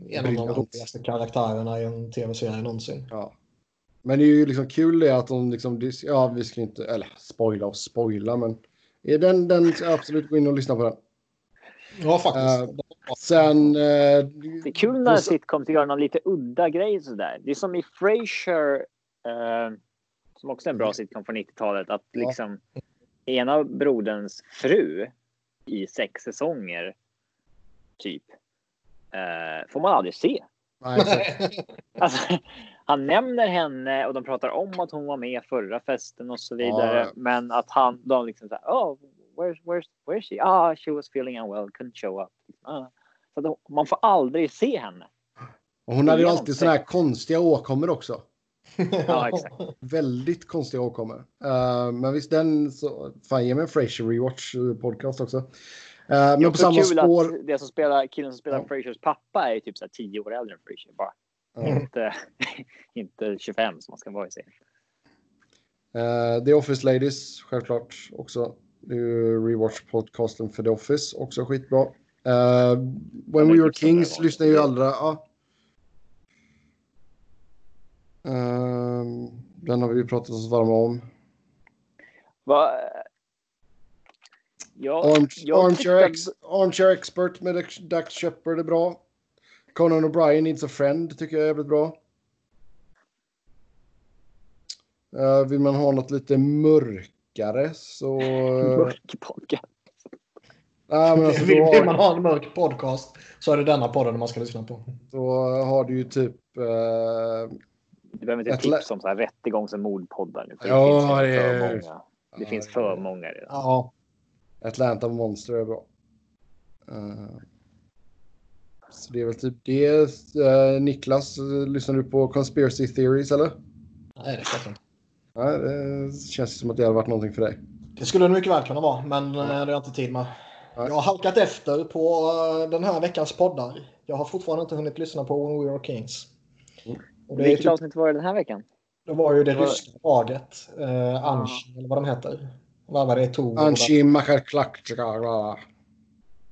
en av de roligaste karaktärerna i en tv-serie någonsin. Ja. Men det är ju liksom kul det att de liksom, ja vi ska inte, eller spoila och spoila men den, den ska absolut gå in och lyssna på den. Ja faktiskt. Uh, sen... Uh, det är kul när sitcoms gör någon lite udda grej sådär. Det är som i Frasier, uh, som också är en bra sitcom från 90-talet, att liksom ja. ena broderns fru i sex säsonger typ, eh, får man aldrig se. alltså, han nämner henne och de pratar om att hon var med förra festen och så vidare. Ja. Men att han, de liksom såhär, oh, where's, where's, where's she? Ah, she was feeling unwell, couldn't show up. Ah. Så de, man får aldrig se henne. Och hon hade ju alltid sådana här konstiga åkommor också. Ja, exakt. Väldigt konstiga åkommor. Uh, men visst, den så... Fan, ge mig en Frasier Rewatch podcast också. Uh, men på samma spår. Att det som spelar, killen som spelar ja. Frasiers pappa är typ så här 10 år äldre än Frasier bara. Mm. Inte, inte 25 som man ska vara i serien. Uh, The Office Ladies, självklart också. Det är ju rewatch-podcasten för The Office, också skitbra. Uh, When We Were Kings lyssnar ju allra... Ja. Uh, den har vi ju pratat oss varma om. Va, Ja, Arm, armchair, ex, armchair Expert med Dax Shepard är bra. Conan O'Brien Needs a Friend tycker jag är jävligt bra. Uh, vill man ha något lite mörkare så... Mörk podcast. Nej, men alltså, vill, vill man ha en mörk podcast så är det denna podden man ska lyssna på. Då har du ju typ... Uh, du behöver inte tips om så här rättegångs och mordpoddar nu. ja, det, finns det, är... många. det ja, finns för många redan. Ja. Atlanta Monster är bra. Uh, så det är väl typ det. Uh, Niklas, lyssnar du på Conspiracy Theories eller? Nej, det är inte. Nej, det känns som att det hade varit någonting för dig. Det skulle det mycket väl kunna vara, men ja. det har jag inte tid med. Nej. Jag har halkat efter på den här veckans poddar. Jag har fortfarande inte hunnit lyssna på When We Are Kings. Mm. Vilket typ... avsnitt var det den här veckan? Det var ju det, det var... ryska draget. Eh, Ansch, eller vad de heter. Vad var det tog? Anshi Makarklakchka.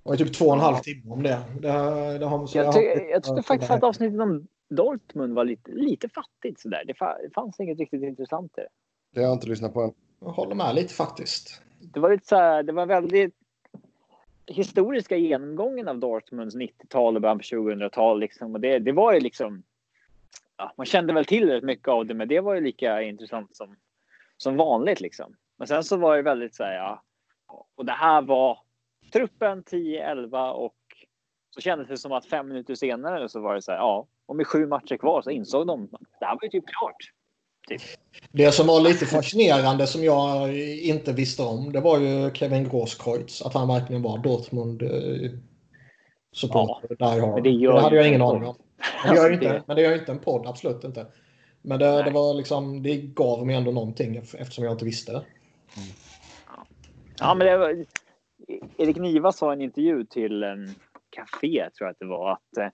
Det var typ två och en halv timme om det. det, det har, jag, ty jag tyckte faktiskt att avsnittet om Dortmund var lite, lite fattigt sådär. Det, det fanns inget riktigt intressant i det. Det har jag inte lyssnat på än. Jag håller med lite faktiskt. Det var lite så här, det var väldigt historiska genomgången av Dortmunds 90-tal och början på 2000-tal liksom. Och det, det var ju liksom. Ja, man kände väl till rätt mycket av det, men det var ju lika intressant som som vanligt liksom. Men sen så var det väldigt så här, ja. Och det här var truppen 10-11 och så kändes det som att fem minuter senare så var det så här, ja, och med sju matcher kvar så insåg de att det här var ju typ klart. Typ. Det som var lite fascinerande som jag inte visste om, det var ju Kevin Grosskreutz, att han verkligen var Dortmund eh, supporter. Ja, men det, gör det hade jag ingen aning om. Det gör inte, men det gör inte en podd, absolut inte. Men det, det, var liksom, det gav mig ändå någonting eftersom jag inte visste det. Mm. Ja, men det var, Erik Niva sa i en intervju till en café, tror jag att det var, att uh,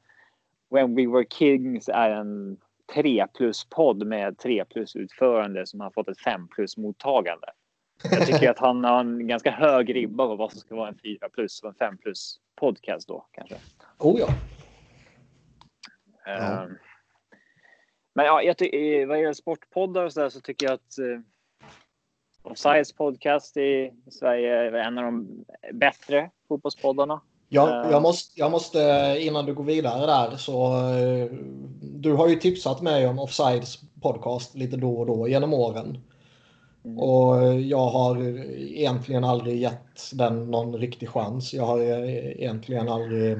When We Were Kings är en 3 plus-podd med 3 plus-utförande som har fått ett 5 plus-mottagande. Jag tycker att han har en ganska hög ribba på vad som ska vara en 4 plus och en 5 plus podcast då kanske. Oh ja. Ja. Eh, Men ja, jag ty- vad gäller sportpoddar och så, där, så tycker jag att uh, Offsides podcast i Sverige är en av de bättre fotbollspoddarna. Jag, Eh. jag, måste, jag måste, innan du går vidare där, så eh, du har ju tipsat mig om Offsides podcast lite då och då genom åren. Mm. Och eh, jag har egentligen aldrig gett den någon riktig chans. Jag har eh, egentligen aldrig...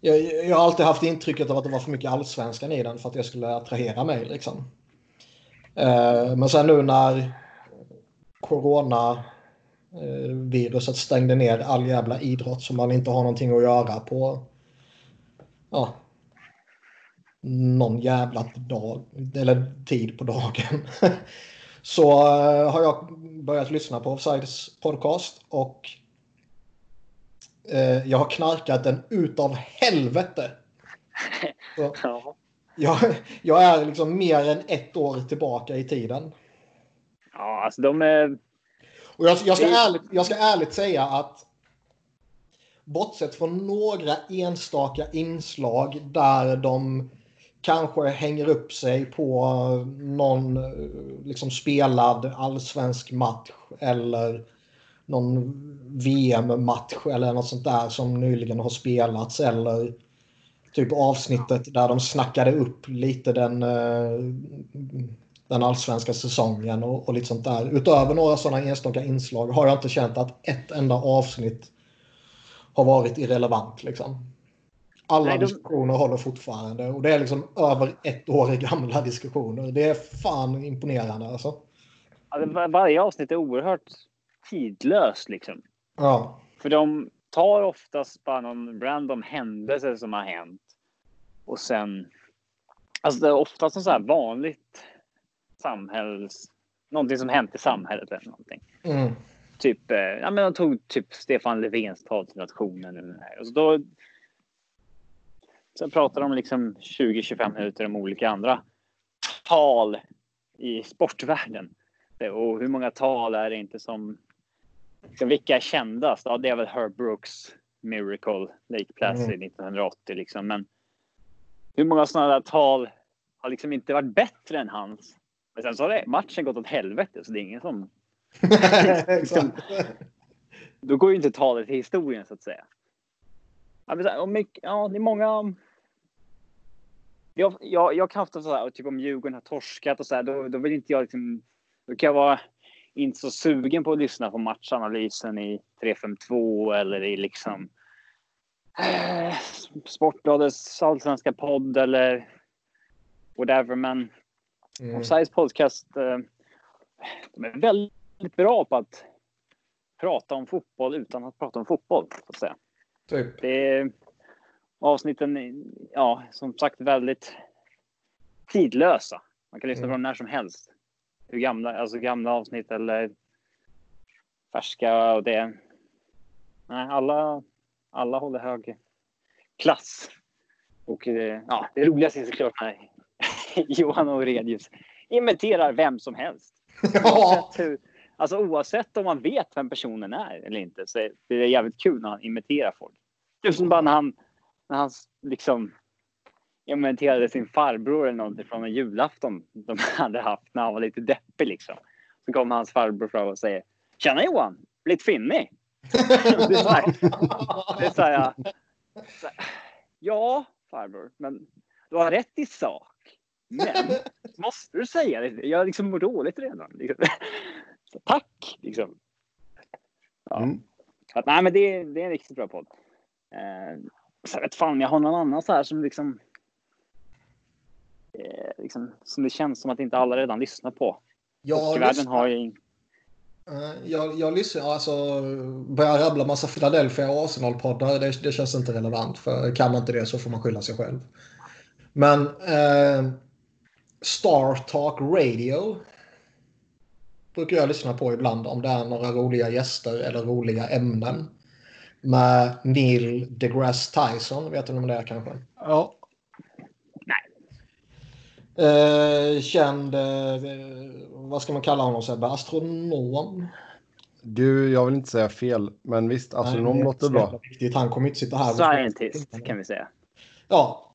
Jag, jag har alltid haft intrycket av att det var för mycket allsvenskan i den för att jag skulle attrahera mig. Liksom. Eh, Men sen nu när corona eh, viruset stängde ner all jävla idrott som man inte har någonting att göra på ja, någon jävla dag eller tid på dagen. Så eh, har jag börjat lyssna på Offsides podcast och jag har knarkat den utav helvete. Så Ja. jag, jag är liksom mer än ett år tillbaka i tiden. ja, alltså de är... Och jag, jag, ska ärligt, jag ska ärligt säga att bortsett från några enstaka inslag där de kanske hänger upp sig på någon eh, liksom spelad allsvensk match eller någon VM-match eller något sånt där som nyligen har spelats eller typ avsnittet där de snackade upp lite den, eh, den allsvenska säsongen och, och lite sånt där. Utöver några sådana enstaka inslag har jag inte känt att ett enda avsnitt har varit irrelevant. Liksom. Alla Nej, de- diskussioner håller fortfarande och det är liksom över ett år gamla diskussioner. Det är fan imponerande alltså. Var- varje avsnitt är oerhört tidlöst liksom. Ja. För de tar oftast bara någon random händelse som har hänt. Och sen... Alltså det är oftast något så här vanligt samhälls... Någonting som hänt i samhället eller någonting. Mm. Typ, eh, ja men de tog typ Stefan Löfvens tal till nationen. här. Och så då... Sen pratar de liksom 20-25 minuter om olika andra tal i sportvärlden. Och hur många tal är det inte som... Så vilka är kändast? Ja, det är väl Herb Brooks Miracle Lake Placid Mm. 1980 liksom. Men hur många sådana där tal har liksom inte varit bättre än hans? Men sen så har det, matchen gått åt helvete så det är ingen som... Exakt. Då går ju inte talet till historien så att säga. Ja, men så här, mycket, ja det är många... Jag, jag, jag kan ofta sådär, typ om Djurgården har torskat och så här, då, då vill inte jag liksom... Då kan jag vara inte så sugen på att lyssna på matchanalysen i 352 eller i liksom eh, Sportbladets allsvenska podd eller whatever. Men Mm. Offsides podcast, eh, de är väldigt bra på att prata om fotboll utan att prata om fotboll. Så att säga. Typ. Det är avsnitten, ja, som sagt väldigt tidlösa. Man kan lyssna på Mm. dem när som helst. Hur gamla, alltså gamla avsnitt eller färska och det. Nej, alla, alla håller hög klass. Och eh, ja, det roligaste är såklart när Johan Aurelius imiterar vem som helst. Ja. Hur, alltså oavsett om man vet vem personen är eller inte så är det jävligt kul när han imiterar folk. Just som bara när han, när han liksom imiterade sin farbror eller någonting från en julafton de hade haft när han var lite deppig liksom. Så kommer hans farbror fram och säger Tjena Johan! Blivit finnig? det är så här, det är så här, så här, Ja farbror, men du har rätt i sak. Men måste du säga det? Jag liksom mår dåligt redan. Liksom. Så, tack! Liksom. Ja. Mm. Att, nej, men det, är- det är en riktigt bra podd. Eh, så jag vet fan, jag har någon annan så här som liksom, eh, liksom som det känns som att inte alla redan lyssnar på. Jag, lyssnar, har ju... eh, jag, jag lyssnar, alltså börjar rabbla massa Philadelphia och Arsenal-poddar. Det, det känns inte relevant. För kan man inte det så får man skylla sig själv. Men eh, Star Talk Radio brukar jag lyssna på ibland om det är några roliga gäster eller roliga ämnen. Med Neil deGrasse Tyson, vet du om det är kanske? Ja. Eh, känd, eh, vad ska man kalla honom Sebbe? Astronom? Du, jag vill inte säga fel, men visst, astronom Nej, låter bra. viktigt. Han kommer inte sitta här Scientist kan vi säga. Ja,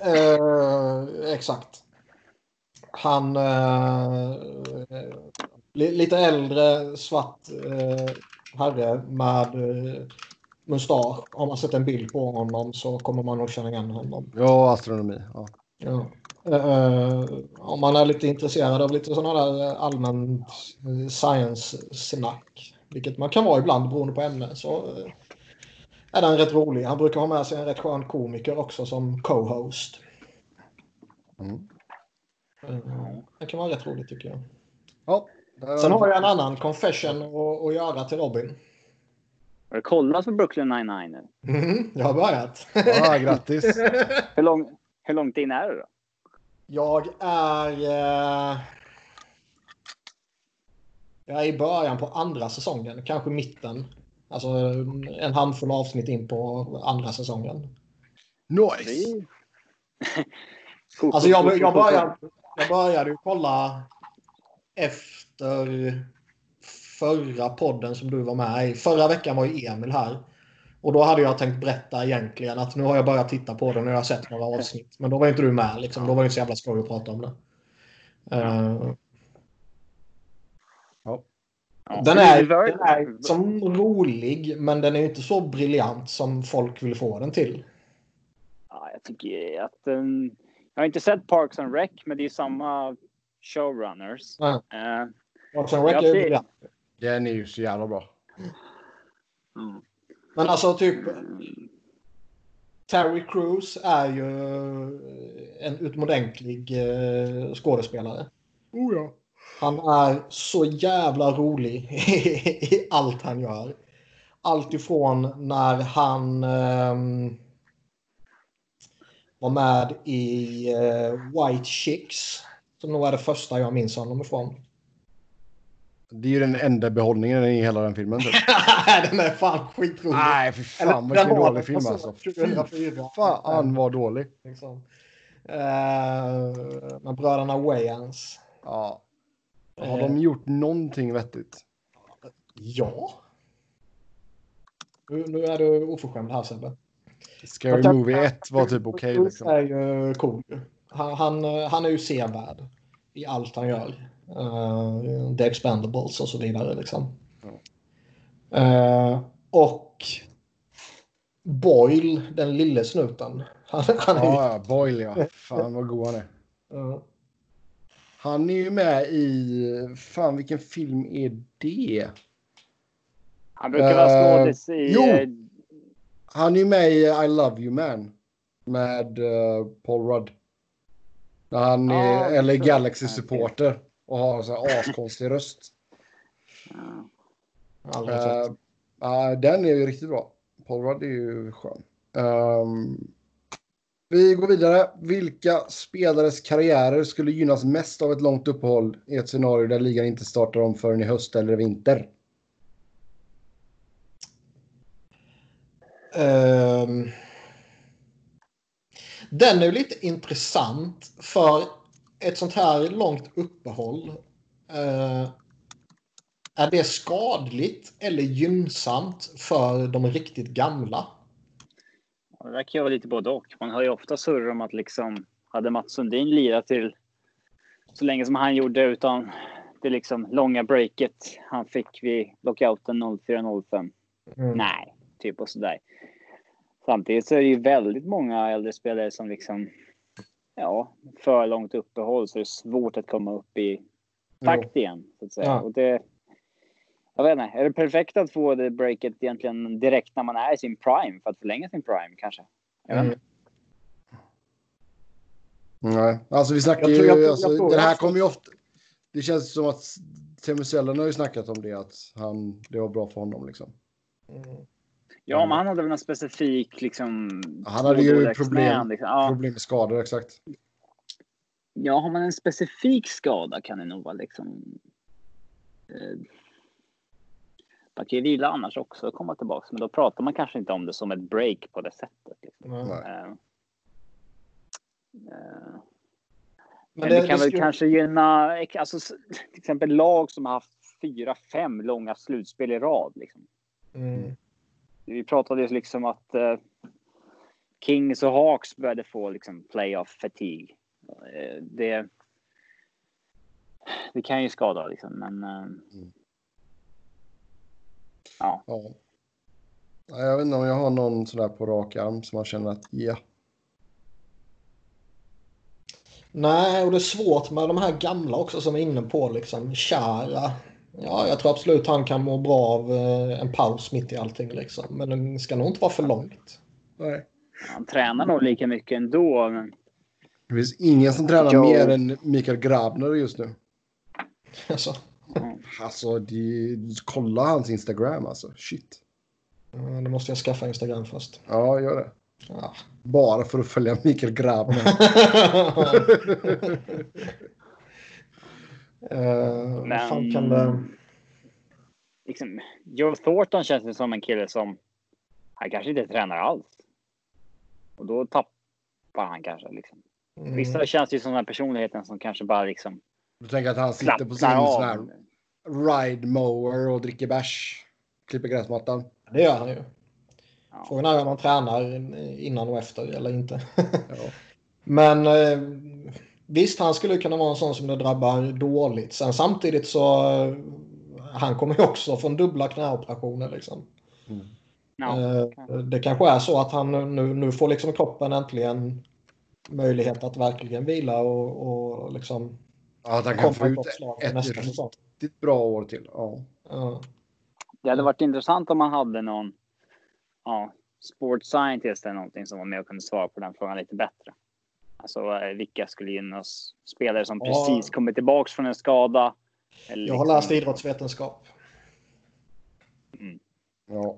eh, exakt. Han... Eh, lite äldre svart eh, herre med eh, mustasch. Har man sett en bild på honom så kommer man nog känna igen honom. Ja, astronomi. Ja. Ja. Uh, om man är lite intresserad av lite sådana där allmänt science-snack, vilket man kan vara ibland beroende på ämne, så uh, är den rätt rolig. Han brukar ha med sig en rätt skön komiker också som co-host. Mm. Uh, det kan vara rätt roligt tycker jag. Ja, Sen har jag en annan confession att, att göra till Robin. Har du kollat på Brooklyn 99 nu? Mm, jag har börjat. Ja, grattis. hur, lång, hur långt in är du då? Jag är... Eh, jag är i början på andra säsongen, kanske mitten. Alltså en handfull avsnitt in på andra säsongen. Nice! alltså jag, jag, började, jag började kolla efter förra podden som du var med i. Förra veckan var ju Emil här. Och då hade jag tänkt berätta egentligen att nu har jag börjat titta på den och jag har sett några avsnitt. Men då var inte du med liksom. Då var det inte så jävla skoj att prata om det. Uh, ja. Den är, den är som rolig men den är inte så briljant som folk vill få den till. Ja, jag tycker att den... Jag har inte sett Parks and Rec men det är samma showrunners. Ja. Uh, Parks and Rec är briljant. Den är ju så jävla bra. Mm. Men alltså typ... Terry Crews är ju en utomordentlig eh, skådespelare. Oh ja. Han är så jävla rolig i allt han gör. Allt ifrån när han um, var med i uh, White Chicks. Som nog är det första jag minns honom ifrån. Det är ju den enda behållningen i hela den filmen. Typ. den är fan skitrolig. Nej, för fan vilken dålig film alltså. 2004. Fan vad dålig. Liksom. Uh, med bröderna Wayans. Ja. Har de gjort någonting vettigt? Ja. Nu, nu är du oförskämd här Sebbe. Scary Movie 1 var typ okej. Okay, liksom. är ju cool. Han, han, han är ju sevärd i allt han gör. Uh, The Expendables och så vidare. Liksom. Uh, och Boyle, den lille snuten. Han, han är... Ja, Boyle ja. Fan vad god han är. Uh. Han är ju med i... Fan vilken film är det? Han brukar vara skådis i... Jo! Han är med i I Love You Man. Med Paul Rudd. När han är, eller Galaxy-supporter och har så här askonstig röst. Ja. Uh, uh, den är ju riktigt bra. Paul Rudd är ju skön. Um, vi går vidare. Vilka spelares karriärer skulle gynnas mest av ett långt uppehåll i ett scenario där ligan inte startar om förrän i höst eller vinter? Um, den är ju lite intressant för ett sånt här långt uppehåll. Eh, är det skadligt eller gynnsamt för de riktigt gamla? Det verkar vara lite både och. Man hör ju ofta surr om att liksom hade Mats Sundin lirat till så länge som han gjorde utan det liksom långa breaket han fick vid lockouten 04-05. Mm. Nej, typ och sådär. Samtidigt så är det ju väldigt många äldre spelare som liksom ja, för långt uppehåll så är det svårt att komma upp i takt jo. igen. Så att säga. Ja. Och det, jag vet inte, är det perfekt att få det breaket egentligen direkt när man är i sin prime för att förlänga sin prime kanske? Jag mm. Nej, alltså vi snackar ju, jag, alltså, jag, det här kommer ju ofta, det känns som att Temusellen har ju snackat om det, att han, det var bra för honom liksom. Mm. Ja, men han hade väl en specifik liksom. Han hade ju problem, liksom. ja. problem med skador, exakt. Ja, har man en specifik skada kan det nog vara liksom. Eh, man kan ju vila annars också och komma tillbaka, men då pratar man kanske inte om det som ett break på det sättet. Liksom. Mm. Uh, uh, men det, det kan det väl skulle... kanske gynna, alltså, till exempel lag som har haft fyra, fem långa slutspel i rad. Liksom. Mm. Vi pratade ju liksom att eh, Kings och Hawks började få liksom playoff fatigue. Eh, Det, det kan ju skada liksom, men. eh, Ja, Ja. Nej, Jag vet inte om jag har någon sådär på rak arm som man känner att ja. Nej, och det är svårt med de här gamla också som är inne på liksom Chara. Ja, jag tror absolut han kan må bra av eh, en paus mitt i allting liksom. Men den ska nog inte vara för långt. Nej. han tränar nog lika mycket ändå. Men Det finns ingen som tränar Jo. mer än Mikael Grabner just nu. Alltså, Alltså, de, kolla hans Instagram alltså. Shit. ja, då måste jag skaffa Instagram först. Ja, gör det. Ja. Bara för att följa Mikael Grabner. Eh, vad fan Men- kan det... liksom, Joe Thornton känns det som en kille som han kanske inte tränar alls. Och då tappar han kanske. Liksom. Mm. Vissa känns ju som den här personligheten som kanske bara liksom Du tänker att han sitter på sin slappnar sån här av. ride mower och dricker bärs. Klipper gräsmattan. Det gör han ju. Ja. Frågan är om han tränar innan och efter eller inte. Ja. Men eh, visst, han skulle kunna vara en sån som det drabbar dåligt. Sen samtidigt så han kommer ju också från dubbla knäoperationer liksom. Ja. Eh, det kanske är så att han nu, nu får liksom kroppen äntligen möjlighet att verkligen vila och, och liksom Ja, att han kan få ut ett säsong. riktigt bra år till. Ja. Ja. Det hade varit intressant om man hade någon ja, sports scientist eller någonting som var med och kunde svara på den frågan lite bättre. Alltså eh, vilka skulle gynnas? Spelare som Ja. precis kommit tillbaks från en skada. Eller Jag har liksom- läst idrottsvetenskap. ja.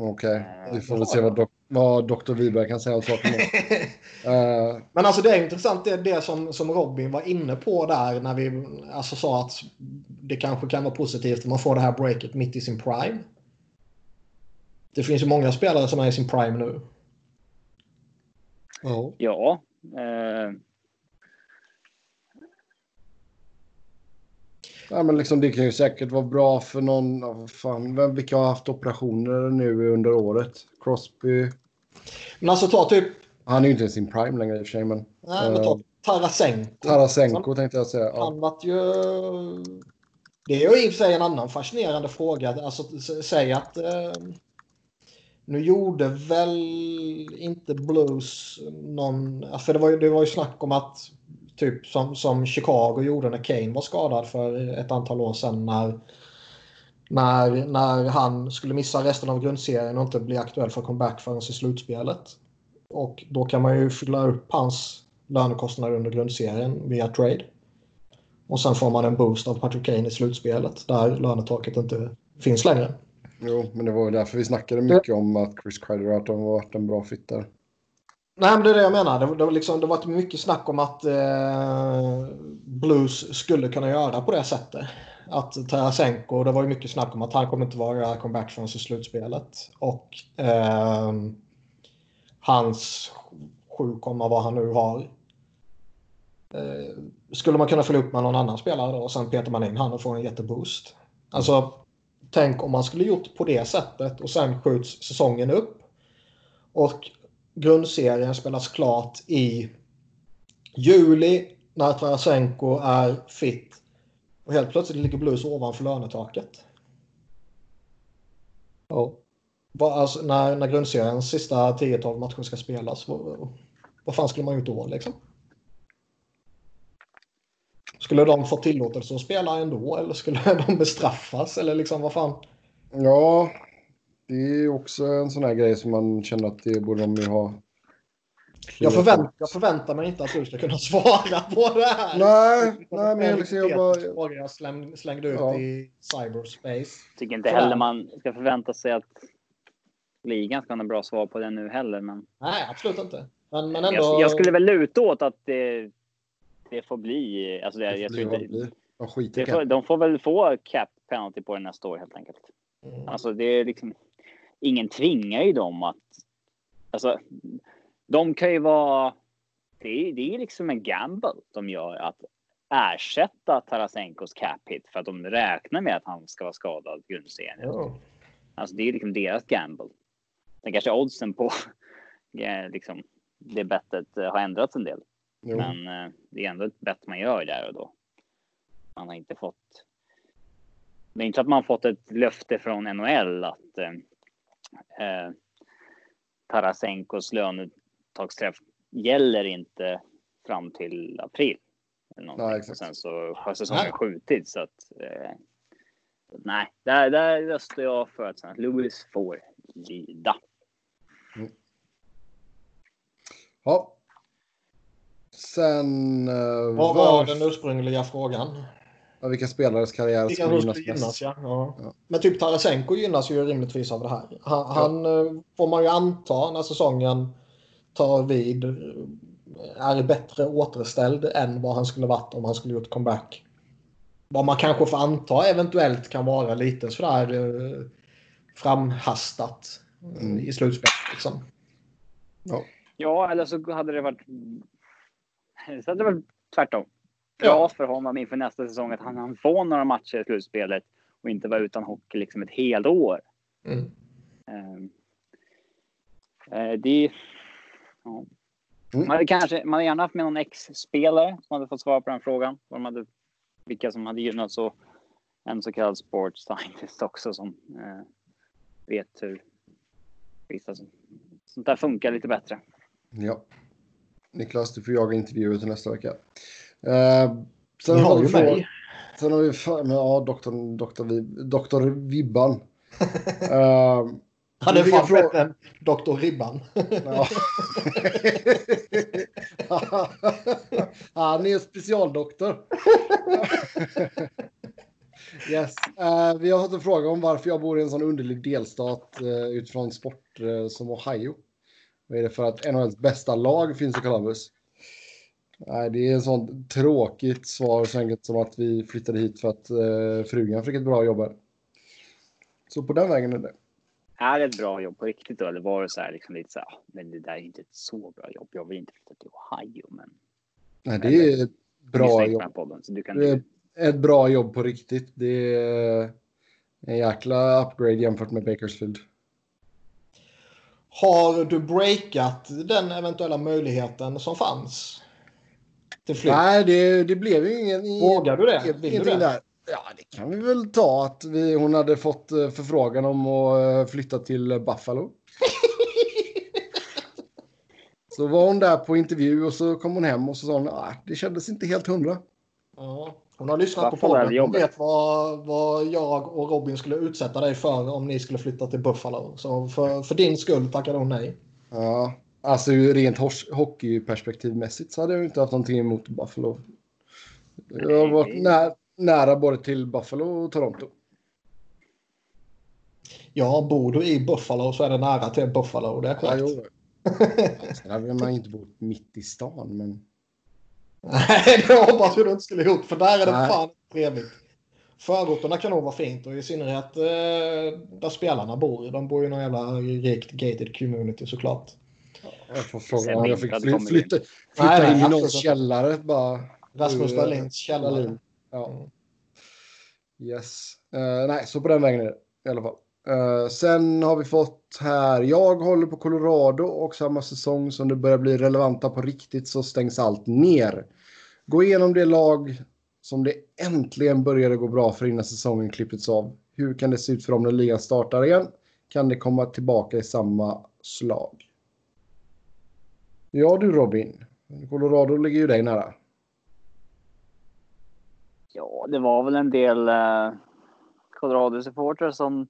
Okej, Eh, vi får väl se vad, dok- vad doktor Wiberg kan säga om saken. uh, Men alltså det är intressant det, det som, som Robin var inne på där när vi alltså sa att det kanske kan vara positivt om man får det här breaket mitt i sin prime. Det finns ju många spelare som är i sin prime nu. ja. Ja. Eh, ja, men liksom det kan ju säkert vara bra för någon. Fan, vem, vilka har haft operationer nu under året? Crosby. Men alltså ta typ Han är ju inte i sin prime längre i och för sig, men nej, men ta Tarasenko. Tarasenko tänkte jag säga. Ja. Han vart ju... Det är ju i och för sig en annan fascinerande fråga. Alltså säg att... Eh, nu gjorde väl inte Blues någon... Alltså det var ju, det var ju snack om att typ som, som Chicago gjorde när Kane var skadad för ett antal år sedan när, när, när han skulle missa resten av grundserien och inte bli aktuell för comeback förrän i slutspelet. Och då kan man ju fylla upp hans lönekostnader under grundserien via trade. Och sen får man en boost av Patrick Kane i slutspelet där lönetaket inte finns längre. Jo, men det var därför vi snackade mycket om att Chris Kreider har varit en bra fit där. Nej, men det är det jag menar. Det, det, var liksom, det varit mycket snack om att eh, Blues skulle kunna göra på det sättet. Att Tarasenko, det var ju mycket snack om att han kommer inte vara comeback i slutspelet. Och eh, hans 7, vad han nu har. Eh, skulle man kunna fylla upp med någon annan spelare då och sen petar man in han och får en jätteboost. Alltså, tänk om man skulle gjort på det sättet och sen skjuts säsongen upp. Och grundserien spelas klart i juli när Tarasenko är fit. Och helt plötsligt ligger Blues ovanför lönetaket. Ja. Alltså, när, när grundseriens sista 10-12 matcher ska spelas, vad, vad fan skulle man gjort då liksom? Skulle de få tillåtelse att spela ändå eller skulle de bestraffas eller liksom vad fan? Ja, det är också en sån här grej som man känner att det borde de ju ha. Jag, förvänt, jag förväntar mig inte att du ska kunna svara på det här. Nej, nej, men liksom jag bara... Frågor jag släng, slängde ut Ja. i cyberspace. tycker inte heller man ska förvänta sig att ligan ska ha något bra svar på det nu heller. Men Nej, absolut inte. Men, men ändå... jag, jag skulle väl luta åt att det, det får bli. Alltså det, Det jag tror inte. De skiter det får, de får väl få cap penalty på det nästa år helt enkelt. Mm. Alltså det är liksom. Ingen tvingar ju dem att. Alltså. De kan ju vara. Det är, det är liksom en gamble de gör att ersätta Tarasenkos cap hit för att de räknar med att han ska vara skadad grundserien. Ja. Alltså det är liksom deras gamble. Sen kanske oddsen på liksom, det bettet har ändrats en del. Jo. Men eh, det är ändå ett bett man gör där och då. Man har inte fått. Det är inte att man fått ett löfte från NHL att eh, eh, Tarasenkos löneuttagsträff gäller inte fram till april. Nej, exakt. och sen så har säsongen Nej. skjutits så att. Eh, nej, där, där röstar jag för att St. Louis får lida. Ja. Sen... Uh, Vad var den ursprungliga frågan? vilka spelares karriär Vilka ska som gynnas skulle mest? gynnas, ja. ja. Ja. Men typ Tarasenko gynnas ju rimligtvis av det här. Han, han eh, får man ju anta när säsongen tar vid eh, är bättre återställd än vad han skulle varit om han skulle gjort comeback. Vad man kanske får anta eventuellt kan vara lite sådär eh, framhastat eh, Mm. i slutspelet. Liksom. Ja. Ja, eller så hade det varit. Så det varit tvärtom. Bra Ja. för honom inför nästa säsong att han han får några matcher i slutspelet och inte vara utan hockey liksom ett helt år. Mm. Ehm, eh, det. Ja. Mm. Man hade kanske man hade gärna haft med någon ex-spelare som hade fått svara på den frågan. De hade, vilka som hade gynnats och en så kallad sports scientist också som eh, vet hur vissa sånt där funkar lite bättre. Ja. Niklas, du får jaga intervjuer till nästa vecka. Uh, sen, har vi ju frå- mig. sen har vi fa- men, ja, doktor, doktor, doktor Vibban. uh, Han är fan frå- bättre än Dr. Ribban. Ja. Han är specialdoktor. yes. Eh, vi har fått en fråga om varför jag bor i en sån underlig delstat uh, utifrån sport eh, som Ohio. Vad är det för att NHLs bästa lag finns i Columbus? Nej, det är en sån tråkigt svar så enkelt som att vi flyttade hit för att uh, frugan fick ett bra jobb här. Så på den vägen är det. Är det ett bra jobb på riktigt då? Eller var det så här liksom lite så här, "Ah, men det där är inte ett så bra jobb. Jag vill inte flytta till Ohio, men. Nej, det är ett bra jobb. Podden, så du kan Det är ett bra jobb på riktigt. Det är en jäkla upgrade jämfört med Bakersfield. Har du breakat den eventuella möjligheten som fanns? Till flytt? Nej, det, det blev ju ingen... Vågar du det? Vill du det? där. Ja, det kan vi väl ta att vi, hon hade fått eh, förfrågan om att eh, flytta till eh, Buffalo. så var hon där på intervju och så kom hon hem och så sa hon att det kändes inte helt hundra. Ja. Hon har lyssnat Buffalo på podden. jobbet. vet vad, vad jag och Robin skulle utsätta dig för om ni skulle flytta till Buffalo. Så för, för din skull tackade hon nej. Ja, alltså rent hockeyperspektivmässigt så hade jag inte haft någonting emot Buffalo. Jag har varit nä- nära både till Buffalo och Toronto. Ja, bor du i Buffalo så är det nära till Buffalo. Det är Ja, korrekt. jo. Sen hade man inte bott mitt i stan, men... Nej, det hoppas jag du inte skulle gjort. För där är det Nej. fan trevligt. Förorterna kan nog vara fint och i synnerhet eh, där spelarna bor. De bor ju i någon jävla rikt gated community såklart. Jag får fråga om jag fick fly, flytta, flytta Nej, in i någons absolut. källare bara. Rasmus Uh, Dahlins källare. Dahlin. Ja. Yes. Eh, nej, så på den vägen är det i alla fall. Uh, sen har vi fått här. Jag håller på Colorado och samma säsong som det börjar bli relevanta på riktigt så stängs allt ner. Gå igenom det lag som det äntligen började gå bra för innan säsongen klippits av. Hur kan det se ut för dem när ligan startar igen? Kan det komma tillbaka i samma slag? Ja du Robin. Colorado ligger ju dig nära. Ja, det var väl en del eh, Colorado-supportrar som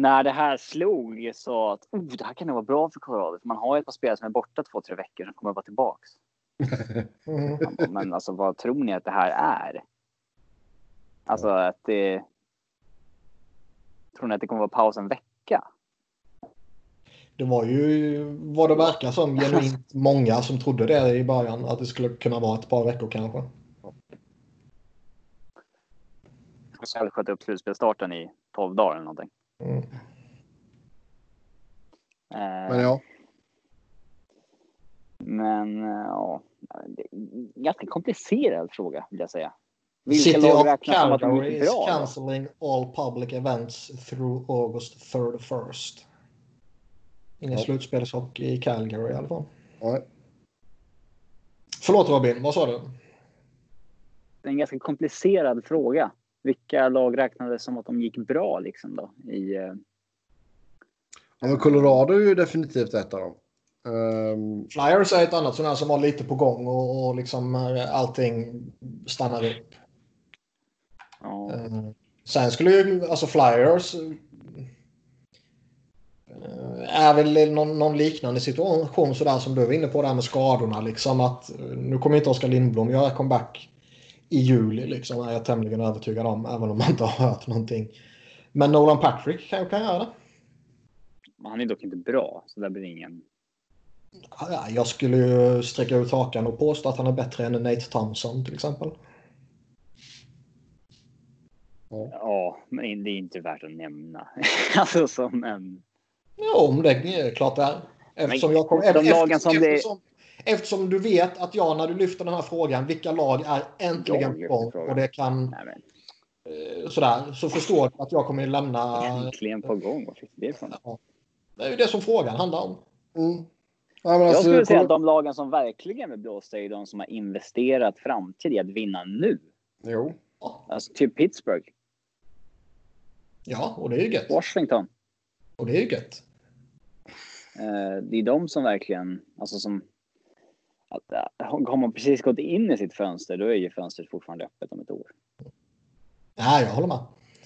när det här slog sa att oh, det här kan nog vara bra för Colorado. För man har ju ett par spelare som är borta två, tre veckor som kommer vara tillbaks. Mm. Men alltså vad tror ni att det här är? Alltså att det... Tror ni att det kommer vara paus en vecka? Det var ju vad det verkar som genuint många som trodde det i början. Att det skulle kunna vara ett par veckor kanske. Så hade skjutit upp slutspelsstarten i 12 dagar eller någonting. Mm. Eh, Men ja. Men eh, ja, det är en ganska komplicerad fråga vill jag säga. Vilka City lag of räknas som att de Calgary is bra? cancelling all public events through August 31st. Ingen Ja. slutspelshockey i Calgary i alla fall. Nej. Förlåt Robin, vad sa du? Det är en ganska komplicerad fråga. Vilka lag räknades som att de gick bra liksom då? I, eh, Ja, men Colorado är ju definitivt ett av dem. Ehm, Flyers är ett annat här som var lite på gång och, och liksom eh, allting stannar upp. ja, Eh, Sen skulle ju, alltså Flyers eh, är väl någon, någon liknande situation sådär som du var inne på där med skadorna. Liksom att, eh, nu kommer inte Oskar Lindblom göra comeback i juli liksom, är jag tämligen övertygad om, även om man inte har hört någonting. Men Nolan Patrick kan, kan göra det. han är dock inte bra, så det blir ingen... Ja, Jag skulle ju sträcka ut hakan och påstå att han är bättre än Nate Thompson till exempel. Ja, men det är inte värt att nämna. alltså som en... Jo, men det är klart det är. Eftersom, Men jag kom, de efter, lagen som det- eftersom, du vet att jag när du lyfter den här frågan, vilka lag är äntligen på gång och det kan Nej, men, eh, sådär, så förstår du att jag kommer lämna... äntligen på gång. Vad fick det ifrån? Det är ju det som frågan handlar om. mm. ja, men Jag alltså, skulle säga att de lagen som verkligen vill blåsa är de som har investerat framtid i att vinna nu. Jo. Alltså typ Pittsburgh, Ja, och det är ju gött. Washington. Och det är ju gött. Eh, det är de som verkligen, alltså som... Att, eh, har man precis gått in i sitt fönster, då är ju fönstret fortfarande öppet om ett år. Nej, jag håller med.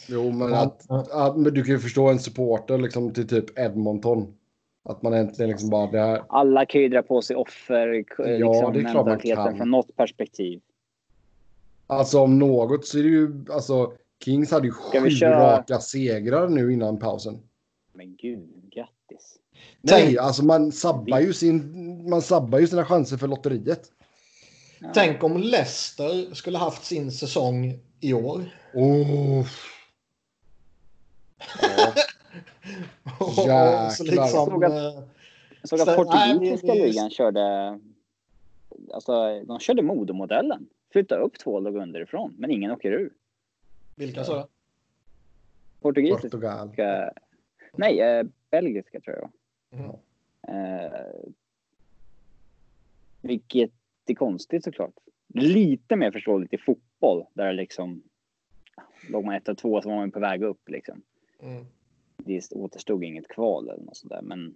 Jo, men, Ja. att, att, men du kan ju förstå en supporter liksom, till typ Edmonton. Att man äntligen liksom bara... Det här, Alla kan ju dra på sig offer, Ja, liksom, det är klart man mentaliteten kan. från något perspektiv. alltså om något så är det ju... Alltså, Kings hade ju sju köra- raka segrar nu innan pausen. Men gud, grattis. Nej, Tänk- alltså man sabbar ju, sin, man sabbar ju sina chanser för lotteriet. Ja. Tänk om Leicester skulle haft sin säsong i år. Oh. Och Jäklar. så liksom, Såg att- eh, Jag såg att Så- portugisiska ligan körde... Alltså, de körde Modomodellen. Flytta upp två lag underifrån, men ingen åker ur. vilka sa det? Portugisiska... Portugal. Nej, eh, belgiska tror jag. Mhm. Eh, vilket är konstigt såklart. Lite mer förståeligt i fotboll där liksom låg man ett och två så var man på väg upp liksom. Mm. Det återstod inget kval eller något sådär men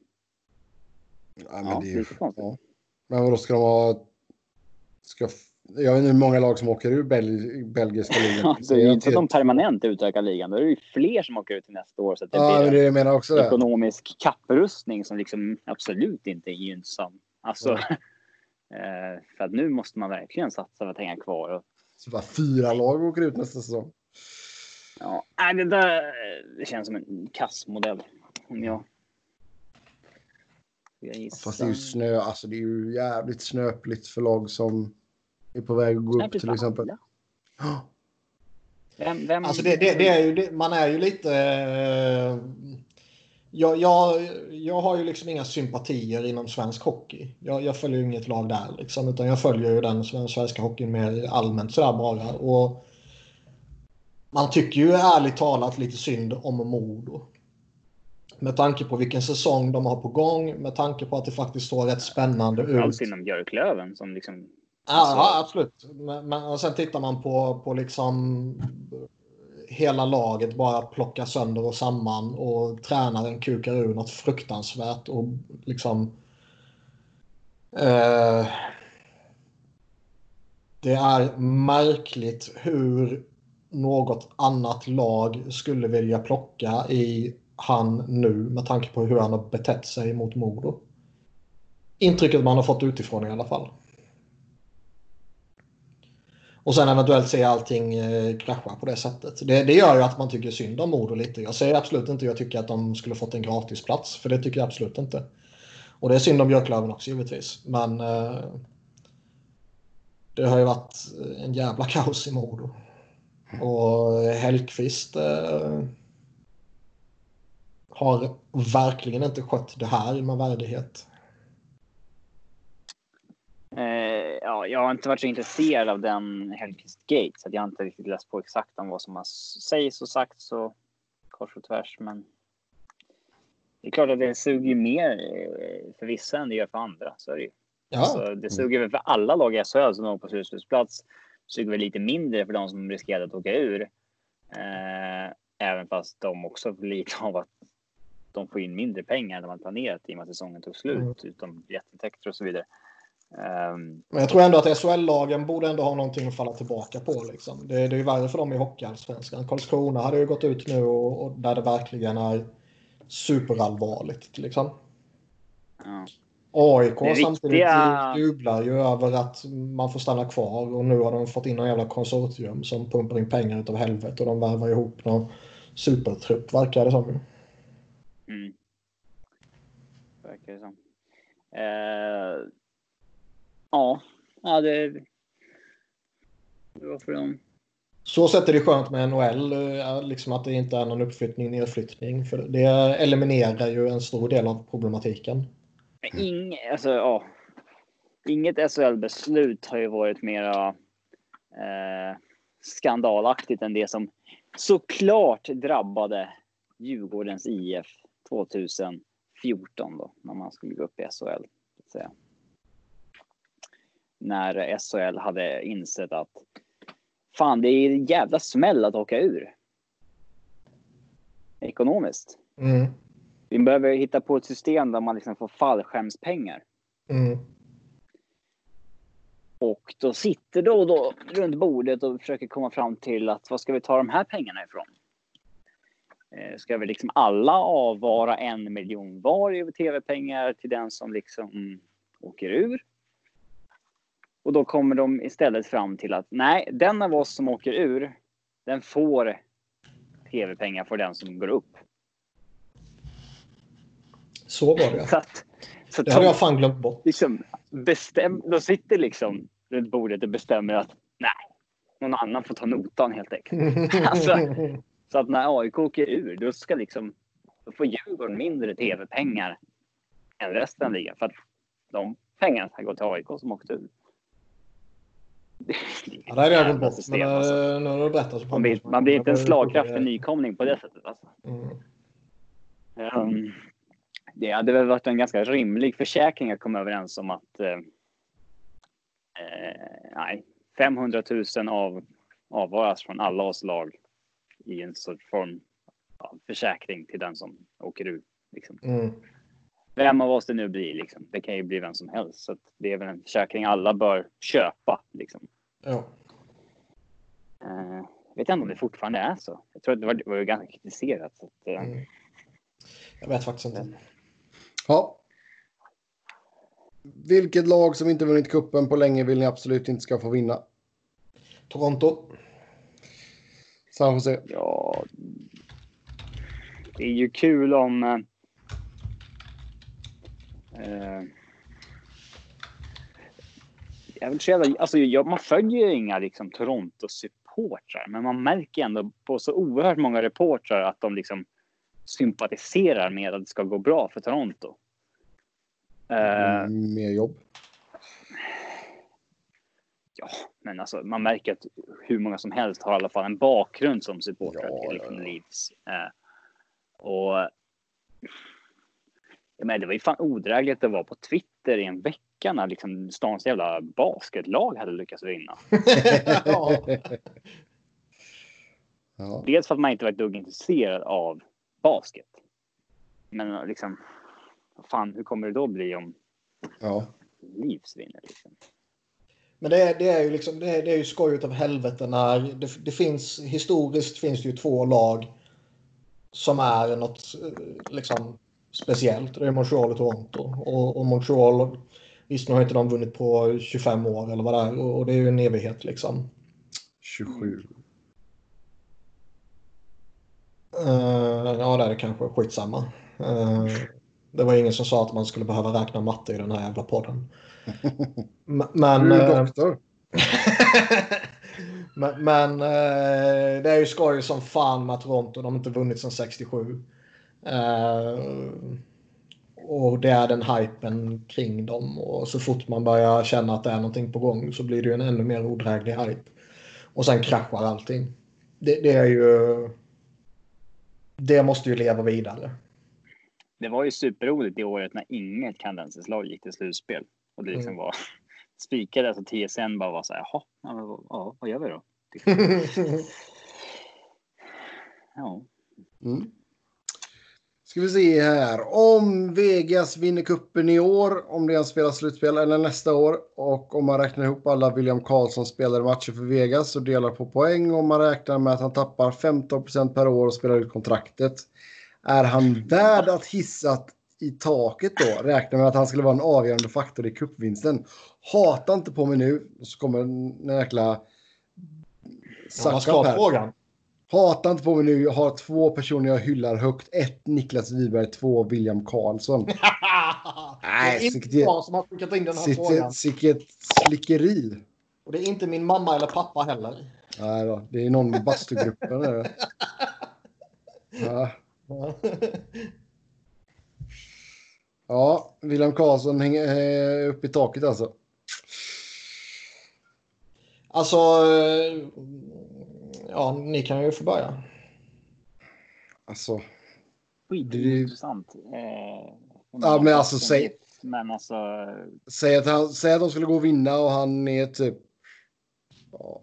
Ja, men ja, det är ju, lite konstigt. ja. Men vadå, ska de ha... Ska, jag vet inte hur många lag som åker ur Bel, belgiska ligan. Alltså, det är ju inte så att de permanent utökar ligan. Då är det ju fler som åker ut till nästa år. Så det Ja, blir det jag menar också en det. ekonomisk kapprustning som liksom absolut inte är gynnsam. Alltså, eh, för att nu måste man verkligen satsa för att hänga kvar. Så bara fyra lag åker ut nästa säsong. ja, det där det känns som en kassmodell. Om jag... jag gissar. Fast det är ju snö, alltså det är ju jävligt snöpligt för lag som är på väg att gå upp till exempel. behandla. Vem, vem... Alltså det, det, det är ju, det, man är ju lite... Eh, jag, jag, jag har ju liksom inga sympatier inom svensk hockey. Jag, jag följer ju inget lag där liksom, utan jag följer ju den svenska hockeyn mer allmänt sådär bara. Och man tycker ju ärligt talat lite synd om Modo. Med tanke på vilken säsong de har på gång, med tanke på att det faktiskt står rätt spännande ut. Allt inom Björklöven som liksom... Ja, Alltså- ja absolut. Men, men och sen tittar man på, på liksom hela laget bara plocka sönder och samman och tränaren kukar ur något fruktansvärt och liksom eh, det är märkligt hur något annat lag skulle vilja plocka i han nu med tanke på hur han har betett sig mot Modo. Intrycket man har fått utifrån i alla fall. Och sen eventuellt se allting eh, krascha på det sättet. Det, det gör ju att man tycker synd om Modo lite. Jag säger absolut inte jag tycker att de skulle fått en gratisplats. För det tycker jag absolut inte. Och det är synd om Björklöven också givetvis. Men eh, det har ju varit eh, en jävla kaos i Modo. Och eh, Hellqvist eh, har verkligen inte skött det här med värdighet. Eh, ja, jag har inte varit så intresserad av den Hellkvist Gate så jag har inte riktigt läst på exakt om vad som har sägs och sagts och kors och tvärs. Men Det är klart att det suger mer eh, för vissa än det gör för andra. Så är det ju. Ja, Alltså, det suger väl för alla lag i SHL som låg på slutspelsplats. Suger väl lite mindre för de som riskerade att åka ur. Eh, även fast de också får lite av att de får in mindre pengar än hade planerat i och med att säsongen tog slut. Mm. Utom biljettintäkter och så vidare. Ehm, men jag tror ändå att SHL-lagen borde ändå ha någonting att falla tillbaka på. Liksom. Det, det är ju värre för dem i Hockeyallsvenskan. Karlskrona hade ju gått ut nu och, och där det verkligen är superallvarligt. Liksom. ja. AIK Det samtidigt viktiga- jublar ju över att man får stanna kvar och nu har de fått in en jävla konsortium som pumpar in pengar utav helvete och de värvar ihop någon supertrupp verkar det som. Mm. Verkar det som. Eh, ja, ja det... Det var för dem. Så sätt är det skönt med NHL, eh, liksom att det inte är någon uppflyttning, nedflyttning. För det eliminerar ju en stor del av problematiken. Men ing, alltså, ja. Inget SHL-beslut har ju varit mera eh, skandalaktigt än det som såklart drabbade Djurgårdens IF 2014 då, när man skulle gå upp i SHL. Så att säga. När SHL hade insett att fan, det är en jävla smäll att åka ur. Ekonomiskt. Mm. Vi behöver hitta på ett system där man liksom får fallskärmspengar. Mm. Och då sitter då och då runt bordet och försöker komma fram till att vad ska vi ta de här pengarna ifrån? Eh, Ska vi liksom alla avvara en miljon var i tv-pengar till den som liksom åker ur? Och då kommer de istället fram till att nej, den av oss som åker ur, den får tv-pengar för den som går upp. Så var det. Så att, så Det hade de- jag fan glömt bort. liksom bestäm, de sitter liksom runt bordet och bestämmer att nej, någon annan får ta notan helt enkelt. Alltså- Så att när AIK åker ur, då ska liksom, då får Djurgården mindre tv-pengar än resten av ligan. För att de pengarna ska gå till AIK som åkte ur. Det är Ja, det hade jag glömt bort. system, Men alltså. äh, nu har du berättat så man, blir, man blir inte en slagkraftig nykomling på det sättet. Alltså. Mm. Um, det hade väl varit en ganska rimlig försäkring att komma överens om att eh, eh, nej, 500 000 av, avvaras från alla oss lag i en sorts form av försäkring till den som åker ur. Liksom. Mm. Vem av oss det nu blir, liksom. det kan ju bli vem som helst. Så det är väl en försäkring alla bör köpa. Liksom. Ja. Eh, jag vet inte om det fortfarande är så. Jag tror att det var, det var ju ganska kritiserat. Så att, eh, Mm. Jag vet faktiskt inte. Ja. Vilket lag som inte vunnit kuppen på länge vill ni absolut inte ska få vinna? Toronto. San Jose. Ja, det är ju kul om... eh, jag så jävla, alltså jag, man följer ju inga liksom, Toronto-supportrar, men man märker ändå på så oerhört många reportrar att de liksom sympatiserar med att det ska gå bra för Toronto. Eh, Mm, mer jobb. Ja, men alltså man märker att hur många som helst har i alla fall en bakgrund som supportrar Ja, till ja, liksom ja. Leafs. Eh, och menar, det var ju fan odrägligt att vara på Twitter i en vecka när liksom stans jävla basketlag hade lyckats vinna. ja. Ja. Dels för att man inte var ett dugg intresserad av basket. Men liksom, fan, hur kommer det då bli om ja. Leafs vinner? Liksom? Men det är, det är ju liksom, det är, det är ju skojigt av helvete när det, det finns historiskt finns det ju två lag som är något eh, liksom speciellt. Det är Montreal och Toronto. Och, och Montreal, visst nu har inte de vunnit på 25 år eller vad det är och, och det är ju en evighet liksom. 27. Uh, ja, det är det kanske. Skitsamma. Uh, det var ingen som sa att man skulle behöva räkna matte i den här jävla podden. Men... Du är eh, doktor. men men eh, det är ju skoj som fan med Toronto. De har inte vunnit sedan 67. Eh, och det är den hypen kring dem. Och så fort man börjar känna att det är någonting på gång så blir det ju en ännu mer odräglig hype. Och sen kraschar allting. Det, det är ju... Det måste ju leva vidare. det var ju superroligt det året när inget kandensislag gick till slutspel. Och det liksom Mm. var spikade. Alltså TSN bara var så här, jaha, ja, ja, vad gör vi då? Ja, Mm. Ska vi se här. Om Vegas vinner kuppen i år, om det ens spelar slutspel, eller nästa år. Och om man räknar ihop alla William Karlsson spelade matcher för Vegas och delar på poäng. Om man räknar med att han tappar 15% per år och spelar ut kontraktet. Är han värd att hissa i taket då? Räknar med att han skulle vara en avgörande faktor i cupvinsten. Hata inte på mig nu, så kommer en jäkla... Ja, ska här. frågan? Hata inte på mig nu. Jag har två personer jag hyllar högt. Ett Niklas Wiberg, två William Karlsson. det Nej, är inte jag som har skickat in den här frågan. Sitt, vilket slickeri. Och det är inte min mamma eller pappa heller. Nej då, det är någon i bastugruppen. det. Ja. ja, William Karlsson hänger eh, upp i taket alltså. Alltså, eh, ja, ni kan ju få börja. Alltså, skitintressant. Eh, Ja, men alltså, säg- Men alltså, säg att, han, säg att de skulle gå och vinna och han är typ... Ja.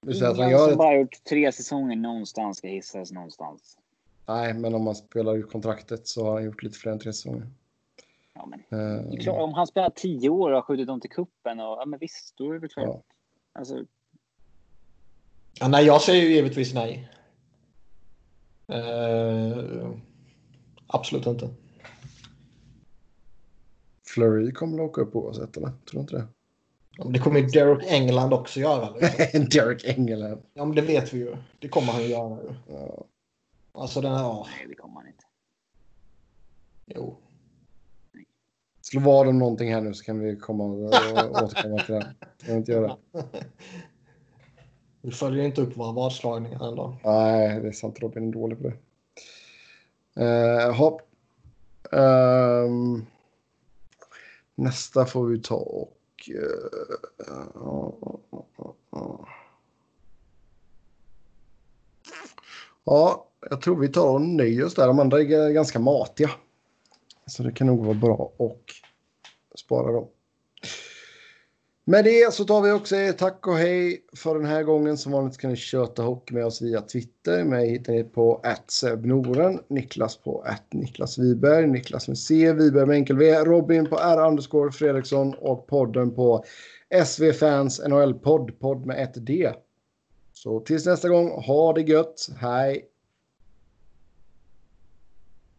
Vi säger att han ingen gör som ett... bara gjort tre säsonger någonstans ska hissas någonstans. Nej, men om man spelar ut kontraktet så har han gjort lite fler än tre säsonger. Ja, men, är klart, om han spelar tio år och har skjutit dem till kuppen och ja, men visst, då är det väl klart. Ja. Alltså, Ja, nej, jag säger ju givetvis nej. Eh, absolut inte. Flurry kommer att åka upp oavsett, eller? Tror du inte det? Ja, men Det kommer ju Derek England också göra. Liksom. Derek Engelland. Ja, men det vet vi ju. Det kommer han ju göra. Ju. Ja. Alltså den här... Ja, nej, det kommer han inte. jo. Skulle vara det någonting här nu så kan vi komma och återkomma till det. Kan vi inte göra. Vi följer inte upp våra vadslagningar ändå. Nej, det är sant. Robin är dålig på det. Uh, hopp. Um, nästa får vi ta och... Uh, ja, jag tror vi tar och nöjer oss där. De andra är ganska matiga. Så det kan nog vara bra och spara dem. Med det så tar vi också tack och hej för den här gången. Som vanligt kan ni köta hockey med oss via Twitter. Mig hittar ni på @sebnoren, Niklas på Niklas Wiberg, Niklas med C, Wiberg med enkel V, Robin på R underscore Fredriksson och podden på SV Fans NHL podd, podd med ett D. Så tills nästa gång, ha det gött, hej!